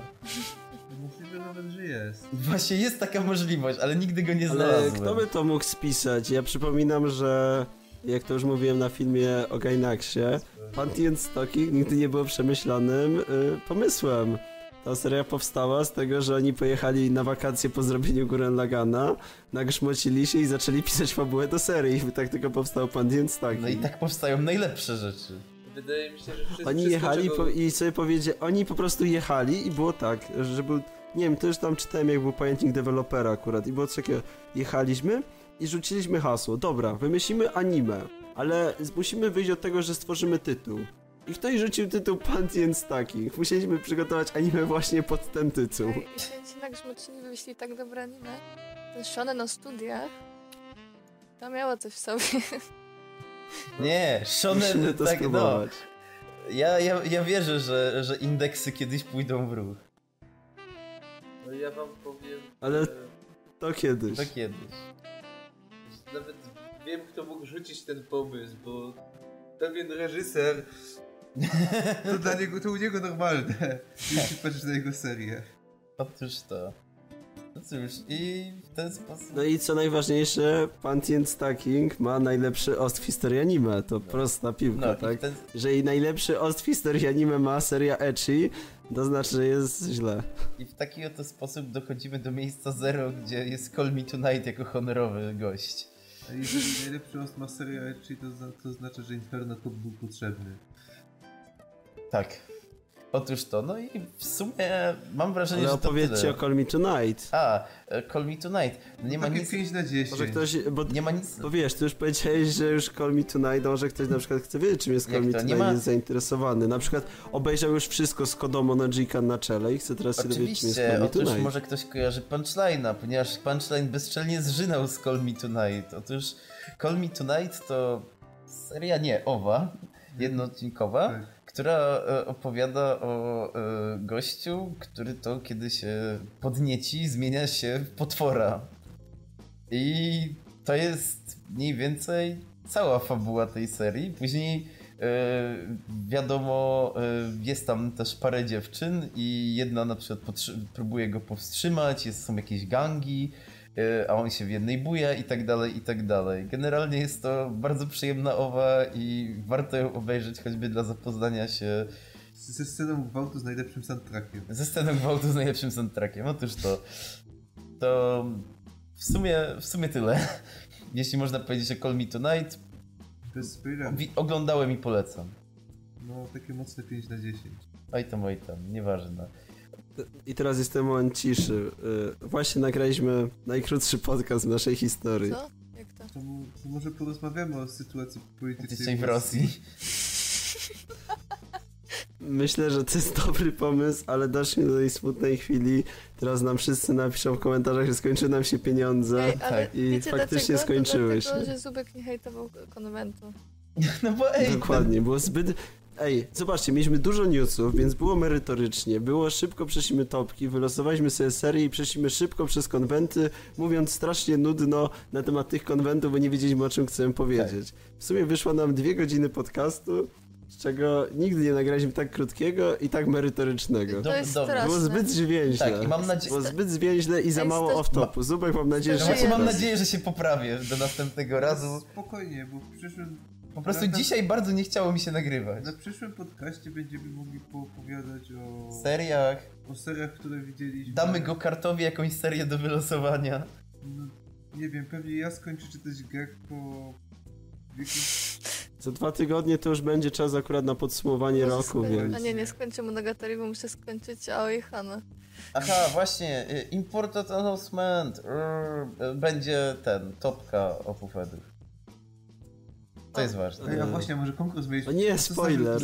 Możliwe nawet, że jest. Właśnie jest taka możliwość, ale nigdy go nie Ale znalazłem. kto by to mógł spisać? Ja przypominam, że jak to już mówiłem na filmie o Gainaxie, Pantheon Stocking nigdy nie było przemyślanym y, pomysłem. Ta seria powstała z tego, że oni pojechali na wakacje po zrobieniu Gurren Lagana, nagrzmocili się i zaczęli pisać fabułę do serii. I tak tylko powstał Pantheon Stocking. No i tak powstają najlepsze rzeczy. Wydaje mi się, że wszyscy, Oni jechali czego... po, i sobie powiedzieli, oni po prostu jechali i było tak, że był, nie wiem, to już tam czytałem jak był pamiętnik dewelopera akurat i było coś takiego, jechaliśmy i rzuciliśmy hasło, dobra, wymyślimy anime, ale musimy wyjść od tego, że stworzymy tytuł. I ktoś rzucił tytuł Pantheon Stacking. Musieliśmy przygotować anime właśnie pod ten tytuł. Ej, I się tak żmocili wymyślili tak dobre anime. Ten Shonen o studiach. To miało coś w sobie. Nie, Shonen, to tak no. spróbować. Ja, ja, ja wierzę, że, że indeksy kiedyś pójdą w ruch. No ja wam powiem, Ale- że To kiedyś. To kiedyś. nawet wiem, kto mógł rzucić ten pomysł, bo pewien reżyser To dla niego, to u niego normalne, jeśli patrzysz na jego serię. Otóż to. No cóż, i w ten sposób... No i co najważniejsze, Pantien Stacking ma najlepszy ost w historii anime. To prosta piłka, No i tak? w ten... Jeżeli najlepszy ost w historii anime ma seria Ecchi, to znaczy, że jest źle. I w taki oto sposób dochodzimy do miejsca zero, gdzie jest Call Me Tonight jako honorowy gość. A jeżeli najlepszy ost ma seria Ecchi, to, za- to znaczy, że Inferno Top był potrzebny. Tak. Otóż to, no i w sumie mam wrażenie, Ale że to opowiedzcie tyle. o Call Me Tonight. A, e, Call Me Tonight. No nie ma Takie nic... 5 na 10. Może ktoś, bo, Nie ma nic... bo wiesz, ty już powiedziałeś, że już Call Me Tonight, a może ktoś na przykład chce wiedzieć, czym jest Jak Call Me to? Nie Tonight, ma- jest zainteresowany. Na przykład obejrzał już wszystko z Kodomo na Jikan na czele i chce teraz się dowiedzieć, czym jest Call Oczywiście, Me otóż Tonight. może ktoś kojarzy punchline'a, ponieważ punchline bezczelnie zżynał z Call Me Tonight. Otóż Call Me Tonight to seria nie owa, jednoodcinkowa, Tak. Która e, opowiada o e, gościu, który to kiedy się podnieci, zmienia się w potwora. I to jest mniej więcej cała fabuła tej serii. Później e, wiadomo, jest tam też parę dziewczyn i jedna na przykład próbuje go powstrzymać, jest, są jakieś gangi, a on się w jednej buja i tak dalej, i tak dalej. Generalnie jest to bardzo przyjemna owa i warto ją obejrzeć choćby dla zapoznania się Ze sceną gwałtu z najlepszym soundtrackiem. ze sceną gwałtu z najlepszym soundtrackiem. Otóż to. To w sumie, w sumie tyle. Jeśli można powiedzieć o Call Me Tonight, Bez oglądałem i polecam. No, takie mocne 5 na 10. Oj tam, oj tam, nieważne. I teraz jest ten moment ciszy. Y, Właśnie nagraliśmy najkrótszy podcast w naszej historii. Co? Jak to? To, to może porozmawiamy o sytuacji politycznej Dzisiaj w Rosji. Myślę, że to jest dobry pomysł, ale doszliśmy do tej smutnej chwili. Teraz nam wszyscy napiszą w komentarzach, że skończyły nam się pieniądze. Ej, ale tak. I wiecie faktycznie dlaczego? skończyły to się. dlatego, że Zubek nie hejtował konwentu. No bo ej, Dokładnie, było zbyt... Ej, zobaczcie, mieliśmy dużo newsów, więc było merytorycznie, było szybko, przeszliśmy topki, wylosowaliśmy sobie serię i przeszliśmy szybko przez konwenty, mówiąc strasznie nudno na temat tych konwentów, bo nie wiedzieliśmy o czym chcemy powiedzieć. W sumie wyszło nam dwie godziny podcastu, z czego nigdy nie nagraliśmy tak krótkiego i tak merytorycznego. To jest dobra. straszne. Było zbyt zwięźle. Tak, i mam nadzieję- Było zbyt zwięźle i za mało off-topu. Zubek, mam nadzieję, że no się właśnie mam poprawi. nadzieję, że się poprawię do następnego razu. Spokojnie, bo w przyszłym... Po prostu na- dzisiaj bardzo nie chciało mi się nagrywać. Na przyszłym podcaście będziemy mogli poopowiadać o... Seriach O seriach, które widzieliśmy. damy go kartowi jakąś serię do wylosowania. No, nie wiem, pewnie ja skończę czytać Gekko... Za dwa tygodnie to już będzie czas akurat na podsumowanie Może roku, więc... A nie, nie skończę Monogatari, bo muszę skończyć Aoi Hana. Aha, właśnie, y, Important Announcement. Rrr, y, Będzie ten, topka opufedów. To jest ważne. A właśnie, może konkurs mieliśmy. O nie, spoiler.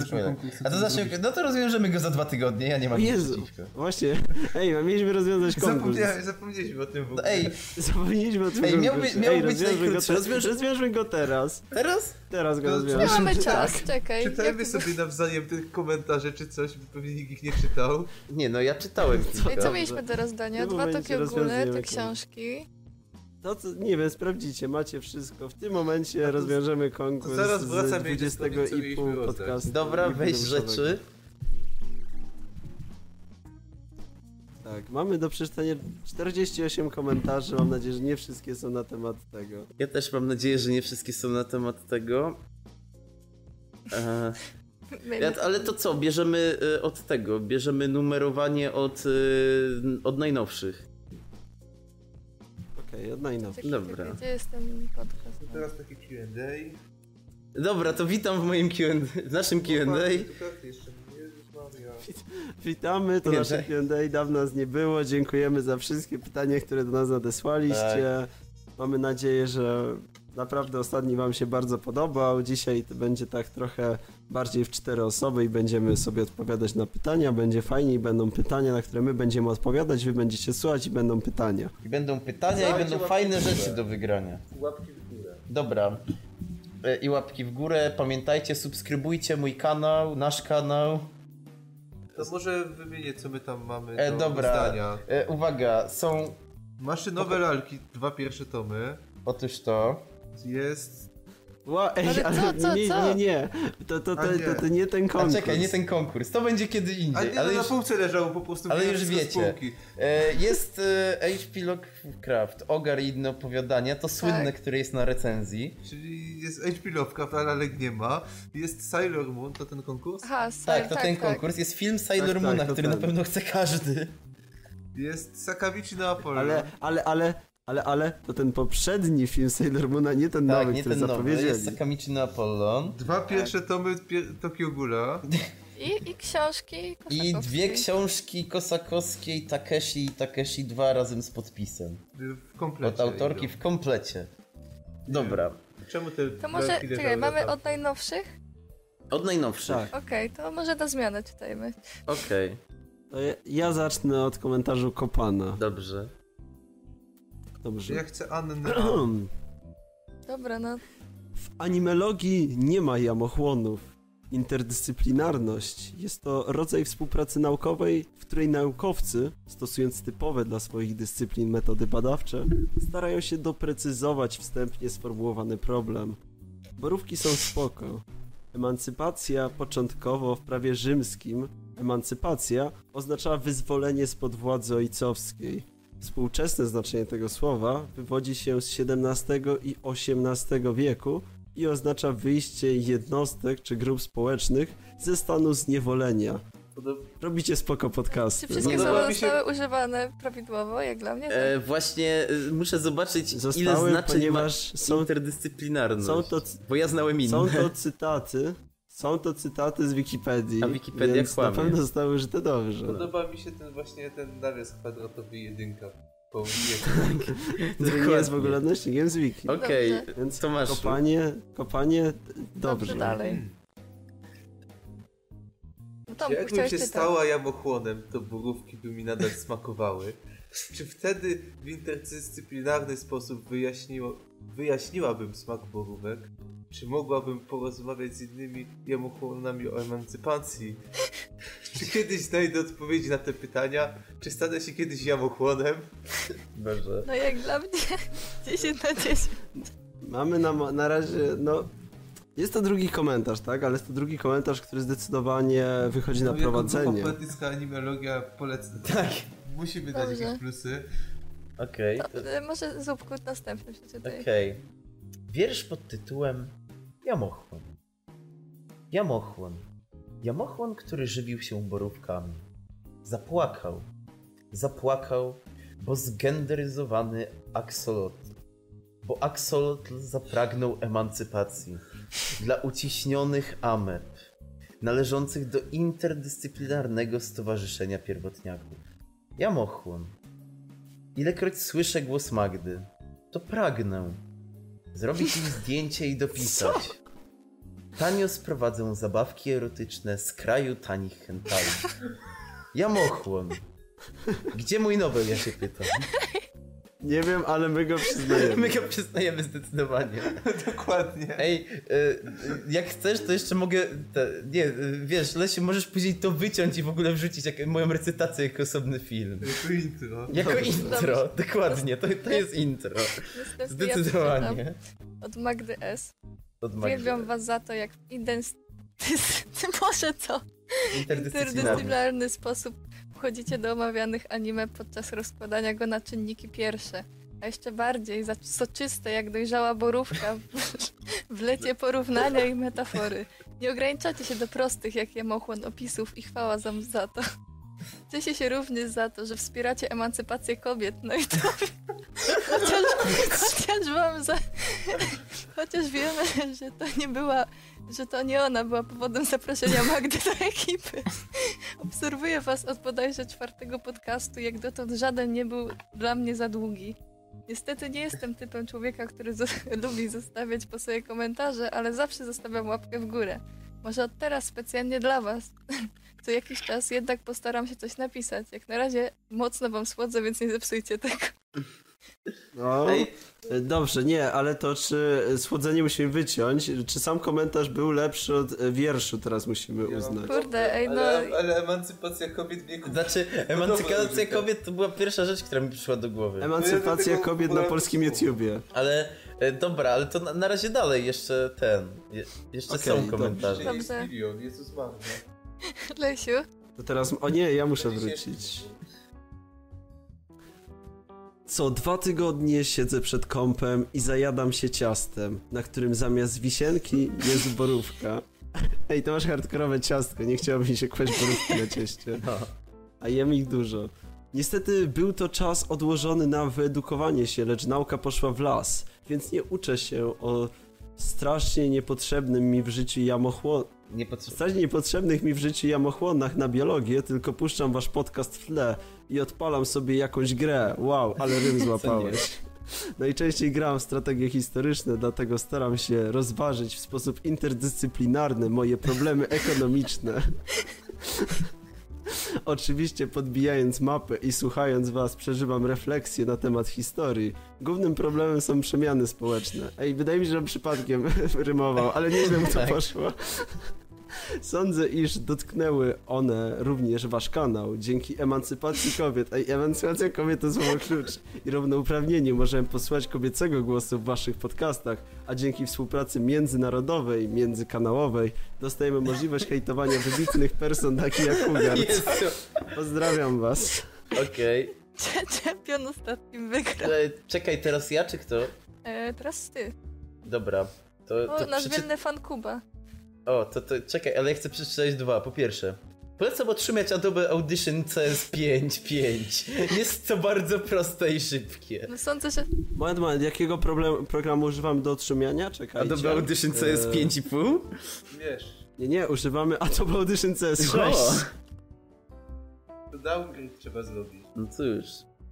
A to co znaczy, no to rozwiążemy go za dwa tygodnie, ja nie mam nic Jezu, przeciwko. właśnie, ej, a mieliśmy rozwiązać konkurs. Zapomnieliśmy o tym w No ogóle. ej, Zapomnieliśmy o tym Ej, miał konkursie. być- miał Ej, być rozwiążmy go, najkrótszy. Rozwiąż- rozwiążmy go teraz. teraz? Teraz go. Nie mamy Tak. czas, czekaj. Czytajmy Jak- sobie nawzajem te komentarze czy coś, bo pewnie nikt ich nie czytał. Nie, no ja czytałem kilka. co mieliśmy do rozdania? Dwa ogólne, rozwiązujemy te książki. To co, nie wiem, sprawdzicie, macie wszystko. W tym momencie rozwiążemy konkurs zaraz z jak 20 wspomnieć, co i pół podcastu. Dobra, weź rzeczy. Tak, mamy do przeczytania 48 komentarzy, mam nadzieję, że nie wszystkie są na temat tego. Ja też mam nadzieję, że nie wszystkie są na temat tego. E, ja, ale to co, bierzemy e, od tego, bierzemy numerowanie od, e, od najnowszych. Okej, najnowszych. Czekaj, Dobra. Gdzie jest ten podcast? Teraz taki Q&A. Dobra, to witam w moim Q&A, w naszym Q&A. No, jeszcze Jezus Maria. Witamy, to Nie, nasze tak. Q&A, dawno nas nie było, dziękujemy za wszystkie pytania, które do nas nadesłaliście. Mamy nadzieję, że naprawdę ostatni wam się bardzo podobał. Dzisiaj to będzie tak trochę bardziej w cztery osoby i będziemy sobie odpowiadać na pytania. Będzie fajnie i będą pytania, na które my będziemy odpowiadać, wy będziecie słuchać i będą pytania. I będą pytania i będą fajne rzeczy do wygrania. Łapki w górę. Dobra. E, I łapki w górę. Pamiętajcie, subskrybujcie mój kanał, nasz kanał. To może wymienię, co my tam mamy E, do dobra. zdania. E, uwaga, są. Maszynowe lalki, dwa pierwsze tomy. Otóż to. Jest Ła, ej, Ale ale, co, co, nie, co? nie, nie. To, to, to, A nie. to, to nie ten A konkurs. czekaj, nie ten konkurs, to będzie kiedy A indziej, nie, ale no już, na półce leżało po prostu. ale już wiecie. E, Jest e, HP Lovecraft, Ogar i inne opowiadania, to słynne, Tak. które jest na recenzji. Czyli jest HP Lovecraft, ale Alek nie ma. Jest Sailor Moon, to ten konkurs. Aha, Tak, to ten konkurs. Jest film Sailor tak, Moona, to który ten. na pewno chce każdy. Jest Sakawichi na Apollo. Ale, ale, ale, ale, ale, to ten poprzedni film Sailor Moona, nie ten Tak, nowy, nie który ten nowy, zapowiedzieli. jest Sakamichi no Apollon. Dwa pierwsze tomy pier- Tokyo Ghoula. I, I książki I dwie książki Kosakowskiej Takeshi i Takeshi 2 razem z podpisem. W komplecie. Od autorki w komplecie. Dobra. Czemu te To może, czekaj, mamy od najnowszych? Od najnowszych. Tak. Okej, to może na zmianę czytajmy. Okej, To ja, ja zacznę od komentarzu Kopana. dobrze. Dobrze. Ja chcę Annę. Dobra, no W animologii nie ma jamochłonów. Interdyscyplinarność jest to rodzaj współpracy naukowej, w której naukowcy, stosując typowe dla swoich dyscyplin metody badawcze, starają się doprecyzować wstępnie sformułowany problem. Borówki są spoko. Emancypacja początkowo w prawie rzymskim, emancypacja oznaczała wyzwolenie spod władzy ojcowskiej. Współczesne znaczenie tego słowa wywodzi się z XVII i XVIII wieku i oznacza wyjście jednostek czy grup społecznych ze stanu zniewolenia. Robicie spoko czy podcasty. wszystkie No, słowa podoba mi się- zostały używane prawidłowo, jak dla mnie? Tak. E, właśnie e, muszę zobaczyć, ile Zostały, znaczeń ponieważ ma są, interdyscyplinarność. są to Bo ja znałem inne. są to cytaty. Są to cytaty z Wikipedii. A Wikipedia więc na kłamie. pewno zostały użyte dobrze. Podoba mi się ten właśnie ten nawias kwadratowy jedynka. Po Który nie jest w ogóle odnośnikiem z Wiki. Okej, Dobrze. Więc Tomaszu. kopanie, kopanie, Dobrze, dobrze. dalej. No Tomku, Jakbym się stała jamochłonem, to borówki by mi nadal smakowały. Czy wtedy w interdyscyplinarny sposób wyjaśniło, wyjaśniłabym smak borówek? Czy mogłabym porozmawiać z innymi jamochłonami o emancypacji? Czy kiedyś znajdę odpowiedzi na te pytania? Czy stanę się kiedyś jamochłonem? Boże. No jak dla mnie 10 na 10. Mamy na, na razie, no... Jest to drugi komentarz, tak? Ale jest to drugi komentarz, który zdecydowanie wychodzi na No, jako prowadzenie. poetycka animologia polecę. Tak. Musimy dać Dobrze. jakieś plusy. Okej, To, to- może Zupku następny przeczytaj. okej. Wiersz pod tytułem Jamochłon. Jamochłon. Jamochłon, który żywił się borówkami. Zapłakał. Zapłakał, bo zgenderyzowany aksolotl. Bo aksolotl zapragnął emancypacji dla uciśnionych ameb, należących do interdyscyplinarnego stowarzyszenia pierwotniaków. Jamochłon. Ilekroć słyszę głos Magdy, to pragnę zrobić im zdjęcie i dopisać. Tanio sprowadzę zabawki erotyczne z kraju tanich hentai. Jamochłon. Gdzie mój Nobel, ja się pytam. Nie wiem, ale my go przyznajemy. My go przyznajemy zdecydowanie. Dokładnie. Ej, y, jak chcesz, to jeszcze mogę. Te, nie, y, wiesz, Lesiu, możesz później to wyciąć i w ogóle wrzucić jak, moją recytację jako osobny film. Jako intro. Jako Dobrze. intro, dokładnie, to, to jest intro. Ja Zdecydowanie. od Magdy S. Uwielbiam was za to, jak w. Może co? Interdyscyplinarny. sposób wchodzicie do omawianych anime podczas rozkładania go na czynniki pierwsze. A jeszcze bardziej za soczyste jak dojrzała borówka w, w lecie porównania i metafory. Nie ograniczacie się do prostych jak jamochłon opisów i chwała za to. Cieszę się również za to, że wspieracie emancypację kobiet, no i to chociaż, chociaż wam za... Chociaż wiemy, że to nie była, że to nie ona była powodem zaproszenia Magdy do ekipy. Obserwuję was od bodajże czwartego podcastu, jak dotąd żaden nie był dla mnie za długi. Niestety nie jestem typem człowieka, który lubi zostawiać po sobie komentarze, ale zawsze zostawiam łapkę w górę. Może od teraz specjalnie dla was. Co jakiś czas jednak postaram się coś napisać. Jak na razie mocno wam słodzę, więc nie zepsujcie tego. No, Ej, dobrze, nie, ale to czy słodzenie musimy wyciąć? Czy sam komentarz był lepszy od e, wierszu, teraz musimy uznać. Kurde, ej, no- Ale, ale emancypacja kobiet w wieku... Znaczy, emancypacja kobiet to była pierwsza rzecz, która mi przyszła do głowy. Emancypacja No kobiet na polskim. YouTubie. Ale E, dobra, ale to na, na razie dalej, jeszcze ten. Je, jeszcze Okej, są komentarze. Dobrze. Jest milion, Jezus Maria. Lesiu, To teraz, o nie, ja muszę wrócić. Co dwa tygodnie siedzę przed kąpem i zajadam się ciastem, na którym zamiast wisienki jest borówka. Ej, to masz hardkorowe ciastko, nie chciałoby mi się kłaść borówki na cieście. No. A jem ich dużo. Niestety był to czas odłożony na wyedukowanie się, lecz nauka poszła w las, więc nie uczę się o strasznie niepotrzebnym mi w życiu jamochłon... Nie potrzebuję. strasznie niepotrzebnych mi w życiu jamochłonach na biologię, tylko puszczam wasz podcast w tle i odpalam sobie jakąś grę. Wow, ale rym złapałeś. Najczęściej gram w strategie historyczne, dlatego staram się rozważyć w sposób interdyscyplinarny moje problemy ekonomiczne. Oczywiście podbijając mapę i słuchając was przeżywam refleksję na temat historii. Głównym problemem są przemiany społeczne. Ej, wydaje mi się, że przypadkiem rymował, ale nie wiem, co Tak. poszło. Sądzę, iż dotknęły one również wasz kanał. Dzięki emancypacji kobiet, ej, emancypacja kobiet to słowo klucz i równouprawnieniu możemy posłuchać kobiecego głosu w waszych podcastach, a dzięki współpracy międzynarodowej, międzykanałowej dostajemy możliwość hejtowania wybitnych person takich jak Hugard. Pozdrawiam was. Okej. czempion ostatnim wygrał. Czekaj, teraz ja czy kto? E, teraz ty. Dobra. To, O, to nasz przeczy... wielny fan Kuba. O, to, to czekaj, ale ja chcę przeczytać dwa. Po pierwsze, polecam otrzymać Adobe Audition CS5 5. Jest to bardzo proste i szybkie. No sądzę, że Moment, moment, jakiego problem, programu używamy do otrzymiania? Czekajcie. Adobe Audition CS Eee, 5,5? Wiesz, Nie, nie, używamy Adobe Audition CS6. O! to downgrade trzeba zrobić. No cóż.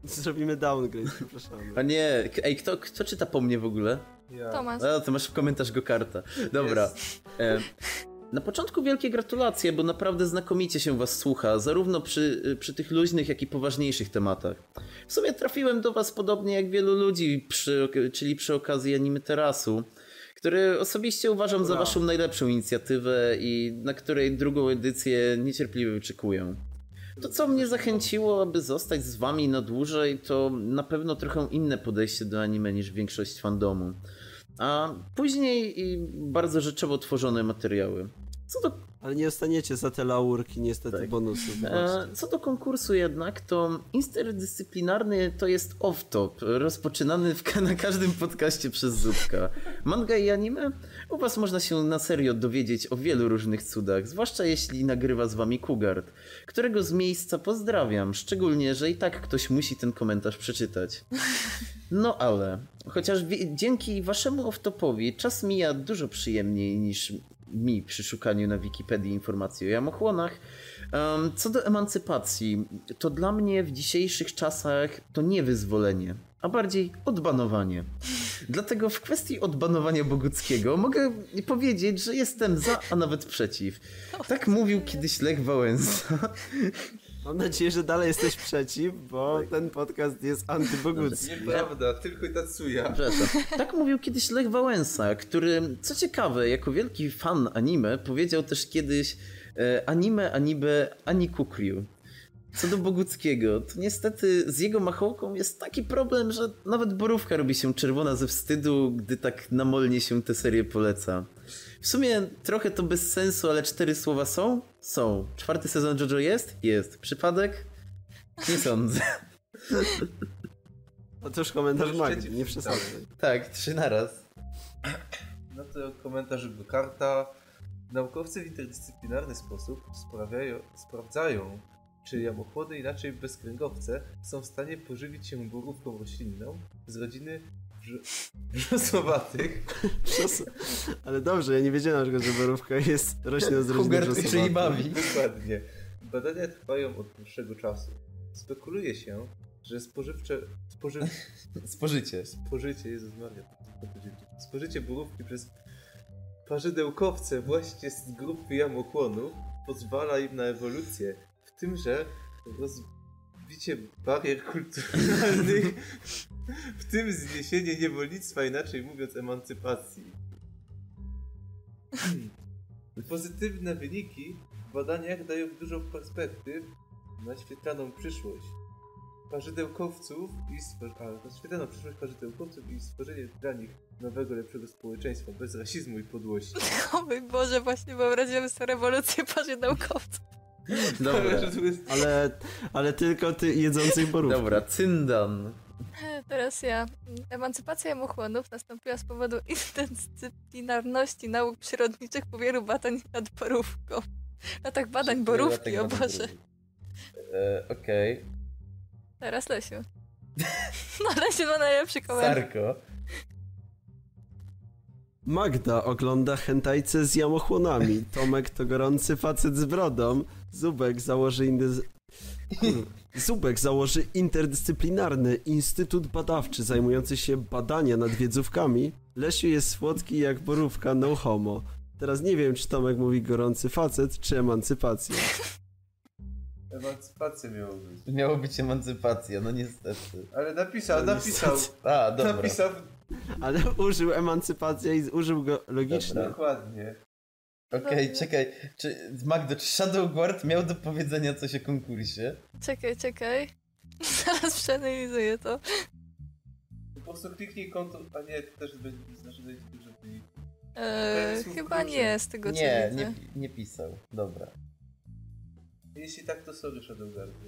Zrobimy downgrade, przepraszamy. A nie, k- ej, kto, kto czyta po mnie w ogóle? Ja. Tomasz. A, to masz w komentarz go karta. Dobra. E, na początku wielkie gratulacje, bo naprawdę znakomicie się was słucha, zarówno przy, przy tych luźnych, jak i poważniejszych tematach. W sumie trafiłem do was podobnie jak wielu ludzi, przy, czyli przy okazji animy terasu, który osobiście uważam za waszą najlepszą inicjatywę i na której drugą edycję niecierpliwie wyczekuję. To, co mnie zachęciło, aby zostać z wami na dłużej, to na pewno trochę inne podejście do anime niż większość fandomu. A później i bardzo rzeczowo tworzone materiały. Co do, Ale nie dostaniecie za te laurki niestety Tak. bonusów. e, co do konkursu jednak, to interdyscyplinarny to jest off-top, rozpoczynany w, na każdym podcaście przez Zupka. Manga i anime? U was można się na serio dowiedzieć o wielu różnych cudach, zwłaszcza jeśli nagrywa z wami Kugard, którego z miejsca pozdrawiam, szczególnie, że i tak ktoś musi ten komentarz przeczytać. No ale, chociaż dzięki waszemu off-topowi czas mija dużo przyjemniej niż mi przy szukaniu na Wikipedii informacji o jamochłonach. Em, co do emancypacji, to dla mnie w dzisiejszych czasach to nie wyzwolenie, a bardziej odbanowanie. Dlatego w kwestii odbanowania Boguckiego mogę powiedzieć, że jestem za, a nawet przeciw. Tak mówił kiedyś Lech Wałęsa. Mam nadzieję, że dalej jesteś przeciw, bo ten podcast jest antybogucki. Nieprawda, tylko Tatsuya. Przepraszam. Tak mówił kiedyś Lech Wałęsa, który, co ciekawe, jako wielki fan anime, powiedział też kiedyś e, anime, anime, ani kukriu. Co do Boguckiego, to niestety z jego machołką jest taki problem, że nawet borówka robi się czerwona ze wstydu, gdy tak namolnie się tę serię poleca. W sumie trochę to bez sensu, ale cztery słowa są? Są. Czwarty sezon JoJo jest? Jest. Przypadek? Nie sądzę. Otóż komentarz Już Magdy, nie przesadzaj. Tak, trzy naraz. No to komentarz do karta. Naukowcy w interdyscyplinarny sposób sprawiają, sprawdzają, czy jamochłony, inaczej bezkręgowce, są w stanie pożywić się borówką roślinną z rodziny. Przes- Ale dobrze, ja nie wiedziałem że borówka jest roślą z rodziny wrzosowatej. czyli bawi. Dokładnie. Badania trwają od dłuższego czasu. Spekuluje się, że spożywcze, spoży, Spożycie. spożycie, Jezus Maria, spożycie borówki przez parzydełkowce właśnie z grupy jamochłonów pozwala im na ewolucję. Tym, że rozbicie barier kulturalnych, w tym zniesienie niewolnictwa, inaczej mówiąc emancypacji. Hmm. Pozytywne wyniki w badaniach dają dużo perspektyw na świetlaną przyszłość. parzydełkowców i stworzenie, przyszłość parzydełkowców i stworzenie dla nich nowego, lepszego społeczeństwa bez rasizmu i podłości. O mój Boże, właśnie wyobraziłem sobie rewolucję parzydełkowców. Dobra, Że tu jest Ale, ale tylko ty jedzących borówki. dobra, Cyndan. Teraz ja. Emancypacja muchłonów nastąpiła z powodu interdyscyplinarności nauk przyrodniczych po wielu badań nad borówką. A tak badań borówki, o Boże. E, Okej. Teraz Lesiu. No Lesiu ma najlepszy komentarz. Sarko. Magda ogląda hentajce z jamochłonami. Tomek to gorący facet z brodą. Zubek założy indy... Kur- Zubek założy interdyscyplinarny instytut badawczy zajmujący się badaniem nad wiedzówkami. Lesiu jest słodki jak borówka no homo. Teraz nie wiem, czy Tomek mówi gorący facet, czy emancypacja. emancypacja miało być. Miało być emancypacja, no niestety. Ale napisał, No napisał, niestety. A, dobra. napisał Ale użył emancypacja i użył go logicznie. Dobra. dokładnie. Okej, czekaj. Czy, Magdo, czy Shadow Guard miał do powiedzenia coś o konkursie? Czekaj, czekaj. Zaraz przeanalizuję to. Po prostu kliknij konto, a nie, to też będzie znaczy, że dużo. Eee, chyba kluczy. nie, z tego co Nie, widzę. nie, nie pisał. Dobra. Jeśli tak, to sorry Shadowguardzie.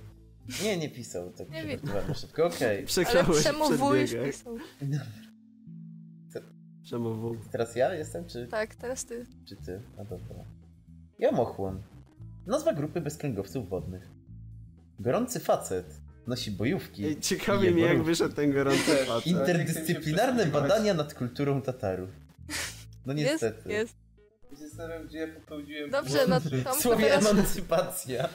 Nie, nie pisał. Tak Nie przygotowałem szybko. Okej. Ale Przeklałeś przemowujesz przedbiegach. pisał. Teraz ja jestem, czy, Tak, teraz ty. czy ty? A dobra. Jamochłon. Nazwa grupy bezkręgowców wodnych. Gorący facet. Nosi bojówki. Ej, ciekawi mnie, jak wyszedł ten gorący facet. Interdyscyplinarne badania nad kulturą Tatarów. No Jest, niestety. jest. Się Zastanawiam, gdzie ja popełniłem Dobrze, no błąd. to W słowie teraz... emancypacja.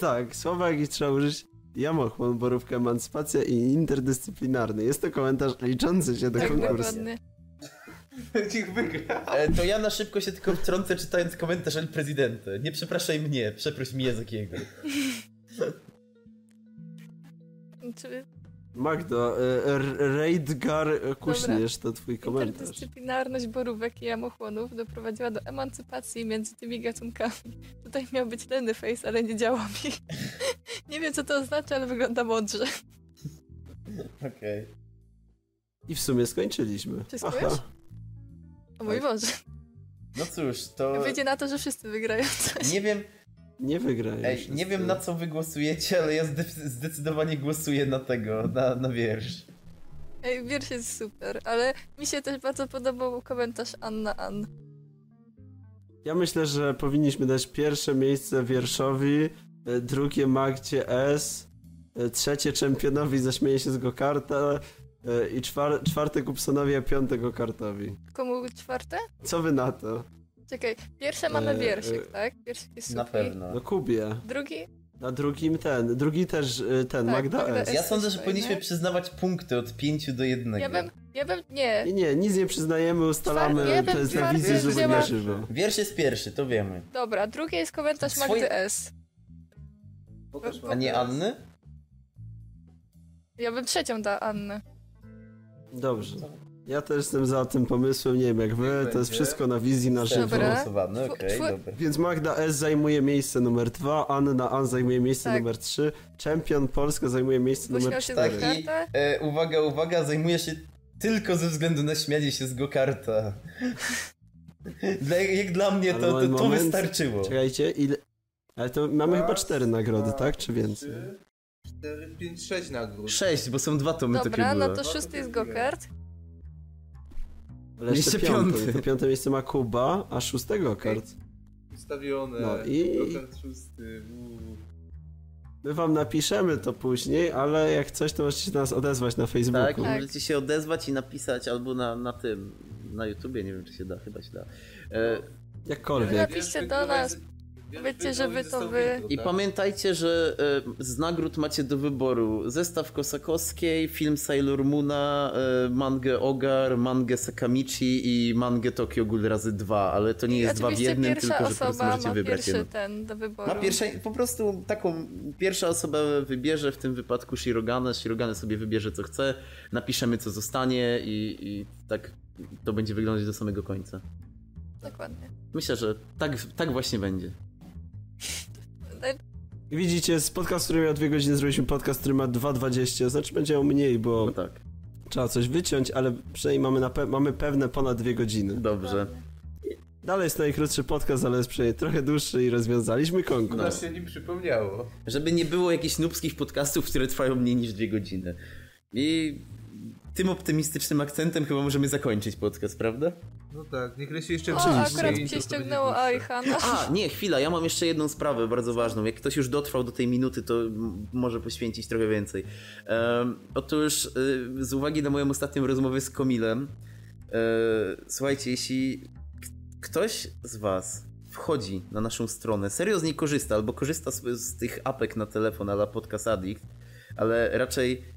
Tak, słowa jakie trzeba użyć. Jamochłon, borówka, emancypacja i interdyscyplinarny. Jest to komentarz liczący się do Tak, konkursu. dokładnie. Niech wygra. E, To ja na szybko się tylko wtrącę czytając komentarz El Presidente. Nie przepraszaj mnie, przeproś Miyazakiego. Czy Magdo, e, Reidgar Kuśnierz to twój komentarz. interdyscyplinarność borówek i jamochłonów doprowadziła do emancypacji między tymi gatunkami. Tutaj miał być lenny face, ale nie działa mi. nie wiem co to oznacza, ale wygląda mądrze. Okej. I w sumie skończyliśmy. Wszystko już? O mój Boże. No cóż, to... Wyjdzie na to, że wszyscy wygrają coś. Nie wiem, Nie wygrają ej, wszyscy. nie wiem na co wy głosujecie, ale ja zde- zdecydowanie głosuję na tego, na, na wiersz. Ej, wiersz jest super, ale mi się też bardzo podobał komentarz Anna Ann. Ja myślę, że powinniśmy dać pierwsze miejsce wierszowi, drugie Magdzie S, e, trzecie czempionowi zaśmieje się z Gokarta e, i czwar czwarte Kupsonowi, a piąte Gokartowi. Komu czwarte? Co wy na to? Czekaj, pierwsze mamy E, wierszyk, e, tak? Wierszyk jest Na suki. pewno. No Kubie. Drugi? Na drugim ten, drugi też e, ten, Tak, Magda Magda S. S. Ja sądzę, że powinniśmy przyznawać punkty od 5 do 1. Ja bym, ja bym, nie. Nie, nie, nic nie przyznajemy, ustalamy, Czwarty, ja to jest na wizji wzięła- na żywo. Wiersz jest pierwszy, to wiemy. Dobra, drugie jest komentarz Swoje- Magdy S. Pokaż A nie Anny? Ja bym trzecią dała Annę. Dobrze. Ja też jestem za tym pomysłem, nie wiem jak wy, to jest wszystko na wizji na żywo. Dobra. Okej, dobra. Więc Magda S zajmuje miejsce numer 2, Anna An zajmuje miejsce Tak. numer 3, Czempion Polska zajmuje miejsce numer Uśmiał się 4. z Tak, i kartę. e, uwaga, uwaga, zajmuje się tylko ze względu na śmianie się z Gokarta. Dla, jak dla mnie Ale to, to, to moment. wystarczyło. Czekajcie, ile... Ale to mamy chyba 4 nagrody, dwa, tak? Czy więcej? trzy, Cztery, pięć, sześć nagród. Sześć, bo są dwa tomy Dobra, Tokyo no Ghoul. to szósty jest. Gokart. Ale jeszcze Jeszcze piąty. piąty. To piąte miejsce ma Kuba, a szóstego kart. Ustawione. No i- Dokard szósty. uuu. My wam napiszemy to później, ale jak coś, to możecie się do nas odezwać na Facebooku. Tak, i Tak. możecie się odezwać i napisać albo na, na tym, na YouTubie, nie wiem czy się da, chyba się da. E, Jakkolwiek. Napiszcie do nas. Powiedzcie, że wygrałeś wy to wy. I pamiętajcie, że e, z nagród macie do wyboru zestaw Kosakowskiej, film Sailor Moona, e, mangę Ogar, mangę Sakamichi i mangę Tokyo Ghoul razy dwa, ale to nie jest dwa w jednym, tylko że po prostu możecie ma wybrać pierwszy jedno. ten do wyboru. Ma pierwsza, po prostu taką, pierwsza osoba wybierze, w tym wypadku Shirogane, Shirogane sobie wybierze co chce, napiszemy co zostanie i, i tak to będzie wyglądać do samego końca. Dokładnie. Myślę, że tak, tak właśnie będzie. Widzicie, z podcast, który miał 2 godziny, zrobiliśmy podcast, który ma 2,20, znaczy będzie miał mniej, bo No tak, trzeba coś wyciąć, ale przynajmniej mamy, na pe- mamy pewne ponad 2 godziny. dobrze. Dalej jest najkrótszy podcast, ale jest przynajmniej trochę dłuższy i rozwiązaliśmy No. konkurs. Nas się nim przypomniało. Żeby nie było jakichś nubskich podcastów, które trwają mniej niż dwie godziny. I tym optymistycznym akcentem chyba możemy zakończyć podcast, prawda? No tak, niech leci jeszcze O, wcześniej, akurat mi się ściągnęło. Aihana. A, nie, chwila, ja mam jeszcze jedną sprawę bardzo ważną. Jak ktoś już dotrwał do tej minuty, to może poświęcić trochę więcej. Em, otóż, y, z uwagi na moją ostatnią rozmowę z Komilem, e, słuchajcie, jeśli ktoś z Was wchodzi na naszą stronę, serio z niej korzysta, albo korzysta z, z tych apek na telefon, ala Podcast Addict, ale raczej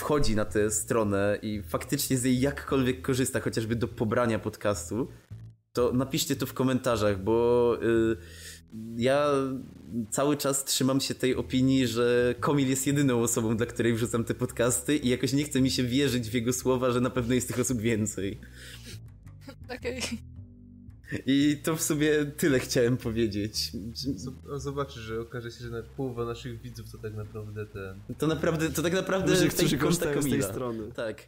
wchodzi na tę stronę i faktycznie z jej jakkolwiek korzysta, chociażby do pobrania podcastu, to napiszcie to w komentarzach, bo y, ja cały czas trzymam się tej opinii, że Komil jest jedyną osobą, dla której wrzucam te podcasty i jakoś nie chce mi się wierzyć w jego słowa, że na pewno jest tych osób więcej. Okej. I to w sumie tyle chciałem powiedzieć. Zob- Zobaczysz, że okaże się, że nawet połowa naszych widzów to tak naprawdę ten... To naprawdę, to tak naprawdę Ludzie, którzy korzystają z tej strony. Tak.